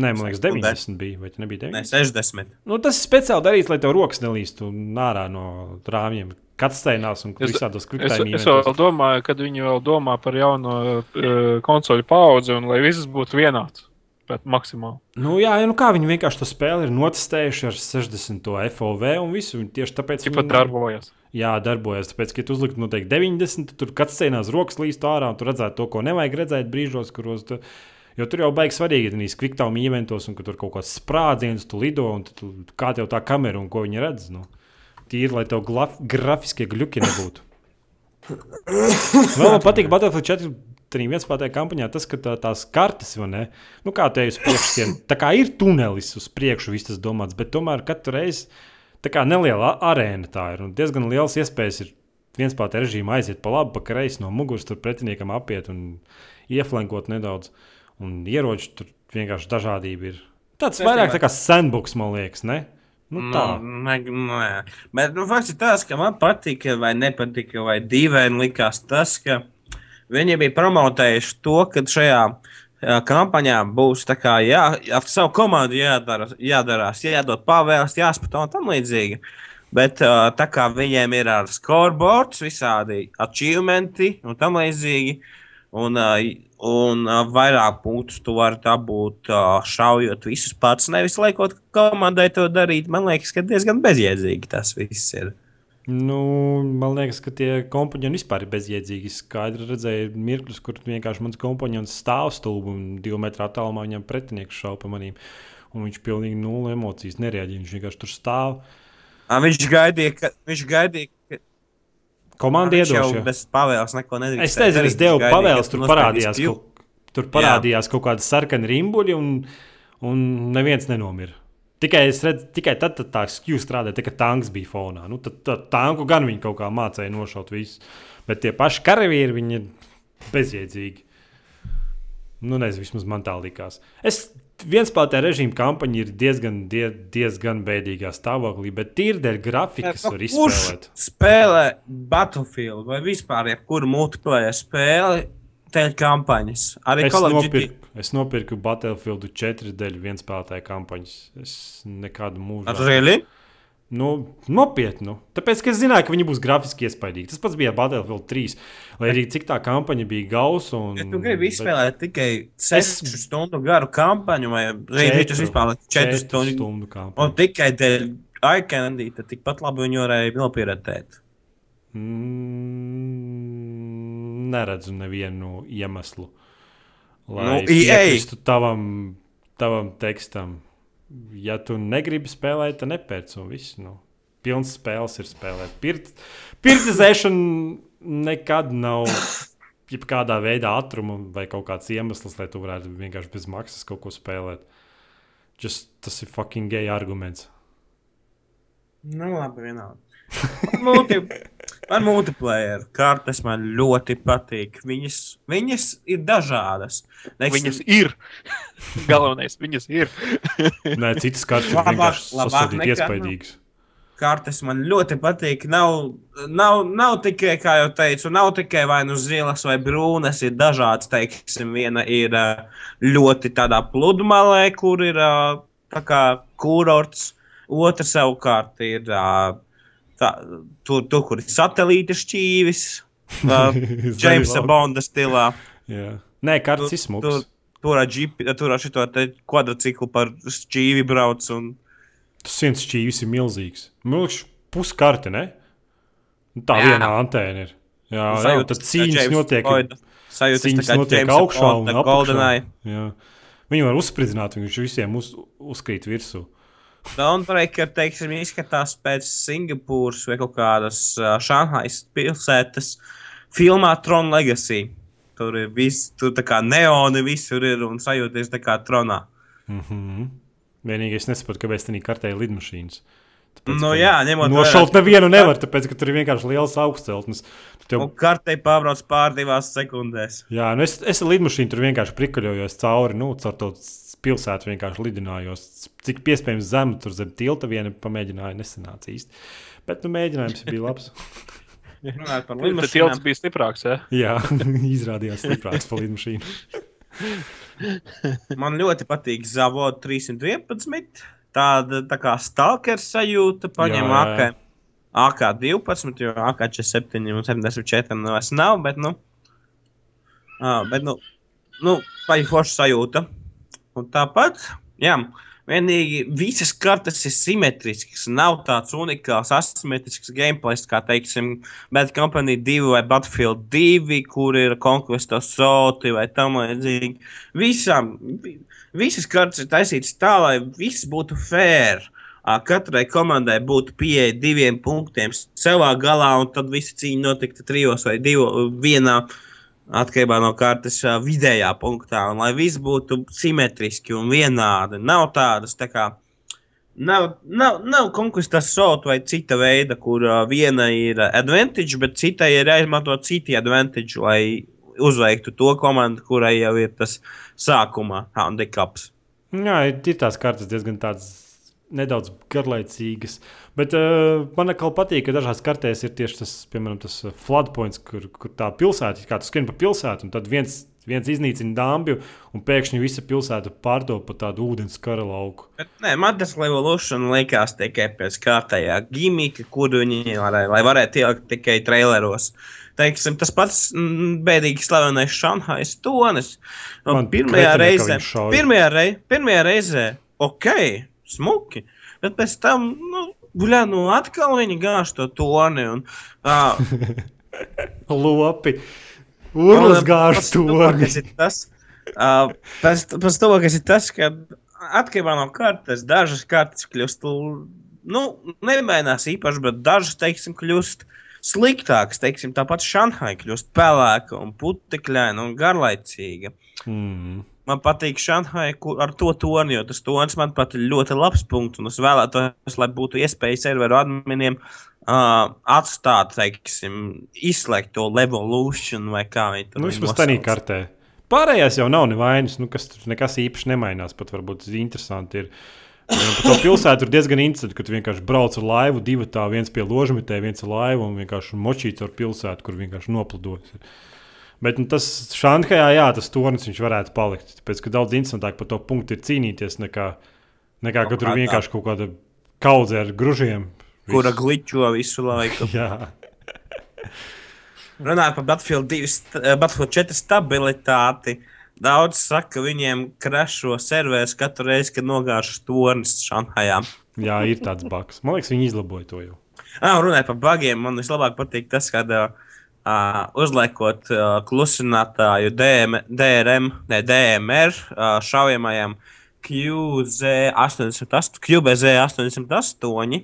Nē, man liekas, Sekundē. 90 bija. Vai tas nebija Nē, 90? 60. Nu, tas ir speciāli darīts, lai tev rokas nelīstu ārā no rāmjiem. Katsteinās un Es- visādos Es, klikšķiem. es vēl domāju, kad viņi vēl domā par jauno uh, konsoļu paudzi un lai viss būtu vienāds. Bet maksimāli. Nu, jā, nu kā viņi vienkārši to spēli ir notestējuši ar 60 FOV un visu. un Tieši tāpēc Cik pat darbojas. Jā, darbojas. Tāpēc, ka tu uzliktu noteikti 90, tad tur katrs sēnās rokas līst ārā un tu redzētu to, ko nevajag redzēt brīžos, kuros. Tu, jo tur jau baigs svarīgi, ka tās kviktām eventos un ka tur kaut kāds sprādziens, tu lido un tu, kā tev tā kamera un ko viņi redz. Nu. Tīri, lai tev glaf, grafiskie gluķi nebūtu. Vēl man patīk Battlefield 4. Tur viens pateica kampaņā, tas, ka tā, tās kartes, vai ne? Nu, kā te uz priekšu, tā kā ir tunelis uz priekšu, viss tas domāts, bet tomēr katru reizi tā kā neliela arēna tā ir. Un diezgan liels iespējas ir viens pats režīms aiziet pa labi, pa kreisi no muguras, tur pretiniekam apiet un ieflankot nedaudz. Un ieroči tur vienkārši dažādība ir. Tāds vairāk tā kā sandbox, man liekas, ne? Nu, tā. Nu, ne, nē. Bet nu, fakts ir tas, ka man patika vai nepatika, vai dīvaini likās tas, ka viņi bija promotējuši to, ka šajā jā, kampaņā būs tā kā jā, ar savu komandu jādara, jādarās, jādod pavēles, jāspato un tam līdzīgi. Bet tā kā viņiem ir ar scoreboards, visādi achievementi un tam līdzīgi, un, un vairāk punktus tu vari dabūt šaujot visus pats, nevis liekot komandai to darīt. Man liekas, ka diezgan bezjēdzīgi tas viss ir. Nu, man liekas, ka tie kompāņi vispār ir bezjēdzīgi. Skaidri redzēju mirkļus, kur vienkārši mans kompāņons stāv stulbi un divu metru attālumā viņam pretinieks šauja pa manīm. Un viņš pilnīgi nulle emocijas nereaģēja. Viņš vienkārši tur stāv. Ā, Viņš gaidīja, ka viņš gaidīja, Komanda iedošana. bez pavēles neko nedarīja. Es teicu, es devu pavēles, tur parādījās, kaut, tur parādījās kaut kāda sarkana rimbuļa, un, un neviens nenomira. Tikai, es redzu, tikai tad, tad tā skūja strādāja, tad, kad tanks bija fonā. Nu, tad, tad tanku gan viņi kaut kā mācīja nošaut visu. Bet tie paši karavīri, viņi ir bezjēdzīgi. Nu, nezinu, vismaz man tā likās. Es vienspēlētāja režīma kampaņa ir diezgan, die, diezgan bēdīgā stāvoklī, bet tīri dēļ grafikas var izspēlēt. Spēlē Battlefield vai vispār jebkuru multiplayer spēli dēļ kampaņas. Arī Es nopirku, es nopirku Battlefield 4 dēļ vienspēlētāja kampaņas. Es nekādu mūžu. Really? Nu, nopietnu. Tāpēc, ka es zināju, ka viņi būs grafiski iespaidīgi. Tas pats bija Battlefield 3. Lai arī cik tā kampaņa bija gausa. Un, Ja tu gribi izspēlēt tikai 6 stundu garu kampaņu, vai arī tas vispār 4 stundu, stundu un kampaņu. tikai dēļ iCandy, tad tikpat labi viņu varēja nopirktēt. Mm, neredzu nevienu iemeslu, lai Nu, EA. piekristu tavam, tavam tekstam. Ja tu negribi spēlēt, tad nepērc un viss. Nu, pilns spēles ir spēlēt. Pirt, pirtizēšana nekad nav jebkādā veidā atruma vai kaut kāds iemesls, lai tu varētu vienkārši bez maksas kaut ko spēlēt. Just, tas ir fucking gay arguments. Nu, labi, vienalga. Man multiplayer kartes man ļoti patīk. Viņas, viņas ir dažādas. Teiksim, Viņas ir. Galvenais, viņas ir. Nē, citas kartes ir vienkārši iespaidīgas. kartes man ļoti patīk. Nav, nav, nav tikai, kā jau teicu, nav tikai vai nu zilas vai brūnas, ir dažādas. Teiksim, viena ir ļoti tādā pludmalē, kur ir kā kurorts, otra savukārt ir ā, tā, tur, tur, kur ir satelīta šķīvis. Džeimsa Bonda stilā. Jā. Nē, kartes Tur- izsmuks. tur- ar šo kvadrciklu par šķīvi brauc. Un... Tas viens šķīvis ir milzīgs. Milzīgs puskarte, ne? Tā Jā. viena antēna ir. Jā, jā Sajūtas, tad kā cīņas notiek. Sajūtas Cīņas notiek Jamesa augšā un Bonda apakšā. GoldenEye. Jā. Viņi var uzspridzināt, viņš visiem uz, uzkrīt virsū. Dawnbreaker, teiksim, izskatās pēc Singapūras vai kaut kādas uh, Šanhajas pilsētas filmā Tron Legacy. Tur ir viss, tur tā kā neoni visur ir un sajūties tā kā tronā. Mm -hmm. Vienīgais nesaprotu, kāpēc tā kartē ir lidmašīnas. Tāpēc, Nu jā, ņemot Nošaut vērā- nevienu nevar, tāpēc, ka tur ir vienkārši liels augstceltnes. Tev, Un kartei pārbrauc pār divās sekundēs. jā, nu es, es ar lidmašīnu tur vienkārši prikaļojos cauri, nu, caur to pilsētu vienkārši lidinājos. Cik iespējams zemu tur zem tilta viena pamēģināja, nesanāca īsti. Bet, nu, mēģinājums bija labs. Runājot par Tas tilts lidmašīnām. bija stiprāks. Ja? Jā, izrādījās stiprāks par lidmašīnu. Man ļoti patīk Zavod 311. Tāda tā kā stalkera sajūta, paņem Jā, jā, jā. AK, AK12, jo AK47 un 74 nu vairs nav, bet, nu, uh, bet, nu, nu vai forša sajūta. Un tāpat, jā, vienīgi visas kartes ir simetriskas, nav tāds unikāls asimetrisks gameplay, kā, teiksim, Bad Company 2 vai Battlefield 2, kur ir Conquest of Soti vai tam līdzīgi. Visām, vi- visas kartes ir taisītas tā, lai viss būtu fair. Katrai komandai būtu pieeja diviem punktiem savā galā, un tad visa cīņa notiktu trijos vai divos, vienā atkarībā no kartes vidējā punktā. Un lai viss būtu simetriski un vienādi, nav tādas tā kā. Nav, nav, nav konkursas sot vai cita veida, kur uh, viena ir advantage, bet citai ir jāizmanto citi advantage, lai uzveiktu to komandu, kurai jau ir tas sākuma handicaps. Jā, ir tās kartes diezgan tādas nedaudz garlaicīgas. Bet uh, man atkal patīk, ka dažās kartēs ir tieši tas, piemēram, tas uh, flood points, kur, kur tā pilsēta, kā tu skrien pa pilsētu, un tad viens, viens iznīcina dāmbju, un pēkšņi visa pilsēta pārdo pa tādu ūdens kara lauku. Bet, nē, man tas Revolution likās tikai pēc kārtējā gimika, kur viņi varēja, lai varētu ielikt tikai traileros. Teiksim, tas pats mm, bēdīgi slavenais Šanhais tonis. Pirmajā reizē, pirmajā, rei, pirmajā reizē, ok, smuki, bet pēc tam, nu, guļā, nu, atkal viņi gāž to toni. Un, uh, Lopi! Urlas gāž to! Tas ir tas, uh, pēc, pēc to, kas ir tas, ka atkarībā no kartes, dažas kartes kļūst, nu, nemainās īpaši, bet dažas, teiksim, kļūst sliktākas. Teiksim, tāpat Šanhai kļūst pelēka un putekļaina un garlaicīga. Mm. Man patīk Šanhai ar to toni, jo tas tonis man pat ir ļoti labs punkts. Un es vēlētos, lai būtu iespēja serveru adminiem uh, atstāt, teiksim, izslēgt to evolūciju vai kā viņi to Nu, vismaz tādā kartē. Pārējās jau nav nevainas, nu, kas tur nekas īpaši nemainās. Pat varbūt interesanti ir. Un par to pilsētu ir diezgan interesanti, ka tu vienkārši brauc ar laivu, divi tā, viens pie ložmetē, viens ar laivu un vienkārši močīts ar pilsētu, kur vienkārši noplidojas. Bet nu, tas Šanhajā, jā, tas tornis viņš varētu palikt. Tāpēc, ka daudz interesantāk par to punktu ir cīnīties, nekā, nekā ka tur vienkārši kaut kāda kaudze ar gružiem. Kura gličo visu laiku. jā. Runājot par Battlefield, 2, st- eh, Battlefield 4 stabilitāti. Daudz saka, ka viņiem krešo serveris katru reizi, kad nogāžas tornis Šanhajā. jā, ir tāds baks. Man liekas, viņi izlaboja to jau. Ah, runājot par bagiem, man vislabāk patīk tas, kad uh, uzliekot uh, klusinātāju DM, DRM, ne, DMR uh, šaujamajam QZ88, QBZ88,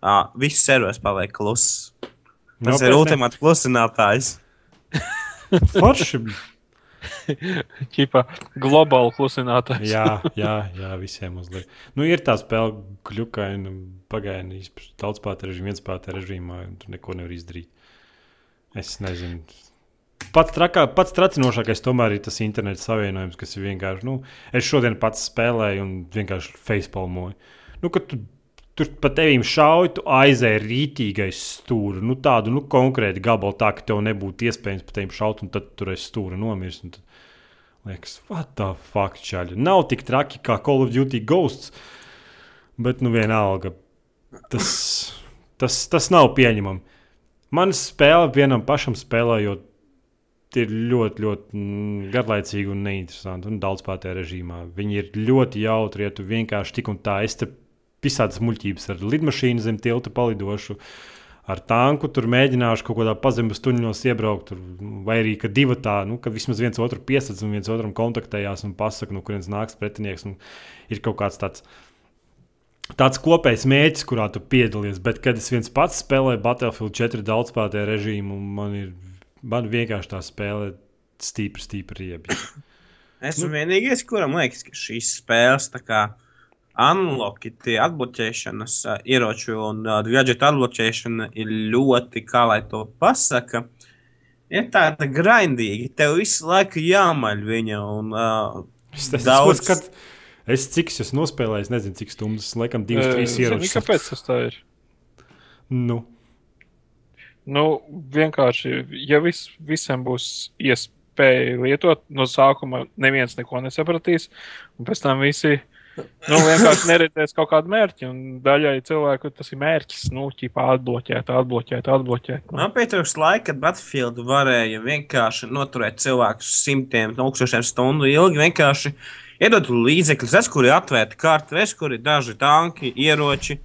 uh, viss serveris paliek kluss. Tas Nopietni? ir ultimāts klusinātājs. Forši. Čipa globāli klusinātājs. jā, jā, jā, visiem uzliek. Nu, ir tā spēle, kļukaina, pagaina, daudz pāri režīmā, viens pāri režīmā, un tur neko nevar izdarīt. Es nezinu. Pats, trakā, pats tracinošākais tomēr ir tas interneta savienojums, kas ir vienkārši. Nu, es šodien pats spēlēju un vienkārši facepalmoju. Nu, tu tur pa tevīm šauj, tu aizēji rītīgais stūri. Nu, tādu nu, konkrēti gabalu, tā ka tev nebūtu iespējams pa tevīm šaut, un tad tur es stūri nomirst. Tad, liekas, what the fuck, čaļi. Nav tik traki kā Call of Duty Ghosts, bet nu vienalga. Tas, tas, tas nav pieņemami. Man spēle vienam pašam spēlējot. Ir ļoti, ļoti mm, garlaicīgi un neinteresanti. Un daudz pārējā režīmā. Viņi ir ļoti jautri, ja tu vienkārši tik un tā esi visādas muļķības ar lidmašīnu zem tilta palidošu. Ar tanku tur mēģināšu kaut kādā pazemes tuņos iebraukt, tur, vai arī ka divi tā, nu, ka vismaz viens otru piesaistās un viens otram kontaktējās un pasakā, no kurienes nāks pretinieks. Ir kaut kāds tāds, tāds kopējs mēģis, kurā tu piedalies. Bet, kad es viens pats spēlēju Battlefield 4 daudzspēlētāju režīmu, man, ir, man vienkārši tā spēle stipri, stipri riebja. Esmu nu, vienīgais, kuram liekas, ka šīs spēles kā unlocky, tie atbloķēšanas uh, ieroču un uh, gadgetu atbloķēšana ir ļoti, kā lai to pasaka, ir tāda grindīga. Tev visu laiku jāmaļ viņa un uh, es, Daudz- daudz... es cik es esmu nospēlējis, nezinu, cik stundas, laikam, divas, Eh, trīs ieročus. Kāpēc tas tā ir? Nu, Nu, vienkārši, ja vis, visiem būs iespēja lietot, no sākuma neviens neko nesapratīs, un pēc tam visi nu, vienkārši neredzēs kaut kādu mērķi. Un daļai cilvēku tas ir mērķis, nu, ķipā atbloķēt, atbloķēt, atbloķēt. Nu. Man pietrūkst laika, kad Battlefield varēja vienkārši noturēt cilvēkus simtiem, tūkstošiem stundu ilgi. Vienkārši iedot līdzekļus, es, kuri atvērti karti, es, kuri daži tanki, ieroči.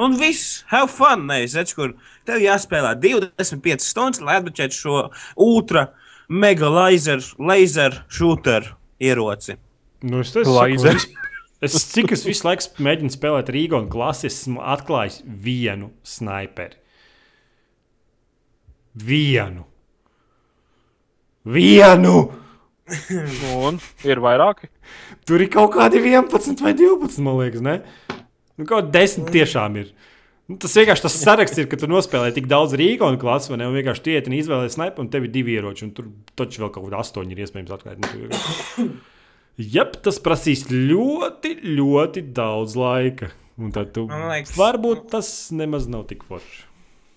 Un viss, have fun, es, kur tev jāspēlē 25 stundas, lai atbloķētu šo ultra mega laser, laser shooter ieroci. nu es teiktu, Laizers. Es cik es visu laiku mēģinu spēlēt Rīgā un klasi, esmu atklājis vienu sniperi. Vienu. Vienu! Un ir vairāki. Tur ir kaut kādi 11 vai 12, man liekas, ne? Nu, kaut kādi 10 tiešām ir. Nu, tas vienkārši tas saraksts ir, ka tu nospēlēji tik daudz Rīgā un klases, vai ne? Un vienkārši tie ir izvēlējies sniper, un tev ir divi ieroči, un tur taču vēl kaut kādi astoņi ir iespējams atklāt. Nu, Jep, tas prasīs ļoti, ļoti daudz laika. Un tad tu liekas- varbūt tas nemaz nav tik forši.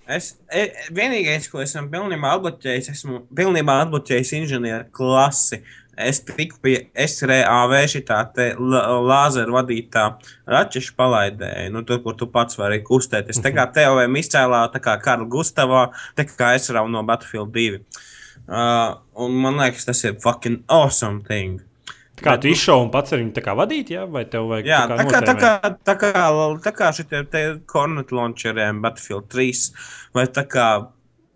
Es e, vienīgais, ko esmu pilnībā atbloķējis, esmu pilnībā atbloķējis inženieru klasi. Es tiku pie SRAV šitā lāzera vadītā raķešu palaidēja, nu tur, kur tu pats vari kustēties. Tā kā TOM izcēlā, tā kā Karla Gustavā, tā kā es rauju no Battlefield 2. Uh, un man liekas, tas ir fucking awesome thing. Tā Kā tu izšauji un pats ar viņu vadīt, jā? vai tev vajag Jā, tā kā, tā kā, tā kā, tā kā šitie kornet launcheriem Battlefield 3 vai tā kā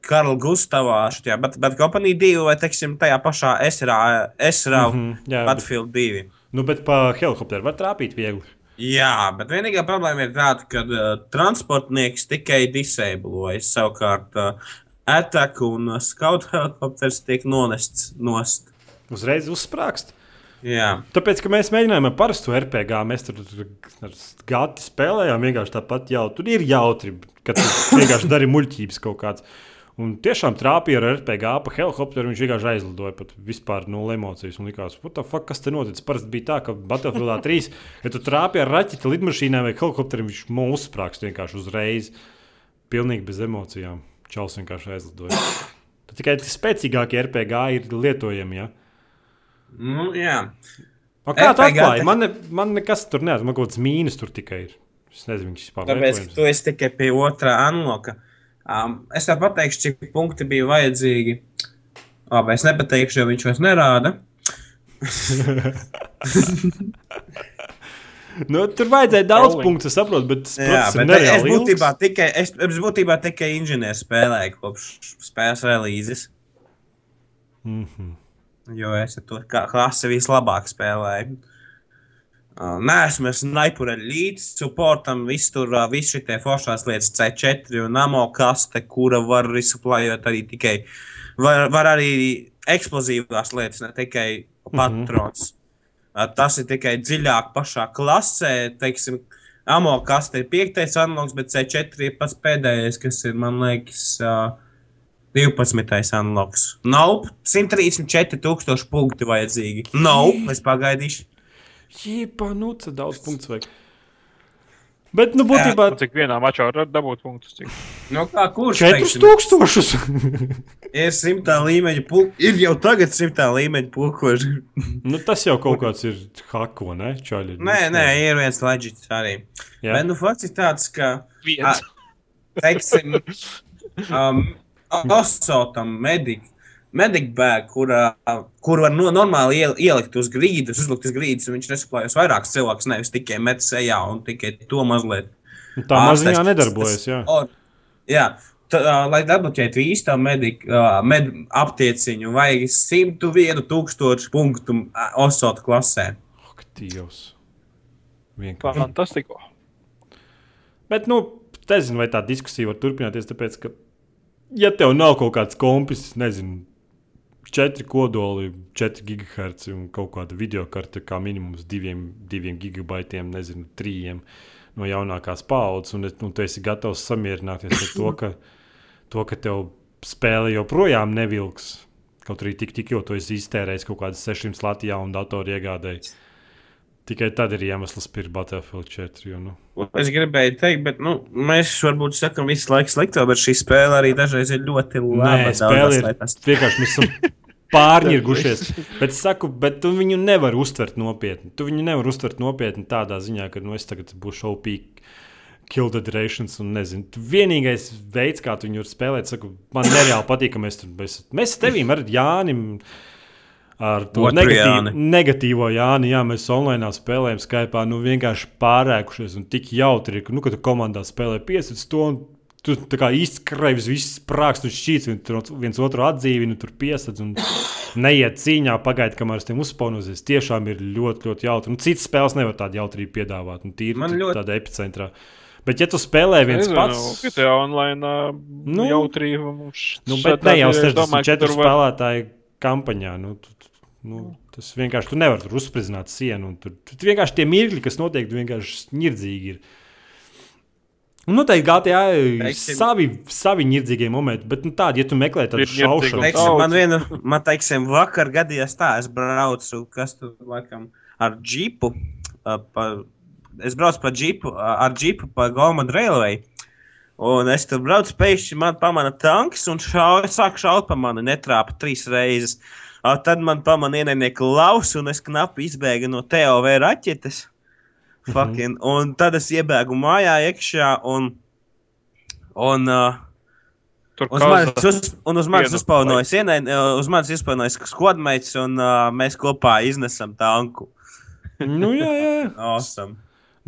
Karla Gustavā šitajā, bet, bet Company 2 vai, teiksim, tajā pašā SRA, SRA mm Mhm, jā, bet- Battlefield 2. Nu, bet pa helikopteru var trāpīt viegli. Jā, bet vienīgā problēma ir tāda, ka uh, transportnieks tikai disablojas. Savukārt, uh, attack un uh, scout helikopters tiek nonests nost. Uzreiz uzsprāgst. Jā, Tāpēc, ka mēs mēģinājām ar parasto RPG, mēs tur tur gati spēlējām. Vienkārši tāpat jau tur ir jautri, ka tu vienkārši dari muļķības kaut kādas. Un tiešām trāpīja ar RPG pa helikopteru. Viņš vienkārši aizlidoja pat vispār nulle emocijas. Un likās, fuck, kas te notic? Parasti bija tā, ka Battlefield 3, ja tu trāpīji ar raķeti, lidmašīnā vai helikopteru, viņš mūsu sprāgst vienkārši uzreiz. Pilnīgi bez emocijām. Čels vienkārši aizlidoja. Tad tikai spēcīgākie RPG ir lietojami. Ja? Nu, jā. O, kā tā atklāja? Man, ne, man nekas tur neatzīst. Man kaut kāds mīnus tur tikai ir. Es nezinu, viņš vispār Tāpēc, ka tu esi tikai pie otrā anloka. Um, es tev pateikšu, cik punkti bija vajadzīgi. Labi, es nepateikšu, jo viņš vairs nerāda. Nu, tur vajadzēja daudz Trolling. punktu, es saprotu, bet tas Jā, ir bet es būtībā ilgs. tikai, es, es būtībā tikai inženieris spēlēju kopš spēles relīzes. Mhm. Jo es kā- klasi vislabāk spēlēju. Nē, esmu sniperi līdz supportam, visu tur, visu šī foršās lietas, C4 un ammo kaste, kura var resuplējot arī tikai, var, var arī eksplozīvās lietas, ne tikai patrons. Uh, Tas ir tikai dziļāk pašā klasē, teiksim, ammo kaste ir piektais analogs, bet C4 ir pats pēdējais, kas ir, man liekas, uh, 12. analogs. Nav 134,000 punktu vajadzīgi. Nav, es pagaidīšu. Jēpa, nu, tas daudz punktu vajag. Bet, nu, būtībā Nu, Cik vienā mačā var dabūt punktus? Cik? Nu, kā kurš teiksim, 4000. ir simtā līmeņa pulks? Ir jau tagad simtā līmeņa pulks. nu, tas jau kaut kāds ir hako, ne? Čaļi. nē, nē, ir viens leģits arī. Jā. Bet nu, fakts ir tāds, ka, Viens. teiksim, um, Osotam mediku. Medikbēg, kur, kur var no, normāli iel, ielikt uz grīdas, uzlikt uz grīdas, un viņš nesaklājas vairākus cilvēkus, nevis tikai met sejā un tikai to mazliet Nu, Tā maziņā nedarbojas, jā. Jā. Tā, lai dabūtu īsto mediku med aptieciņu, vajag 101,000 punktu uh, Osotu klasē. Ak, Dievs. Fantastisko. Bet, nu, nezinu, vai tā diskusija var turpināties, tāpēc, ka, ja tev nav kaut kāds kompis, nezinu, 4 kodoli, 4 gigahertz un kaut kāda video karte, kā minimums 2, 2 gigabaitiem, nezinu, 3 no jaunākās paudzes, un nu, tu esi gatavs samierināties ar to, ka, to, ka tev spēle joprojām nevilks. Kaut arī tik, tik jau to iztērējis kaut kādas 600 Latvijā un datoru iegādēji. Tikai tad ir iemesls pirkt Battlefield 4. Jo, nu. Es gribēju teikt, bet nu, mēs varbūt sakām visu laiku slikto, bet šī spēle arī dažreiz ir ļoti laba. Nē, spēle ir vienkārši mēs esam pārņirgušies. Bet es saku, bet tu viņu nevar uztvert nopietni. Tu viņu nevar uztvert nopietni tādā ziņā, ka nu, es tagad būšu OP. Kill the durations, un nezinu. Vienīgais veids, kā tu viņu spēlēt, saku, man nereāli patīk, ka mēs tur mēs, mēs tevīm ar Jānim. Ar to Otru negatīvo, Jāni. negatīvo Jāni, jā, mēs online spēlējam, Skype, nu vienkārši pārēkušies un tik jautri, ka, nu, kad tu komandā spēlē 5 stundu, tu tā kā skrejs, viss sprāgst un šķīts, tur viens otru atdzīvina, tur piesaistīts un neiet cīņā, pagaidi, kamēr es tiem uzspaunosies. Tiešām ir ļoti, ļoti jautri. Un citas spēles nevar tādu jautrību piedāvāt, un tīri Man ļoti... tādā epicentrā. Bet, ja tu spēlē viens Nezinu, pats, GTA online Nu, nu, jautrība. nu, bet ne jau arī, es domāju, ka 64 tur var- spēlētāju kampaņā. Nu, tu, tu, nu, tas vienkārši tu nevari tur uzspridzināt sienu. un Tur, tur vienkārši tie mirkļi, kas notiek, vienkārši nirdzīgi ir. Un noteikti GTA ir Teiksim- savi, savi nirdzīgie momenti, bet nu, tādi, ja tu meklē tādu šaušanu, Daudz. man viena, man teiksim, vakar gadījās tā, es braucu, kas tur laikam ar džipu, uh, pa, es braucu pa džipu, uh, ar džipu pa Golmad Railway, un es tur braucu, pēkšņi man pamana tanks un šau, sāk šaut pa mani, netrāpa trīs reizes. Uh, tad man pamana ienaidnieka laus, un es knapi izbēgu no TOV raķetes. Fucking, un tad es iebēgu mājā iekšā, un, un uh, Tur Uz manis, uz, un uz manis uzspaunojas, ienaid, uz manis uzspaunojas skodmaits, un uh, mēs kopā iznesam tanku. nu, jā, jā. Awesome.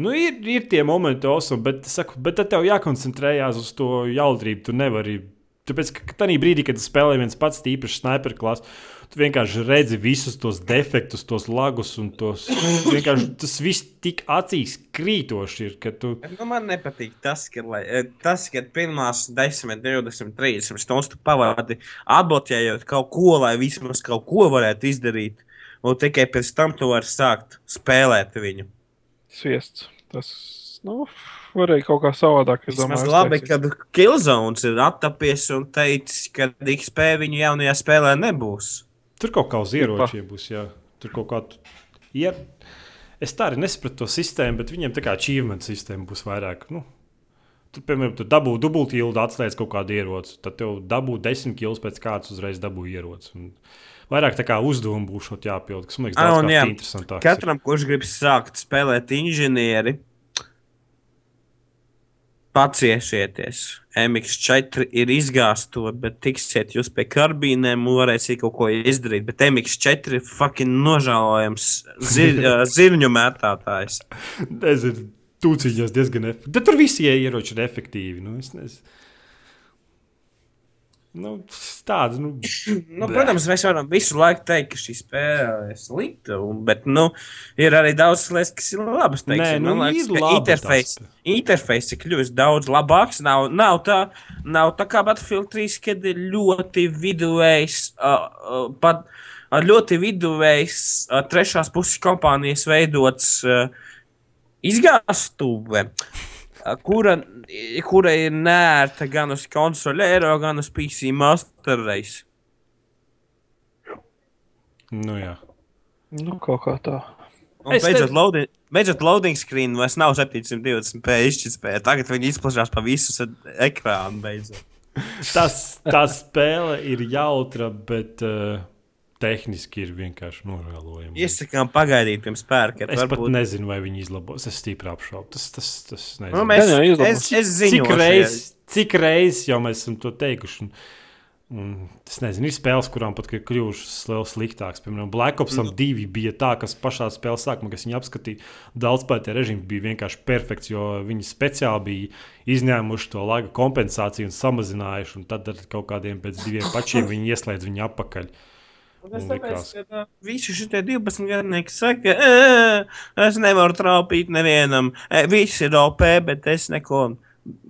Nu, ir, ir tie momenti, awesome, bet, saku, bet tad tev jākoncentrējas uz to jautrību. Tu nevari. Tāpēc, ka tajā brīdī, kad spēlē viens pats tīpašs sniper klases, tu vienkārši redzi visus tos defektus, tos lagus un tos. vienkārši Tas viss tik acīs krītoši ir, ka tu. Nu, man nepatīk tas, ka, lai, eh, tas, ka pirmās 10, 20, 30 stundas tu pavadi atbloķējot kaut ko, lai vismaz kaut ko varētu izdarīt. un tikai pēc tam tu vari sākt spēlēt viņu. Sviests. Tas, nu, varēja kaut kā savādāk. Es Domāju, domāju, labi, ka Killzones ir attapies un teicis, ka XP viņu jaunajā spēlē nebūs. Tur kaut kā uz ieročiem būs. Jā. Tur kaut kā. Ja, es tā arī nesapratu to sistēmu, bet viņiem tā kā achievement sistēma būs vairāk. Nu, Tur, piemēram, tu dabū dubultīlu, atslēdz kaut kādu ieroci. Tad tev dabū desmit kilus pēc kārtas, uzreiz dabū ieroci. Un vairāk tā kā uzdevumi būs jāpild, kas man liekas Ah, kā jā, interesantāk. Katram, kurš grib sākt spēlēt inženieri, paciešieties. MX4 ir izgāzta, bet tiksiet jūs pie karbīnēm un varēsiet kaut ko izdarīt. Bet MX4 ir fucking nožēlojams zir, zirņu mētātājs. Nezinu, tūciņās diezgan efektīvi. Tad tur visi ie- ieroči ir efektīvi. Nu, es nezinu. Nu, tāds, nu, Nu, protams, mēs varam visu laiku teikt, ka šī spēle ir slikta, un, bet nu, ir arī daudz lietas, kas ir labas. Nē, Teiksim. nu, Man liekas, ir interfejs, interfejs ir kļuvis daudz labāks. Nav, nav, tā, nav tā kā Battlefield 3, kad ir ļoti viduvējs, uh, uh, pat ar ļoti viduvējs uh, trešās puses kompānijas veidots uh, izgāstuve. Kura, kura ir nērta gan uz konsoli, eiro, gan uz PC Master Race. nu jā. Nu, kaut kā tā. Un Es beidzot, te- loading, beidzot, loading screen vairs nav 720p izšķirtspēja. Tagad viņi izplatās pa visu ekrānu. Beidzot. Tas, tā spēle ir jautra, bet uh, tehniski ir vienkārši nožēlojama. Iesakām pagaidīt pirms pērkat. Es varbūt... pat nezinu, vai viņi izlabos. Es stipri apšaubu. Tas, tas, tas nezinu. Nu, mēs, jau izlabos. es, es cik zinu, reizes cik reiz jau mēs esam to teikuši? Un, un, es nezinu, ir spēles, kurām pat ir kļuvušas vēl sliktākas. Piemēram, Black Ops 2 bija tā, kas pašā spēlē sākumā, kas viņa apskatīja, daudz spēlētāju režīms bija vienkārši perfekts, jo viņi speciāli bija izņēmuši to laika kompensāciju un samazinājuši. Un tad ar kaut kādiem pēc diviem pašiem viņi ieslēdz viņu atpakaļ. Tas Un tāpēc, likās. ka uh, visi šie 12 gadnieki saka, "Ē, es nevaru trāpīt nevienam. Visi ir OP, bet es neko.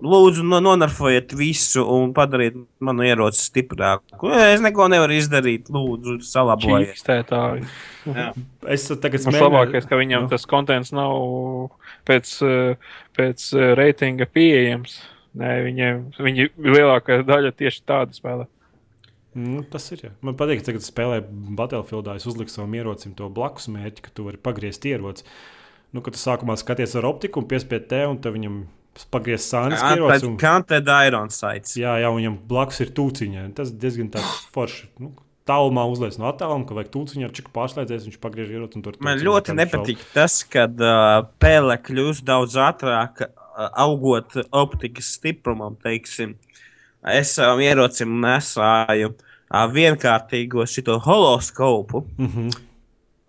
Lūdzu, no, nonarfojiet visu un padariet manu ieroci stiprāku. "Ē, Es neko nevaru izdarīt. Lūdzu, salabojiet. Čīkstētāji. Es tagad smēju- labākais, ka viņam tas kontents nav pēc, pēc eh, reitinga pieejams. Nē, viņiem, viņi lielākā daļa tieši tādu spēlē. Nu, tas ir. Jā. Man patīk, ka spēlē Battlefieldā. Es uzliku savam ierocim to blakus mērķi, ka tu vari pagriezt ieroci. Nu, kad tu sākumā skaties ar optiku un piespied te, un tad viņam pagriezt sānis ieroci. Un... Counted Iron Sights. Jā, jā, un viņam blakus ir tūciņa. Tas diezgan tāds forši. Nu, Tālumā uzliek no attāluma, ka vajag tūciņu ar čiku pārslēdzies, viņš pagriež ieroci un tur Man tūciņu ļoti nepatīk tas, ka uh, pēle kļūst daudz ātrāk, uh, augot optikas stiprumam. Teiksim. Es savam ierocim nesāju uh, vienkārtīgo šo holoskopu. šaubu. Mhm.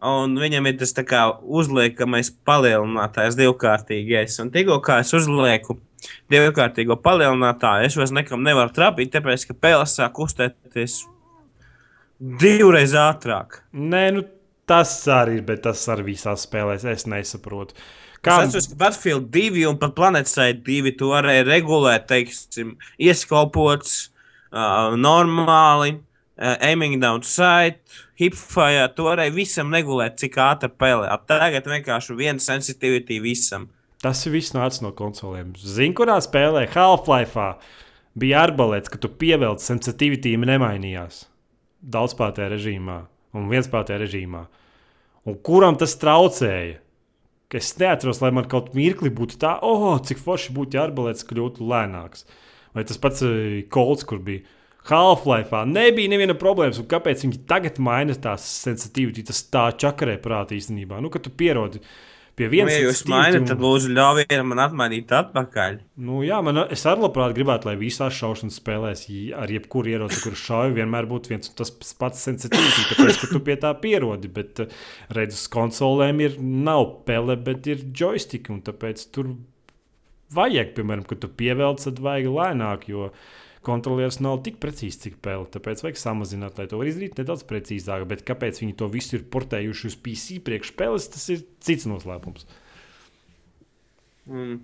Un viņam ir tas kā uzliekamais palielinātājs, divkārtīgais. Un tikko kā es uzlieku divkārtīgo palielinātāju, es vairs nekam nevaru trapīt, tāpēc ka pēles sāk kustēties divreiz ātrāk. Nē, nu, tas arī ir, bet tas arī visās spēlēs. Es nesaprotu. Kā es atceros, ka Battlefield 2 un pat Planetside 2 tu varēji regulēt, teiksim, ieskopots uh, normāli, uh, aiming down sight, hipfire. Tu varēji visam regulēt, cik ātri pēlē. Tagad vienkārši viena sensitivity visam. Tas ir viss nācis no konsolēm. Zini, kurā spēlē Half-Life bija arbalēts, ka tu pievelc sensitivity nemainījās daudzspēlētajā režīmā un vienspēlētajā režīmā. Un kuram tas traucēja? Ka es neatceros, lai man kaut mirkli būtu tā, oh, cik forši būtu, ja arbalēts kļūtu lēnāks. Vai tas pats uh, Kolts, kur bija Half-Life, nebija neviena problēma. Un kāpēc viņi tagad maina tās sensitivitātes? Tas tā čakarē prātā īstenībā. Nu, kad tu pierodi pie Nu, vienas ja jūs mainat, tad lūdzu ļaujiet man atmainīt atpakaļ. Nu, jā, man, es arī labprāt gribētu, lai visās šaušanas spēlēs, ar jebkuru ieroci, kurš šauj, vienmēr būtu viens un tas pats sensitīvs, tāpēc, ka tu pie tā pierodi. Bet, eh, redz, uz konsolēm ir nav pele, bet ir joystick, un tāpēc tur vajag, piemēram, kad tu pievelc, tad vajag lēnāk, jo kontrolieris nav tik precīzs, cik pele. Tāpēc vajag samazināt, lai to var izdarīt nedaudz precīzāk. Bet kāpēc viņi to visu ir portējuši uz PC priekšspēles, tas ir cits noslēpums. Mm.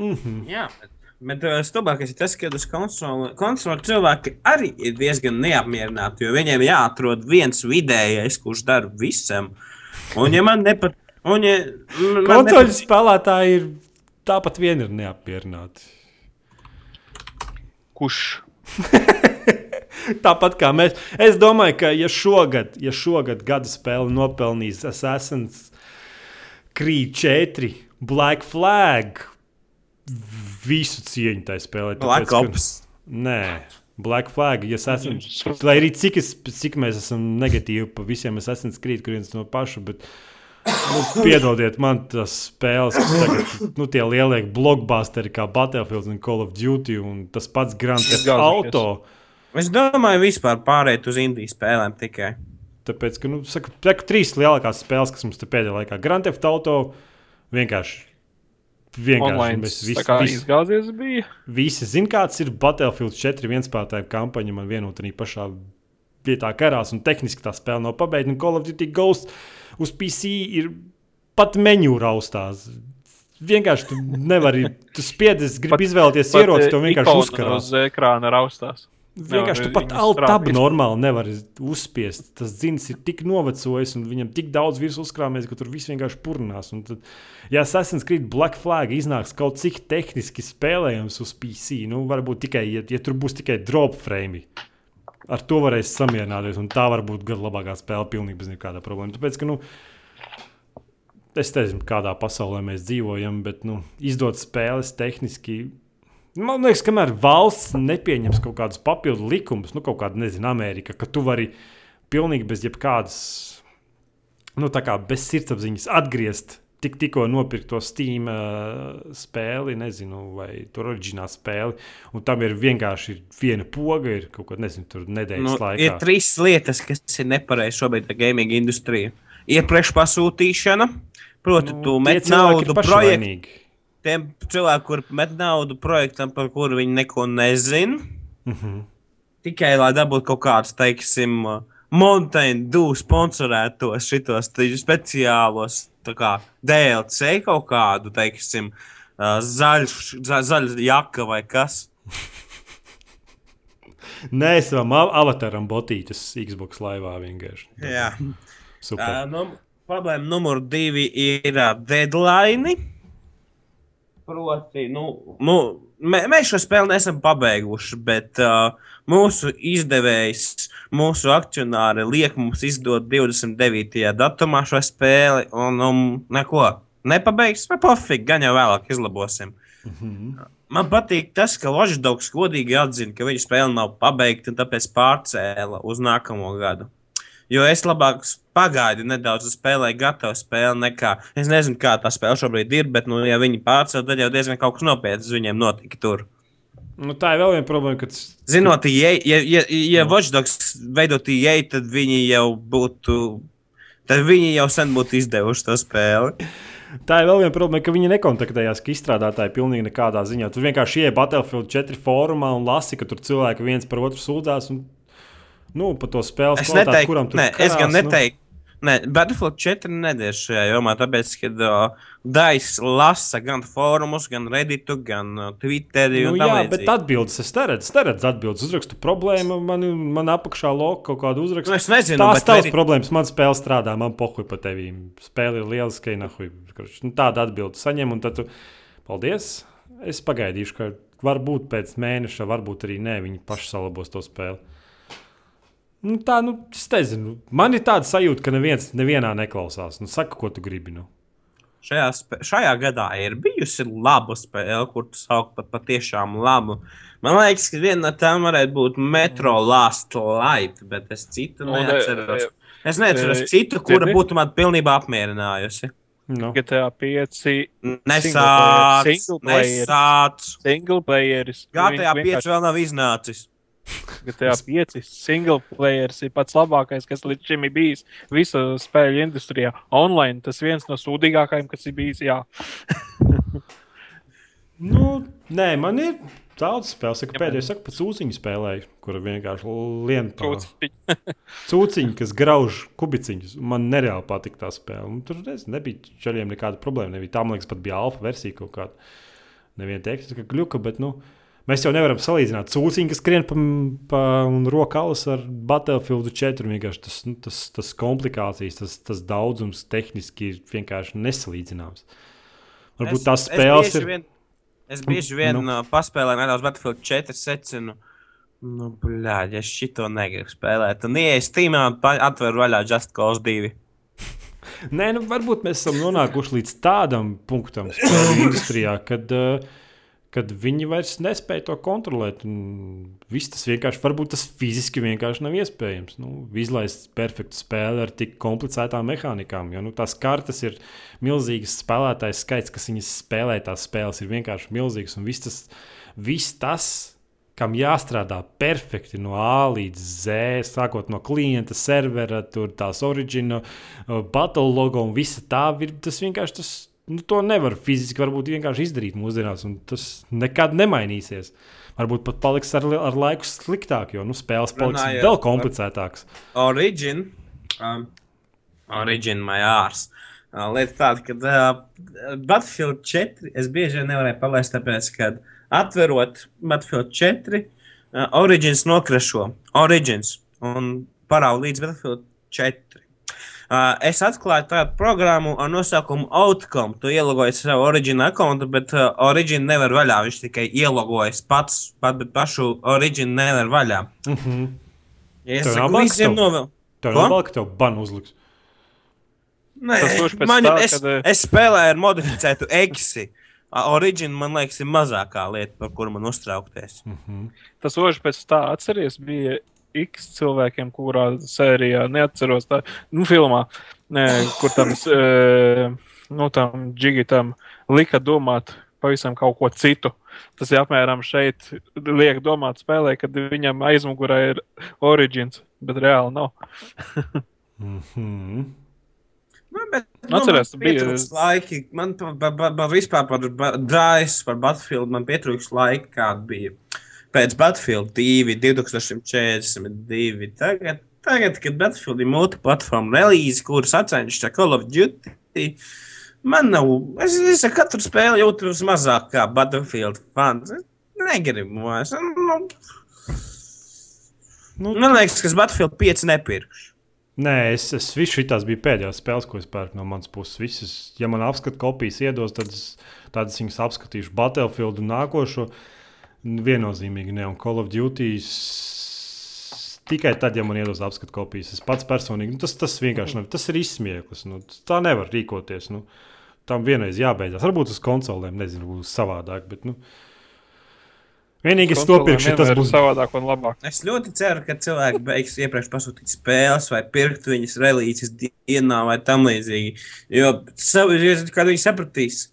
Mm -hmm. Jā, bet Bet uh, stulbākais ir tas, ka uz konsoli, konsoli cilvēki arī ir diezgan neapmierināti, jo viņiem jāatrod viens vidējais, kurš dara visam. Un, ja man nepat, un, ja, man Konsoļu spēlētāji ir tāpat vien ir neapmierināti. Kurš? Tāpat kā mēs. Es domāju, ka ja šogad, ja šogad gada spēle nopelnīs Assassin's Creed 4, Black Flag, visu cieņu tai spēlē. Black tāpēc, ka- Ops. Nē, Black Flag. Ja esam, lai arī cik, es, cik mēs esam negatīvi par visiem, es esmu skrīt, kurienes no paša. Bet, nu, piedodiet man tas spēles, kas tagad, nu, tie lielie blockbusteri kā Battlefield un Call of Duty un tas pats Grand Theft. Auto. Es domāju, vispār pārēt uz Indijas spēlēm tikai. Tāpēc, ka, nu, saku, saku, trīs lielākās spēles, kas mums te pēdējā laikā ir Grand Theft Auto, vienkārši. Vienkārši Online mēs visi, izgāzies bija. visi zinām, kāds ir Battlefield 4 vienspēlētāju kampaņa. Man vienotā pašā vietā karās, un tehniski tā spēle nav pabeigta. Un Call of Duty Ghost uz PC ir pat menu raustās. Vienkārši tu nevari, tu spiedies, gribi izvēlēties ieroci, to vienkārši ikona uzkarās. Uz ekrāna raustās. Vienkārši tu pat altabu normāli nevari uzspiest. Tas dzins ir tik novecojis un viņam tik daudz virsmas uzkrāmies, ka tur viss vienkārši purnās. Un Tad, ja Assassin's Creed Black Flag iznāks kaut cik tehniski spēlējams uz PC, nu varbūt tikai, ja, ja tur būs tikai drop frame. Ar to varēs samierināties, un tā var būt gada labākā spēle, pilnīgi bez nekāda problēma. Tāpēc, ka, nu, es nezinu, kādā pasaulē mēs dzīvojam, bet nu, izdot spēles tehniski Man liekas, kamēr valsts nepieņems kaut kādus papildu likumus, nu, kaut kāda, nezinu, Amerika, ka tu vari pilnīgi bez jebkādas, nu, tā kā bez sirdsapziņas atgriezt tik, tikko nopirkto Steam uh, spēli, nezinu, vai tur oriģinālu spēli, un tam ir vienkārši viena poga, ir kaut kāda, nezinu, tur nedēļas Nu, laikā. ir trīs lietas, kas ir nepareizas šobrīd gaming industriju. Iepriekš pasūtīšana, proti, nu, tu met ir naudu projektam. Tiem cilvēkiem, kur met naudu projektam, par kuru viņi neko nezina, Mhm. tikai lai dabūtu kaut kādus, teiksim, Mountain Dew sponsorētos šitos speciālos kā DLC kaut kādu, teiksim, zaļš, za, zaļa jaka vai kas. Nē, es tam av- avataram botītas Xbox laivā vienkārši. Jā. Super. Uh, nu, problēma numur divi ir uh, deadline. Proti, nu, nu, mē, mēs šo spēli neesam pabeiguši, bet uh, mūsu izdevējs, mūsu akcionāri liek mums izdot 29. datumā šo spēli, un um, neko nepabeigs. Vai pofīgi, gan jau vēlāk izlabosim. Man patīk tas, ka Loždogs godīgi atzina, ka viņa spēle nav pabeigta un tāpēc pārcēla uz nākamo gadu. Jo es labāk pagaidu nedaudz, spēlēju gatavu spēli nekā. Es nezinu, kā tā spēle šobrīd ir, bet, nu, ja viņi pārcēla, tad jau diezgan kaut kas nopietns viņiem notika tur. Nu, tā ir vēl viena problēma, kad Zinot, ja, ja, ja, ja Watchdogs veidot ieeja, tad viņi jau būtu. Tad viņi jau sen būtu izdevuši to spēli. Tā ir vēl viena problēma, ka viņi nekontaktējās, ka izstrādātāji pilnīgi nekādā ziņā. Tur vienkārši ienāk Battlefield 4 fórumā un lasi, ka tur cilvēki viens par otru sūdzās. Un, nu, par to spēles Es kvalitāti, neteiktu, kuram tur ne, es gan karās, neteiktu. Nē, Battlefield 4 nedēļas šajā jomā, tāpēc, ka uh, Dais lasa gan fórumus, gan Redditu, gan uh, Twitteri. Nu, jā, tam bet atbildes es neredzu. Neredzu atbildes. Uzrakstu problēmu, man, man apakšā loka kaut kādu uzrakstu. Nu, es nezinu, Tās tavas Reddit- problēmas, man spēle strādā, man pohuj pa tevīm. Spēle ir lieliska, nahuj. Nu, tāda atbilde saņem, un tad tu, paldies. Es pagaidīšu, ka varbūt pēc mēneša, varbūt arī nē, viņi paši salabos to spēli. Nu, tā, nu, es nezinu. Man ir tāda sajūta, ka neviens nevienā neklausās. Nu, saka, ko tu gribi. Nu. Šajā, šajā gadā ir bijusi laba spēle, kur tu sauc par patiešām labu. Man liekas, ka viena no tām varētu būt Metro Last Light, bet es citu Un, neatceros. e, Es neatceros e, citu, kura tevi? būtu man pilnībā apmierinājusi. Nu. GTA 5 Nesāc, Single player. nesāc. single players. GTA Viņi 5 vēl nav iznācis. GTA 5 single players ir pats labākais, kas līdz šim ir bijis visā spēļu industrijā. Online tas viens no sūdīgākajiem, kas ir bijis. Nu, nē, man ir daudz spēles. Saka, Jā, pēdējais, saka, pēc ūciņa spēlēju, kur vienkārši lien to Trūciņ. cūciņu, kas grauž kubiciņus. Man nereāli patika tā spēle. Un tur nezinu, nebija čaļiem nekāda problēma. Nebija. Tā, man liekas, pat bija alfa versija kaut kāda. neviena tehniska kļuka, bet nu, mēs jau nevaram salīdzināt cūciņu, kas skrien pa, pa un rokalas ar Battlefield 4. Vienkārši tas, nu, tas, tas komplikācijas, tas, tas daudzums tehniski ir vienkārši nesalīdzināms. Varbūt tās spēles es ir. Vien, es bieži vien Nu. uh, paspēlēju nedaudz Battlefield 4 secinu. Nu, blēģi, es šito negribu spēlēt. Un ieeju Steamā un atveru vaļā Just Cause 2. Nē, nu, varbūt mēs esam nonākuši līdz tādam punktam industrijā, kad, uh, kad viņi vairs nespēja to kontrolēt. Viss tas vienkārši, varbūt tas fiziski vienkārši nav iespējams. Nu, izlaist perfektu spēli ar tik komplicētām mehānikām. Jo nu, tās kartes ir milzīgas, spēlētājs skaits, kas viņas spēlē, tās spēles ir vienkārši milzīgas. Un viss tas, viss tas kam jāstrādā perfekti no A līdz Z, sākot no klienta servera, tur tās origina, uh, battle logo un visa tā. Ir, tas vienkārši tas, nu, to nevar fiziski varbūt vienkārši izdarīt mūsdienās, un tas nekad nemainīsies. Varbūt pat paliks ar, ar laiku sliktāk, jo nu, spēles paliks Runājot vēl komplicētākas. Origin. Um, origin my ārs. Uh, lieta tāda, ka uh, Battlefield 4 es bieži vien nevarēju palaist, tāpēc, ka atverot Battlefield 4, uh, Origins nokrašo. Origins un parāda līdz Battlefield 4. Uh, es atklāju tādu programmu ar nosaukumu Outcome. Tu ielogoji savu Origin kontu, bet uh, Origin nevar vaļā. Viņš tikai ielogojas pats, pat, bet pašu Origin nevar vaļā. Mm -hmm. Ja es saku visiem bakstu? novēl. Tev nav vēl, ka tev banu uzliks. Nē, Tas tieši pēc man, tā, es, kad, es spēlēju ar modificētu eksi. Origin, man liekas, ir mazākā lieta, par kuru man uztraukties. Mm -hmm. Tas ožs pēc tā atceries, bija X cilvēkiem, kurā sērijā neatceros tā, nu, filmā, ne, kur tam, e, nu, tam džigitam lika domāt pavisam kaut ko citu. Tas ir apmēram šeit, liek domāt spēlē, kad viņam aizmugurē ir origins, bet reāli nav. Mm -hmm. Nu, bet, Atceries, man bija- pietrūks laiki. Man pa, pa, pa, pa vispār par ba- Drais, par Battlefield, man pietrūks laika, kāda bija. Pēc Battlefield 2, 2142. Tagad, tagad kad Battlefield ir multiplatforma release, kuras atcenšas Call of Duty, man nav. Es, es ar katru spēli jūtos mazāk kā Battlefield fans. Es negribu vairs. Nu, Nu, man liekas, ka es Battlefield 5 nepirkšu. Nē, es, es visu šīs bija pēdējās spēles, ko es pērku no manas puses. Visas, ja man apskatu kopijas iedos, tad es tādas viņas apskatīšu Battlefield un nākošo. Viennozīmīgi ne. Un Call of Duty tikai tad, ja man iedos apskatu kopijas. Es pats personīgi, nu, tas, tas vienkārši nav. Tas ir izsmieklis. Nu, tā nevar rīkoties. Nu, tam vienreiz jābeidzas. Varbūt uz konsolēm, nezinu, būs savādāk. Bet, nu, vienīgi es to pirkšu, ja tas būs savādāk un labāk. Es ļoti ceru, ka cilvēki beigs iepriekš pasūtīt spēles vai pirkt viņas relīzes dienā vai tam līdzīgi. Jo sav- jo, kad viņi sapratīs,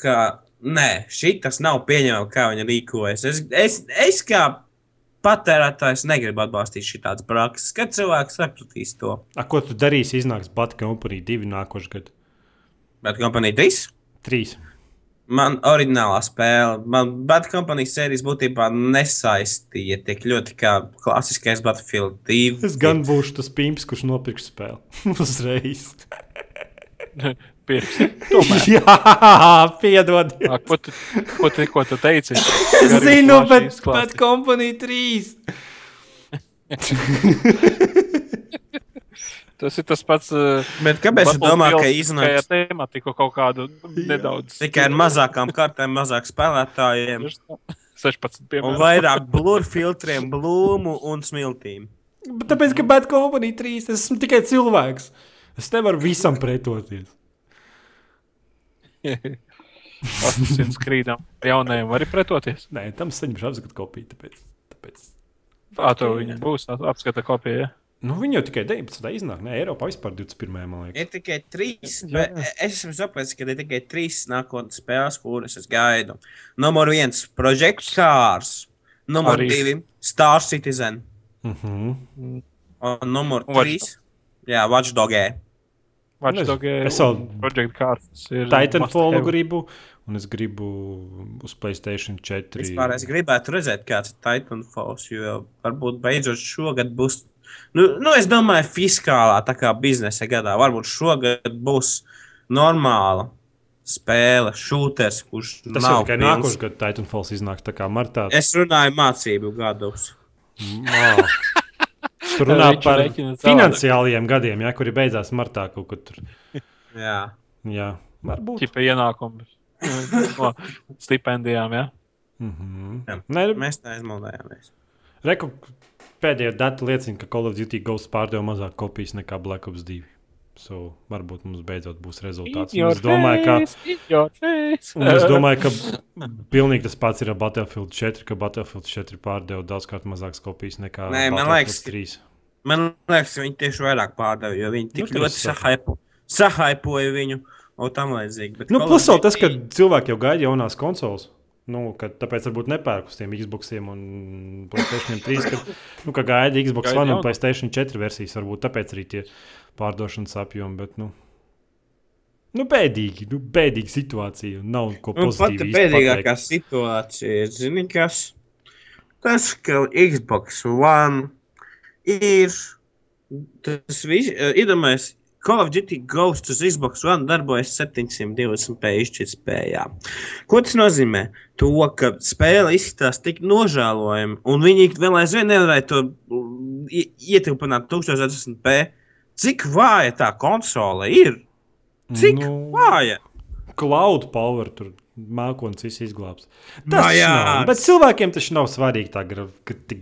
ka nē, šis nav pieņemams, kā viņi rīkojas. Es, es, es kā patērētājs negribu atbalstīt šādas prakses, kad cilvēks sapratīs to. A, ko tu darīsi? Iznāks Batu Company 2 nākošais gads. Bet kompānija 3. 3. Man oriģinālā spēle, man Bad Company sērijas būtībā nesaistīja tik ļoti kā klasiskais Battlefield 2. Es gan būšu tas pimps, kurš nopirks spēli uzreiz. Pirks. Tomēr. Jā, piedod. Ā, Ko tu, ko tu, ko tu teici? Es zinu, bet, izklāsti. bet kompānija 3. Tas ir tas pats. Uh, Bet kāpēc jūs domājat, ka iznāks ar tematiku kaut kādu nedaudz. tikai ar mazākām kartēm, mazāk spēlētājiem 16, un piemēram. vairāk blūru filtriem, blūmu un smiltīm? Bet tāpēc, ka Bad Company 3 es esmu tikai cilvēks. Es nevaru visam pretoties. Asins krīdam. Jaunajiem var arī pretoties. Nē, tam saņemšu apskatu kopiju. Tāpēc, tāpēc. Ā, to viņa būs apskata kopija. Ja? Nu, viņi jau tikai 19. iznāk. Nē, Eiropā vispār 21. man liekas. Ir tikai trīs. Jā. bet Es esmu sapratis, ka ir tikai trīs nākotnes spēles, kuras es gaidu. Numur viens - Project Cars. Numur Arī. divi - Star Citizen. Uh -huh. Un numur Un Watch trīs - Jā, Watchdogē. Watchdog Es vēl- Project Cars ir. Titanfall gribu, un es gribu uz Playstation 4. Vispār es gribētu redzēt, kāds ir Titanfalls, jo varbūt beidzot šogad būs. Nu, nu, es domāju, fiskālā tā kā biznesa gadā. Varbūt šogad būs normāla spēle, šūters, kurš Tas nav tikai nākošais gads Titanfalls iznāks tā kā martā. Es runāju mācību gadus. Mā. Tur runā Viņš par finansiāliem gadiem, ja, kuri beidzās martā kaut kur tur. Jā. Jā, varbūt. Tipa ienākumi no stipendijām. Ja? Mhm. Jā. Nē, Mēs neizmaldējāmies. reku, pēdējā data liecina, ka Call of Duty Ghost pārdeva mazāk kopijas nekā Black Ops 2. So, varbūt mums beidzot būs rezultāts. Un Es domāju, ka, es domāju, ka pilnīgi tas pats ir ar Battlefield 4, ka Battlefield 4 pārdeva daudzkārt mazākas kopijas nekā Nē, man Battlefield liekas, ka- 3. Man liekas, viņi tieši vairāk pārdeva, jo viņi tik Nu, ļoti sahaipo, sahaipoja viņu un tam līdzīgi. Bet Nu, plus vēl tas, ka cilvēki jau gaida jaunās konsoles. Nu, ka, tāpēc varbūt nepērk uz tiem Xboxiem un Playstation 3. Ka, nu, ka gaida Xbox One un. Playstation 4 versijas. Varbūt tāpēc arī tie pārdošanas apjomi. Bet, nu, nu bēdīgi, nu, bēdīga situācija. Nav ko Nu, pozitīvu. īsti bēdīgākā pateikt. situācija ir, zini, kas? Tas, ka Xbox One ir tas viss, iedomājies, Call of Duty Ghost uz Xbox One darbojas 720p izšķirtspējā. Ko tas nozīmē? To, ka spēle izskatās tik nožēlojami, un viņi vēl aizvien nevarēja to mm, ie- ietilpināt 1080p. Cik vāja tā konsole ir? Cik Nu, vāja? Cloud power tur mākslinieks viss izglābs. Tas jā. nav. Bet cilvēkiem tas nav svarīgi, tā gra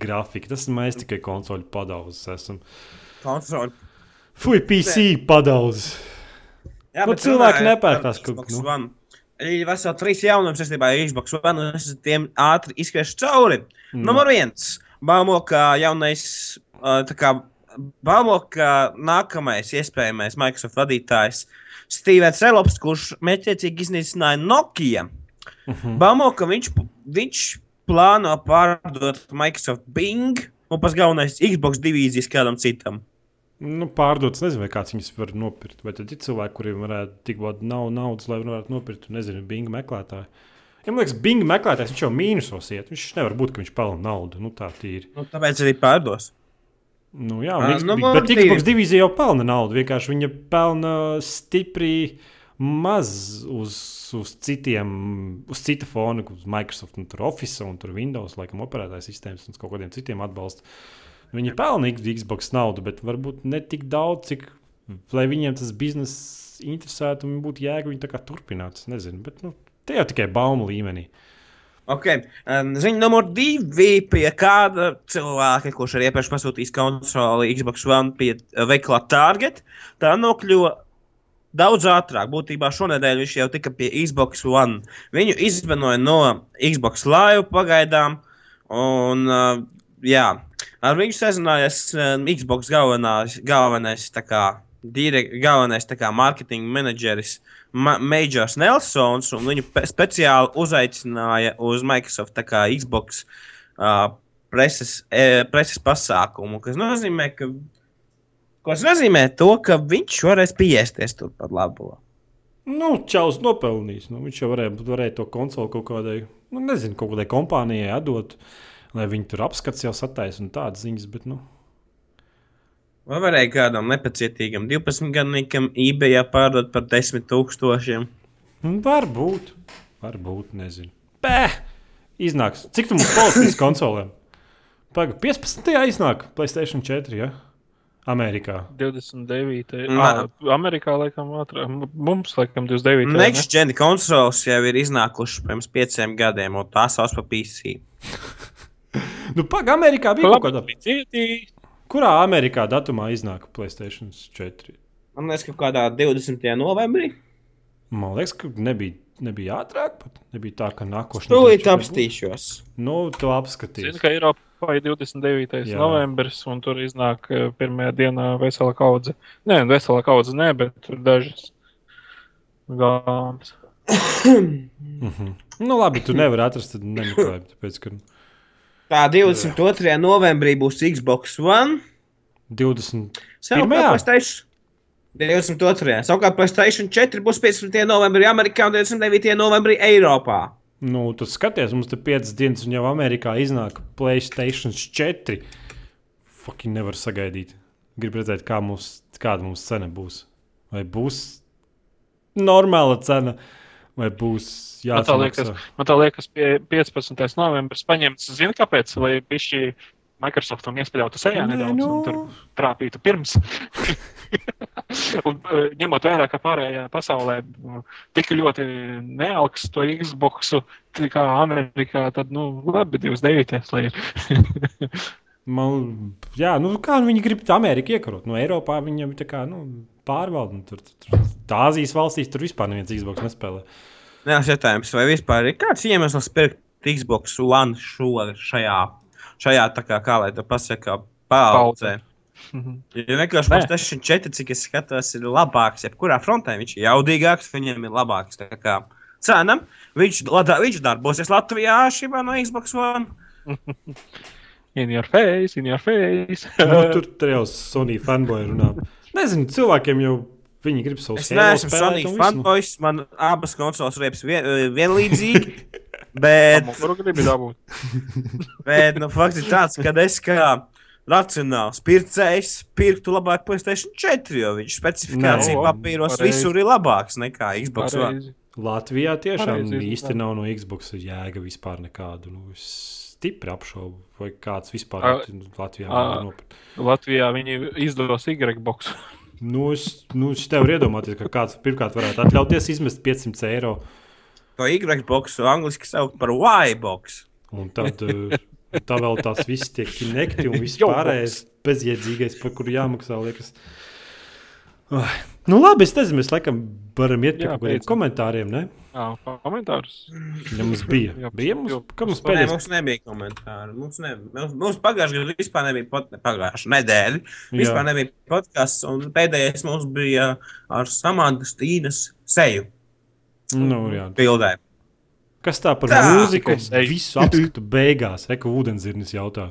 grafika. Tas mēs tikai konsoļu padauzes esam. Konsole Fui, PC padauzes. Jā, Nu, bet cilvēki runājot nepērk par tās kaut- nu. One. Ir veseli trīs jaunumi saistībā ar Xbox One, un es tiem ātri izskriešu cauri. Mm. Numur viens. Baumo, ka jaunais, ā, baumo, ka nākamais iespējamais Microsoft vadītājs Stevens Relops, kurš mēķiecīgi iznīcināja Nokia. Uh -huh. Baumo, ka viņš, viņš plāno pārdot Microsoft Bing un pats galvenais Xbox divīzijas kādam citam. Nu, pārdotas, nezinu, vai kāds viņus var nopirkt. Vai tad ir cilvēki, kuriem varētu tik daudz nav naudas, lai varētu nopirkt, nezinu, Bing meklētāju. Ja man liekas, Bing meklētājs jau mīnusos iet. Viņš nevar būt, ka viņš pelna naudu. Nu, tā ir. Nu, tāpēc arī pārdos. Nu, jā, un nu, Xbox, bet. Xbox divīzija jau pelna naudu. Vienkārši viņa pelna stipri maz uz, uz citiem, uz cita fona, uz Microsoft, un tur Office un tur Windows, laikam, operētājas sistēmas un kaut kādiem citiem atbalsta. Viņi pelna Xbox naudu, bet varbūt ne tik daudz, cik lai viņiem tas bizness interesētu un būtu jēga viņu turpināt. Es nezinu, bet nu, te jau tikai baumu līmenī. Okay. Um, Ziņa numur divi pie kāda cilvēka, kurš ir iepriekš pasūtījis konsoli Xbox One pie uh, veikala Target. Tā nokļuva daudz ātrāk. Būtībā šonadēļ viņš jau tika pie Xbox One. Viņu izvenoja no Xbox Live pagaidām. Un, uh, jā, ar viņu sazinājās um, Xbox galvenais, galvenais tā kā. Direk, galvenais mārketinga menedžeris Ma Majors Nelsons, un viņu pe- speciāli uzaicināja uz Microsoft kā Xbox uh, preses, e, preses pasākumu, kas nozīmē, ka, kas nozīmē to, ka viņš varēs piesties turpat labo. Nu, Čaus nopelnījis. Nu, viņš jau varēja, varēja to konsoli kaut kādai, nu, nezinu, kaut kādai kompānijai atdot, lai viņi tur apskats jau sataisa un tādas ziņas. Bet, nu, Vai varēja kādam nepacietīgam 12-gadniekam eBay pārdot par 10 tūkstošiem? nu, varbūt, varbūt, nezinu. Bē, iznāks. Cik tu mums palīdzēsi konsolēm? Pagaid, 15. iznāk Playstation 4. Ja? Amerikā. 29. Nā. Ah, Amerikā laikam ātrāk. Mums laikam 29. ne? Next gen konsoles jau ir iznākušas pirms pieciem gadiem, un tās sauc par PC. Nu, pagaid, Amerikā bija kaut kāda. Cietīgi. Kurā Amerikā datumā iznāk Playstation 4? Man liekas, ka kādā 20. novembrī. Man liekas, ka nebija, nebija ātrāk. Pat. Nebija tā, ka nākošais. Tūlīt apstīšos. Nu, tu apskaties. Zinu, ka Eiropā ir 29. Jā. Novembris, un tur iznāk eh, pirmajā dienā vesela kaudze. Nē, vesela kaudze, nē, bet tur dažas gāmas. Mm -hmm. Nu, labi, tu nevari atrast, tad nemeklē. Tāpēc, ka Tā 22. novembrī būs Xbox One. 20. Savukārt, Pirmajā? PlayStation 22. Savukārt, PlayStation 4 būs 15. novembrī Amerikā un 29. novembrī Eiropā. Nu, tu skaties, mums te 5 dienas, un jau Amerikā iznāk Playstation 4. Fucking nevar sagaidīt. Gribu redzēt, kā mums, kāda mums cena būs. Vai būs normāla cena, vai būs Man tā liekas, man tā liekas pie 15. novembris paņemts, zini, kāpēc, lai pišķi Microsoftam iespļautu sejā nedaudz nu. un tur trāpītu pirms. un, eh, ņemot vērā, ka pārējā pasaulē eh, tik ļoti neaugs to Xbox, kā Amerikā, tad, nu, labi, 29. lai ir. Man, jā, nu, kā nu viņi grib Ameriku iekarot? No Eiropā viņam tā kā nu, pārvalda. Nu, tur, tur, tā Azijas valstīs tur vispār neviens Xbox nespēlē. Nē, jautājums, vai vispār ir kāds iemesls pirkt Xbox One šo šajā, šajā tā kā, kā lai to pasakā, paudzē? Jo vienkārši. PlayStation 4, cik es skatos, ir labāks. Jebkurā frontē viņš ir jaudīgāks, viņam ir labāks. tā kā Cena. Viņš, viņš darbosies Latvijā šībā no Xbox One. In your face, in your face. Nu, tur, tur jau Sony fanboy runā. Nezinu, cilvēkiem jau viņi grib savu Es neesmu Sony fanboys, man abas konsoles riepas vien, vienlīdzīgi. Bet, bet nu, fakts ir tāds, ka es kā racionāls pircējs pirktu labāk PlayStation 4, jo viņš specifikācija Nē, papīros pareizi. visur ir labāks nekā Xbox. Latvijā tiešām Pareizi, īsti nav no Xbox jēga vispār nekādu. Nu, es stipri apšaubu, vai kāds vispār A- ir Latvijā a-. Latvijā viņi izdos Y-box. Nu, es, nu, es tev iedomājos, ka kāds pirmkārt varētu atļauties izmest 500 eiro. To Y-box angļuiski sauc par Y-box. Un tad eh, tā vēl tās viss tiek kinekti un viss pārējais bezjēdzīgais, par kuru jāmaksā. Liekas. Nu, labi, es nezinu, mēs laikam varam iet pie kaut kādiem komentāriem. Ne? Jā, komentārus. Ja mums bija, Jā, bija mums, kā mums Nē, pēdējais mums nebija komentāru. Mums, ne, mums, mums pagājušajā gadā vispār nebija pot, pagājušā nedēļa. Vispār nebija podkāsts, un pēdējais mums bija ar Samantas Tīnas seju Nu, jā. bildē. Kas tā par Tā. mūziku? Visu apskatu beigās, Eka ūdenzirnis jautā.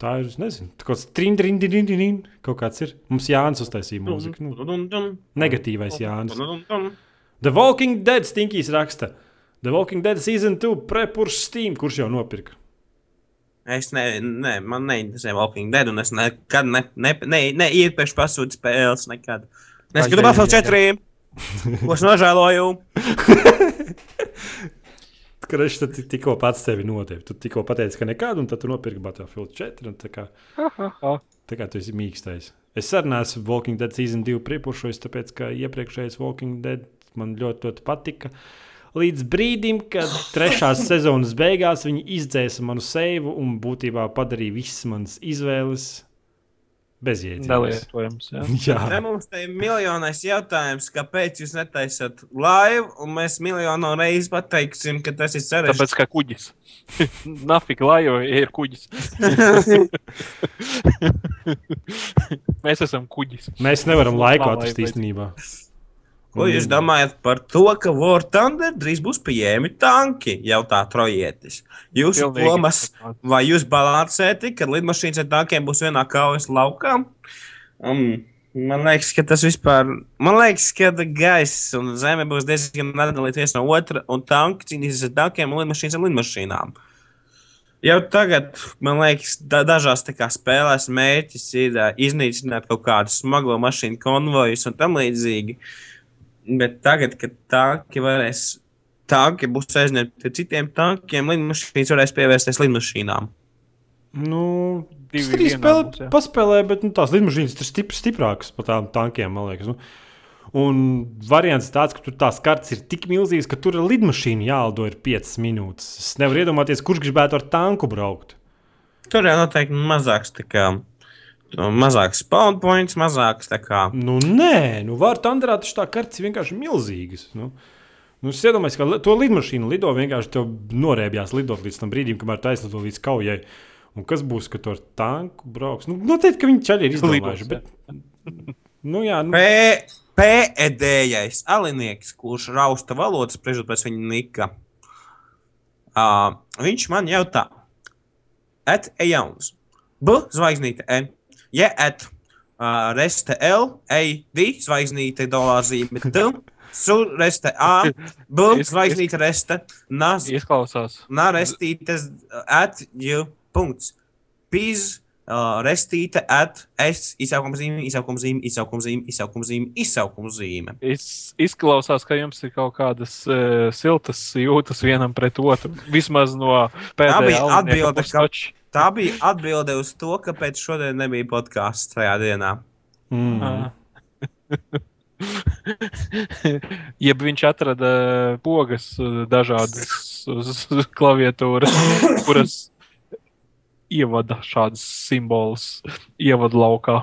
Tā ir, es nezinu, kaut kāds trindrindrindrindrin, kaut kāds ir. Mums Jānis uztaisīja mūziku. Nu, negatīvais Jānis. The Walking Dead stinkīs raksta. The Walking Dead season 2 prepurš Steam, kurš jau nopirka. Es ne, ne, man neinteresē Walking Dead, un es nekad ne, ne, ne, neiepēršu pasūtīt spēles. Nekad. Es gribu jā, 4, ko es nožēloju. Kreši tad tikko pats sevi nodevi. Tu tikko pateici, ka nekādu, un tad tu nopirki Battlefield 4. un Tā kā, tā kā tu esi mīkstais. Es neesmu Walking Dead season 2 priepuršojis, tāpēc ka iepriekšējais Walking Dead man ļoti, ļoti patika. Līdz brīdim, kad trešās sezonas beigās viņi izdzēsa manu seivu un būtībā padarīja visas manas izvēles bezjēdzīgas. Jā. Jā, Te mums te ir miljonais jautājums, kāpēc jūs netaisat live, un mēs miljonu reizi pateiksim, ka tas ir sarežģīti. Tāpēc kā kuģis. Nafika laiva ir kuģis. Mēs esam kuģis. mēs nevaram laiku atrast īstenībā. Ko jūs domājat par to, ka War Thunder drīz būs pieejami tanki? Jautā trojietis. Jūsu Pilnīgi. domas, vai jūs balansēti, kad lidmašīnas ar tankiem būs vienā kaujas laukā? Um, man liekas, ka tas vispār, man liekas, ka gaiss un zeme būs diezgan nedalīti viens no otra, un tanki cīnīsies ar tankiem un lidmašīnas ar lidmašīnām. Jau tagad, man liekas, da dažās spēlēs mērķis ir uh, iznīcināt kaut kādu smago mašīnu konvojus un tam līdzīgi. Bet tagad, kad tanki varēs, tanki būs aizņemti ar citiem tankiem, lidmašīnas varēs pievērsties lidmašīnām. Nu, Divi spēlē, būs, jā. paspēlē, bet nu, tās lidmašīnas ir stipri, stiprākas par tām tankiem, man liekas. Nu. Un variants ir tāds, ka tur tās kartes ir tik milzīgas, ka tur ar lidmašīnu jālido ir 5 minūtes. Es nevaru iedomāties, kurš gribētu ar tanku braukt. Tur jau noteikti mazāks, tā kā, mazāks spawn points, mazāks, tā kā. Nu, nē, nu, var tandrā taču tā kartes vienkārši milzīgas. Nu. Nu, es iedomājos, ka to lidmašīnu lido vienkārši tev norēbjās lidot līdz tam brīdim, kamēr tu aizlido līdz kaujai. Un kas būs, kad ar tanku brauks? Nu, noteikti, ka viņi ceļā ir izdomājuši. Lidos, Bet, nu, jā, nu, P- Pēdējais alinieks, kurš rausta valodas spriežot pēc viņa nika. Uh, viņš man jautā, et ejauns. B zvaigznīte E. Ja et uh, reste L, E, D zvaigznīte dolārzīme D. Su reste A, B zvaigznīte reste, naz Izklausās. Nā, restītes, at, ju, punkts. Pīz, uh, restīte, at, es, izsaukuma zīme, izsaukuma zīme, izsaukuma zīme, izsaukuma zīme, izsaukuma zīme. Es, izklausās, ka jums ir kaut kādas uh, siltas jūtas vienam pret otru. Vismaz no Tā bija pēdējā atbilde, ka- ka... Tā bija atbilde uz to, kāpēc šodien nebija podkāsts tajā dienā. Mm. Jeb viņš atrada pogas uh, dažādas uz klaviatūras, kuras ievada šādas simbolus ievadu laukā.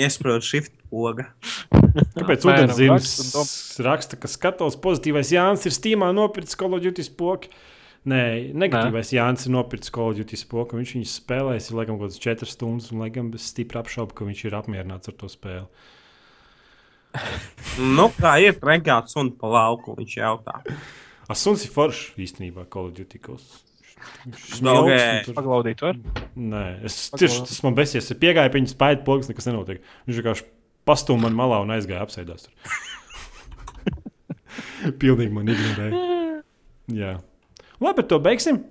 Iesprūst shift poga. Kāpēc ūdens zīmes raksta, ka skatos pozitīvais Jānis ir Steamā nopircis Call of Duty spoku? Nē, negatīvais Nē. Jānis ir nopircis Call of Duty spoku. Viņš viņu spēlēs, ir laikam kaut kāds 4 stundas, un laikam es stipri apšaubu, ka viņš ir apmierināts ar to spēli. Nu, kā ir renkāts un pa lauku, viņš jautā. Asuns ir foršs īstenībā Call of Duty. Kos. Viņš Paglaudīt, var? Nē, es tieši tas man besies. Es piegāju pie viņa spēļu pogas, nekas nenotiek. Viņš vienkārši pastūma man malā un aizgāja apsēdās. tur. Pilnīgi man ignorēja. Jā. Labi, ar to beigsim.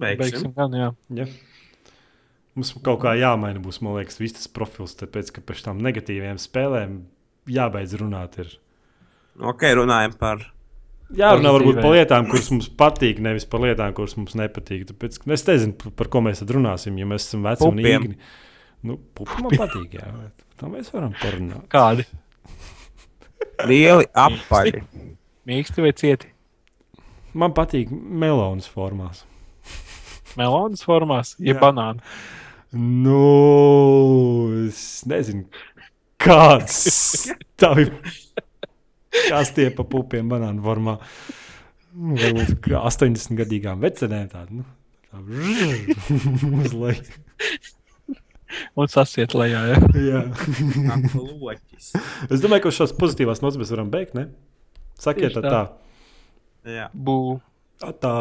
Beigsim. Beigsim gan, jā. Ja. Mums kaut kā jāmaina būs, man liekas, viss tas profils, tāpēc, ka pēc tam negatīviem spēlēm jābeidz runāt. Ir. Ok, runājam par. Jārunā varbūt Pozitīvai. par lietām, kuras mums patīk, nevis par lietām, kuras mums nepatīk. Tāpēc, es nezinu, par ko mēs tad runāsim, ja mēs esam veci un Pupiem. īgni. Nu, pupi man patīk, jā. Tam mēs varam parunāt. Kādi? Lieli apaļi. Mīksti vai cieti? Man patīk melonas formās. Melonas formās, jeb Jā. banāni. Nu, es nezinu, kāds tā ir. Kāds tie pa pupiem banānu formā? Nu, Varbūt kā 80 gadīgām vecenēm tāda. Nu, tā uz leju. Un sasiet lejā. Ja? Jā. Loķis. Es domāju, ka uz šādas pozitīvās mēs varam beigt, ne? Sakiet, tā. tā. Jā. Bū. tā.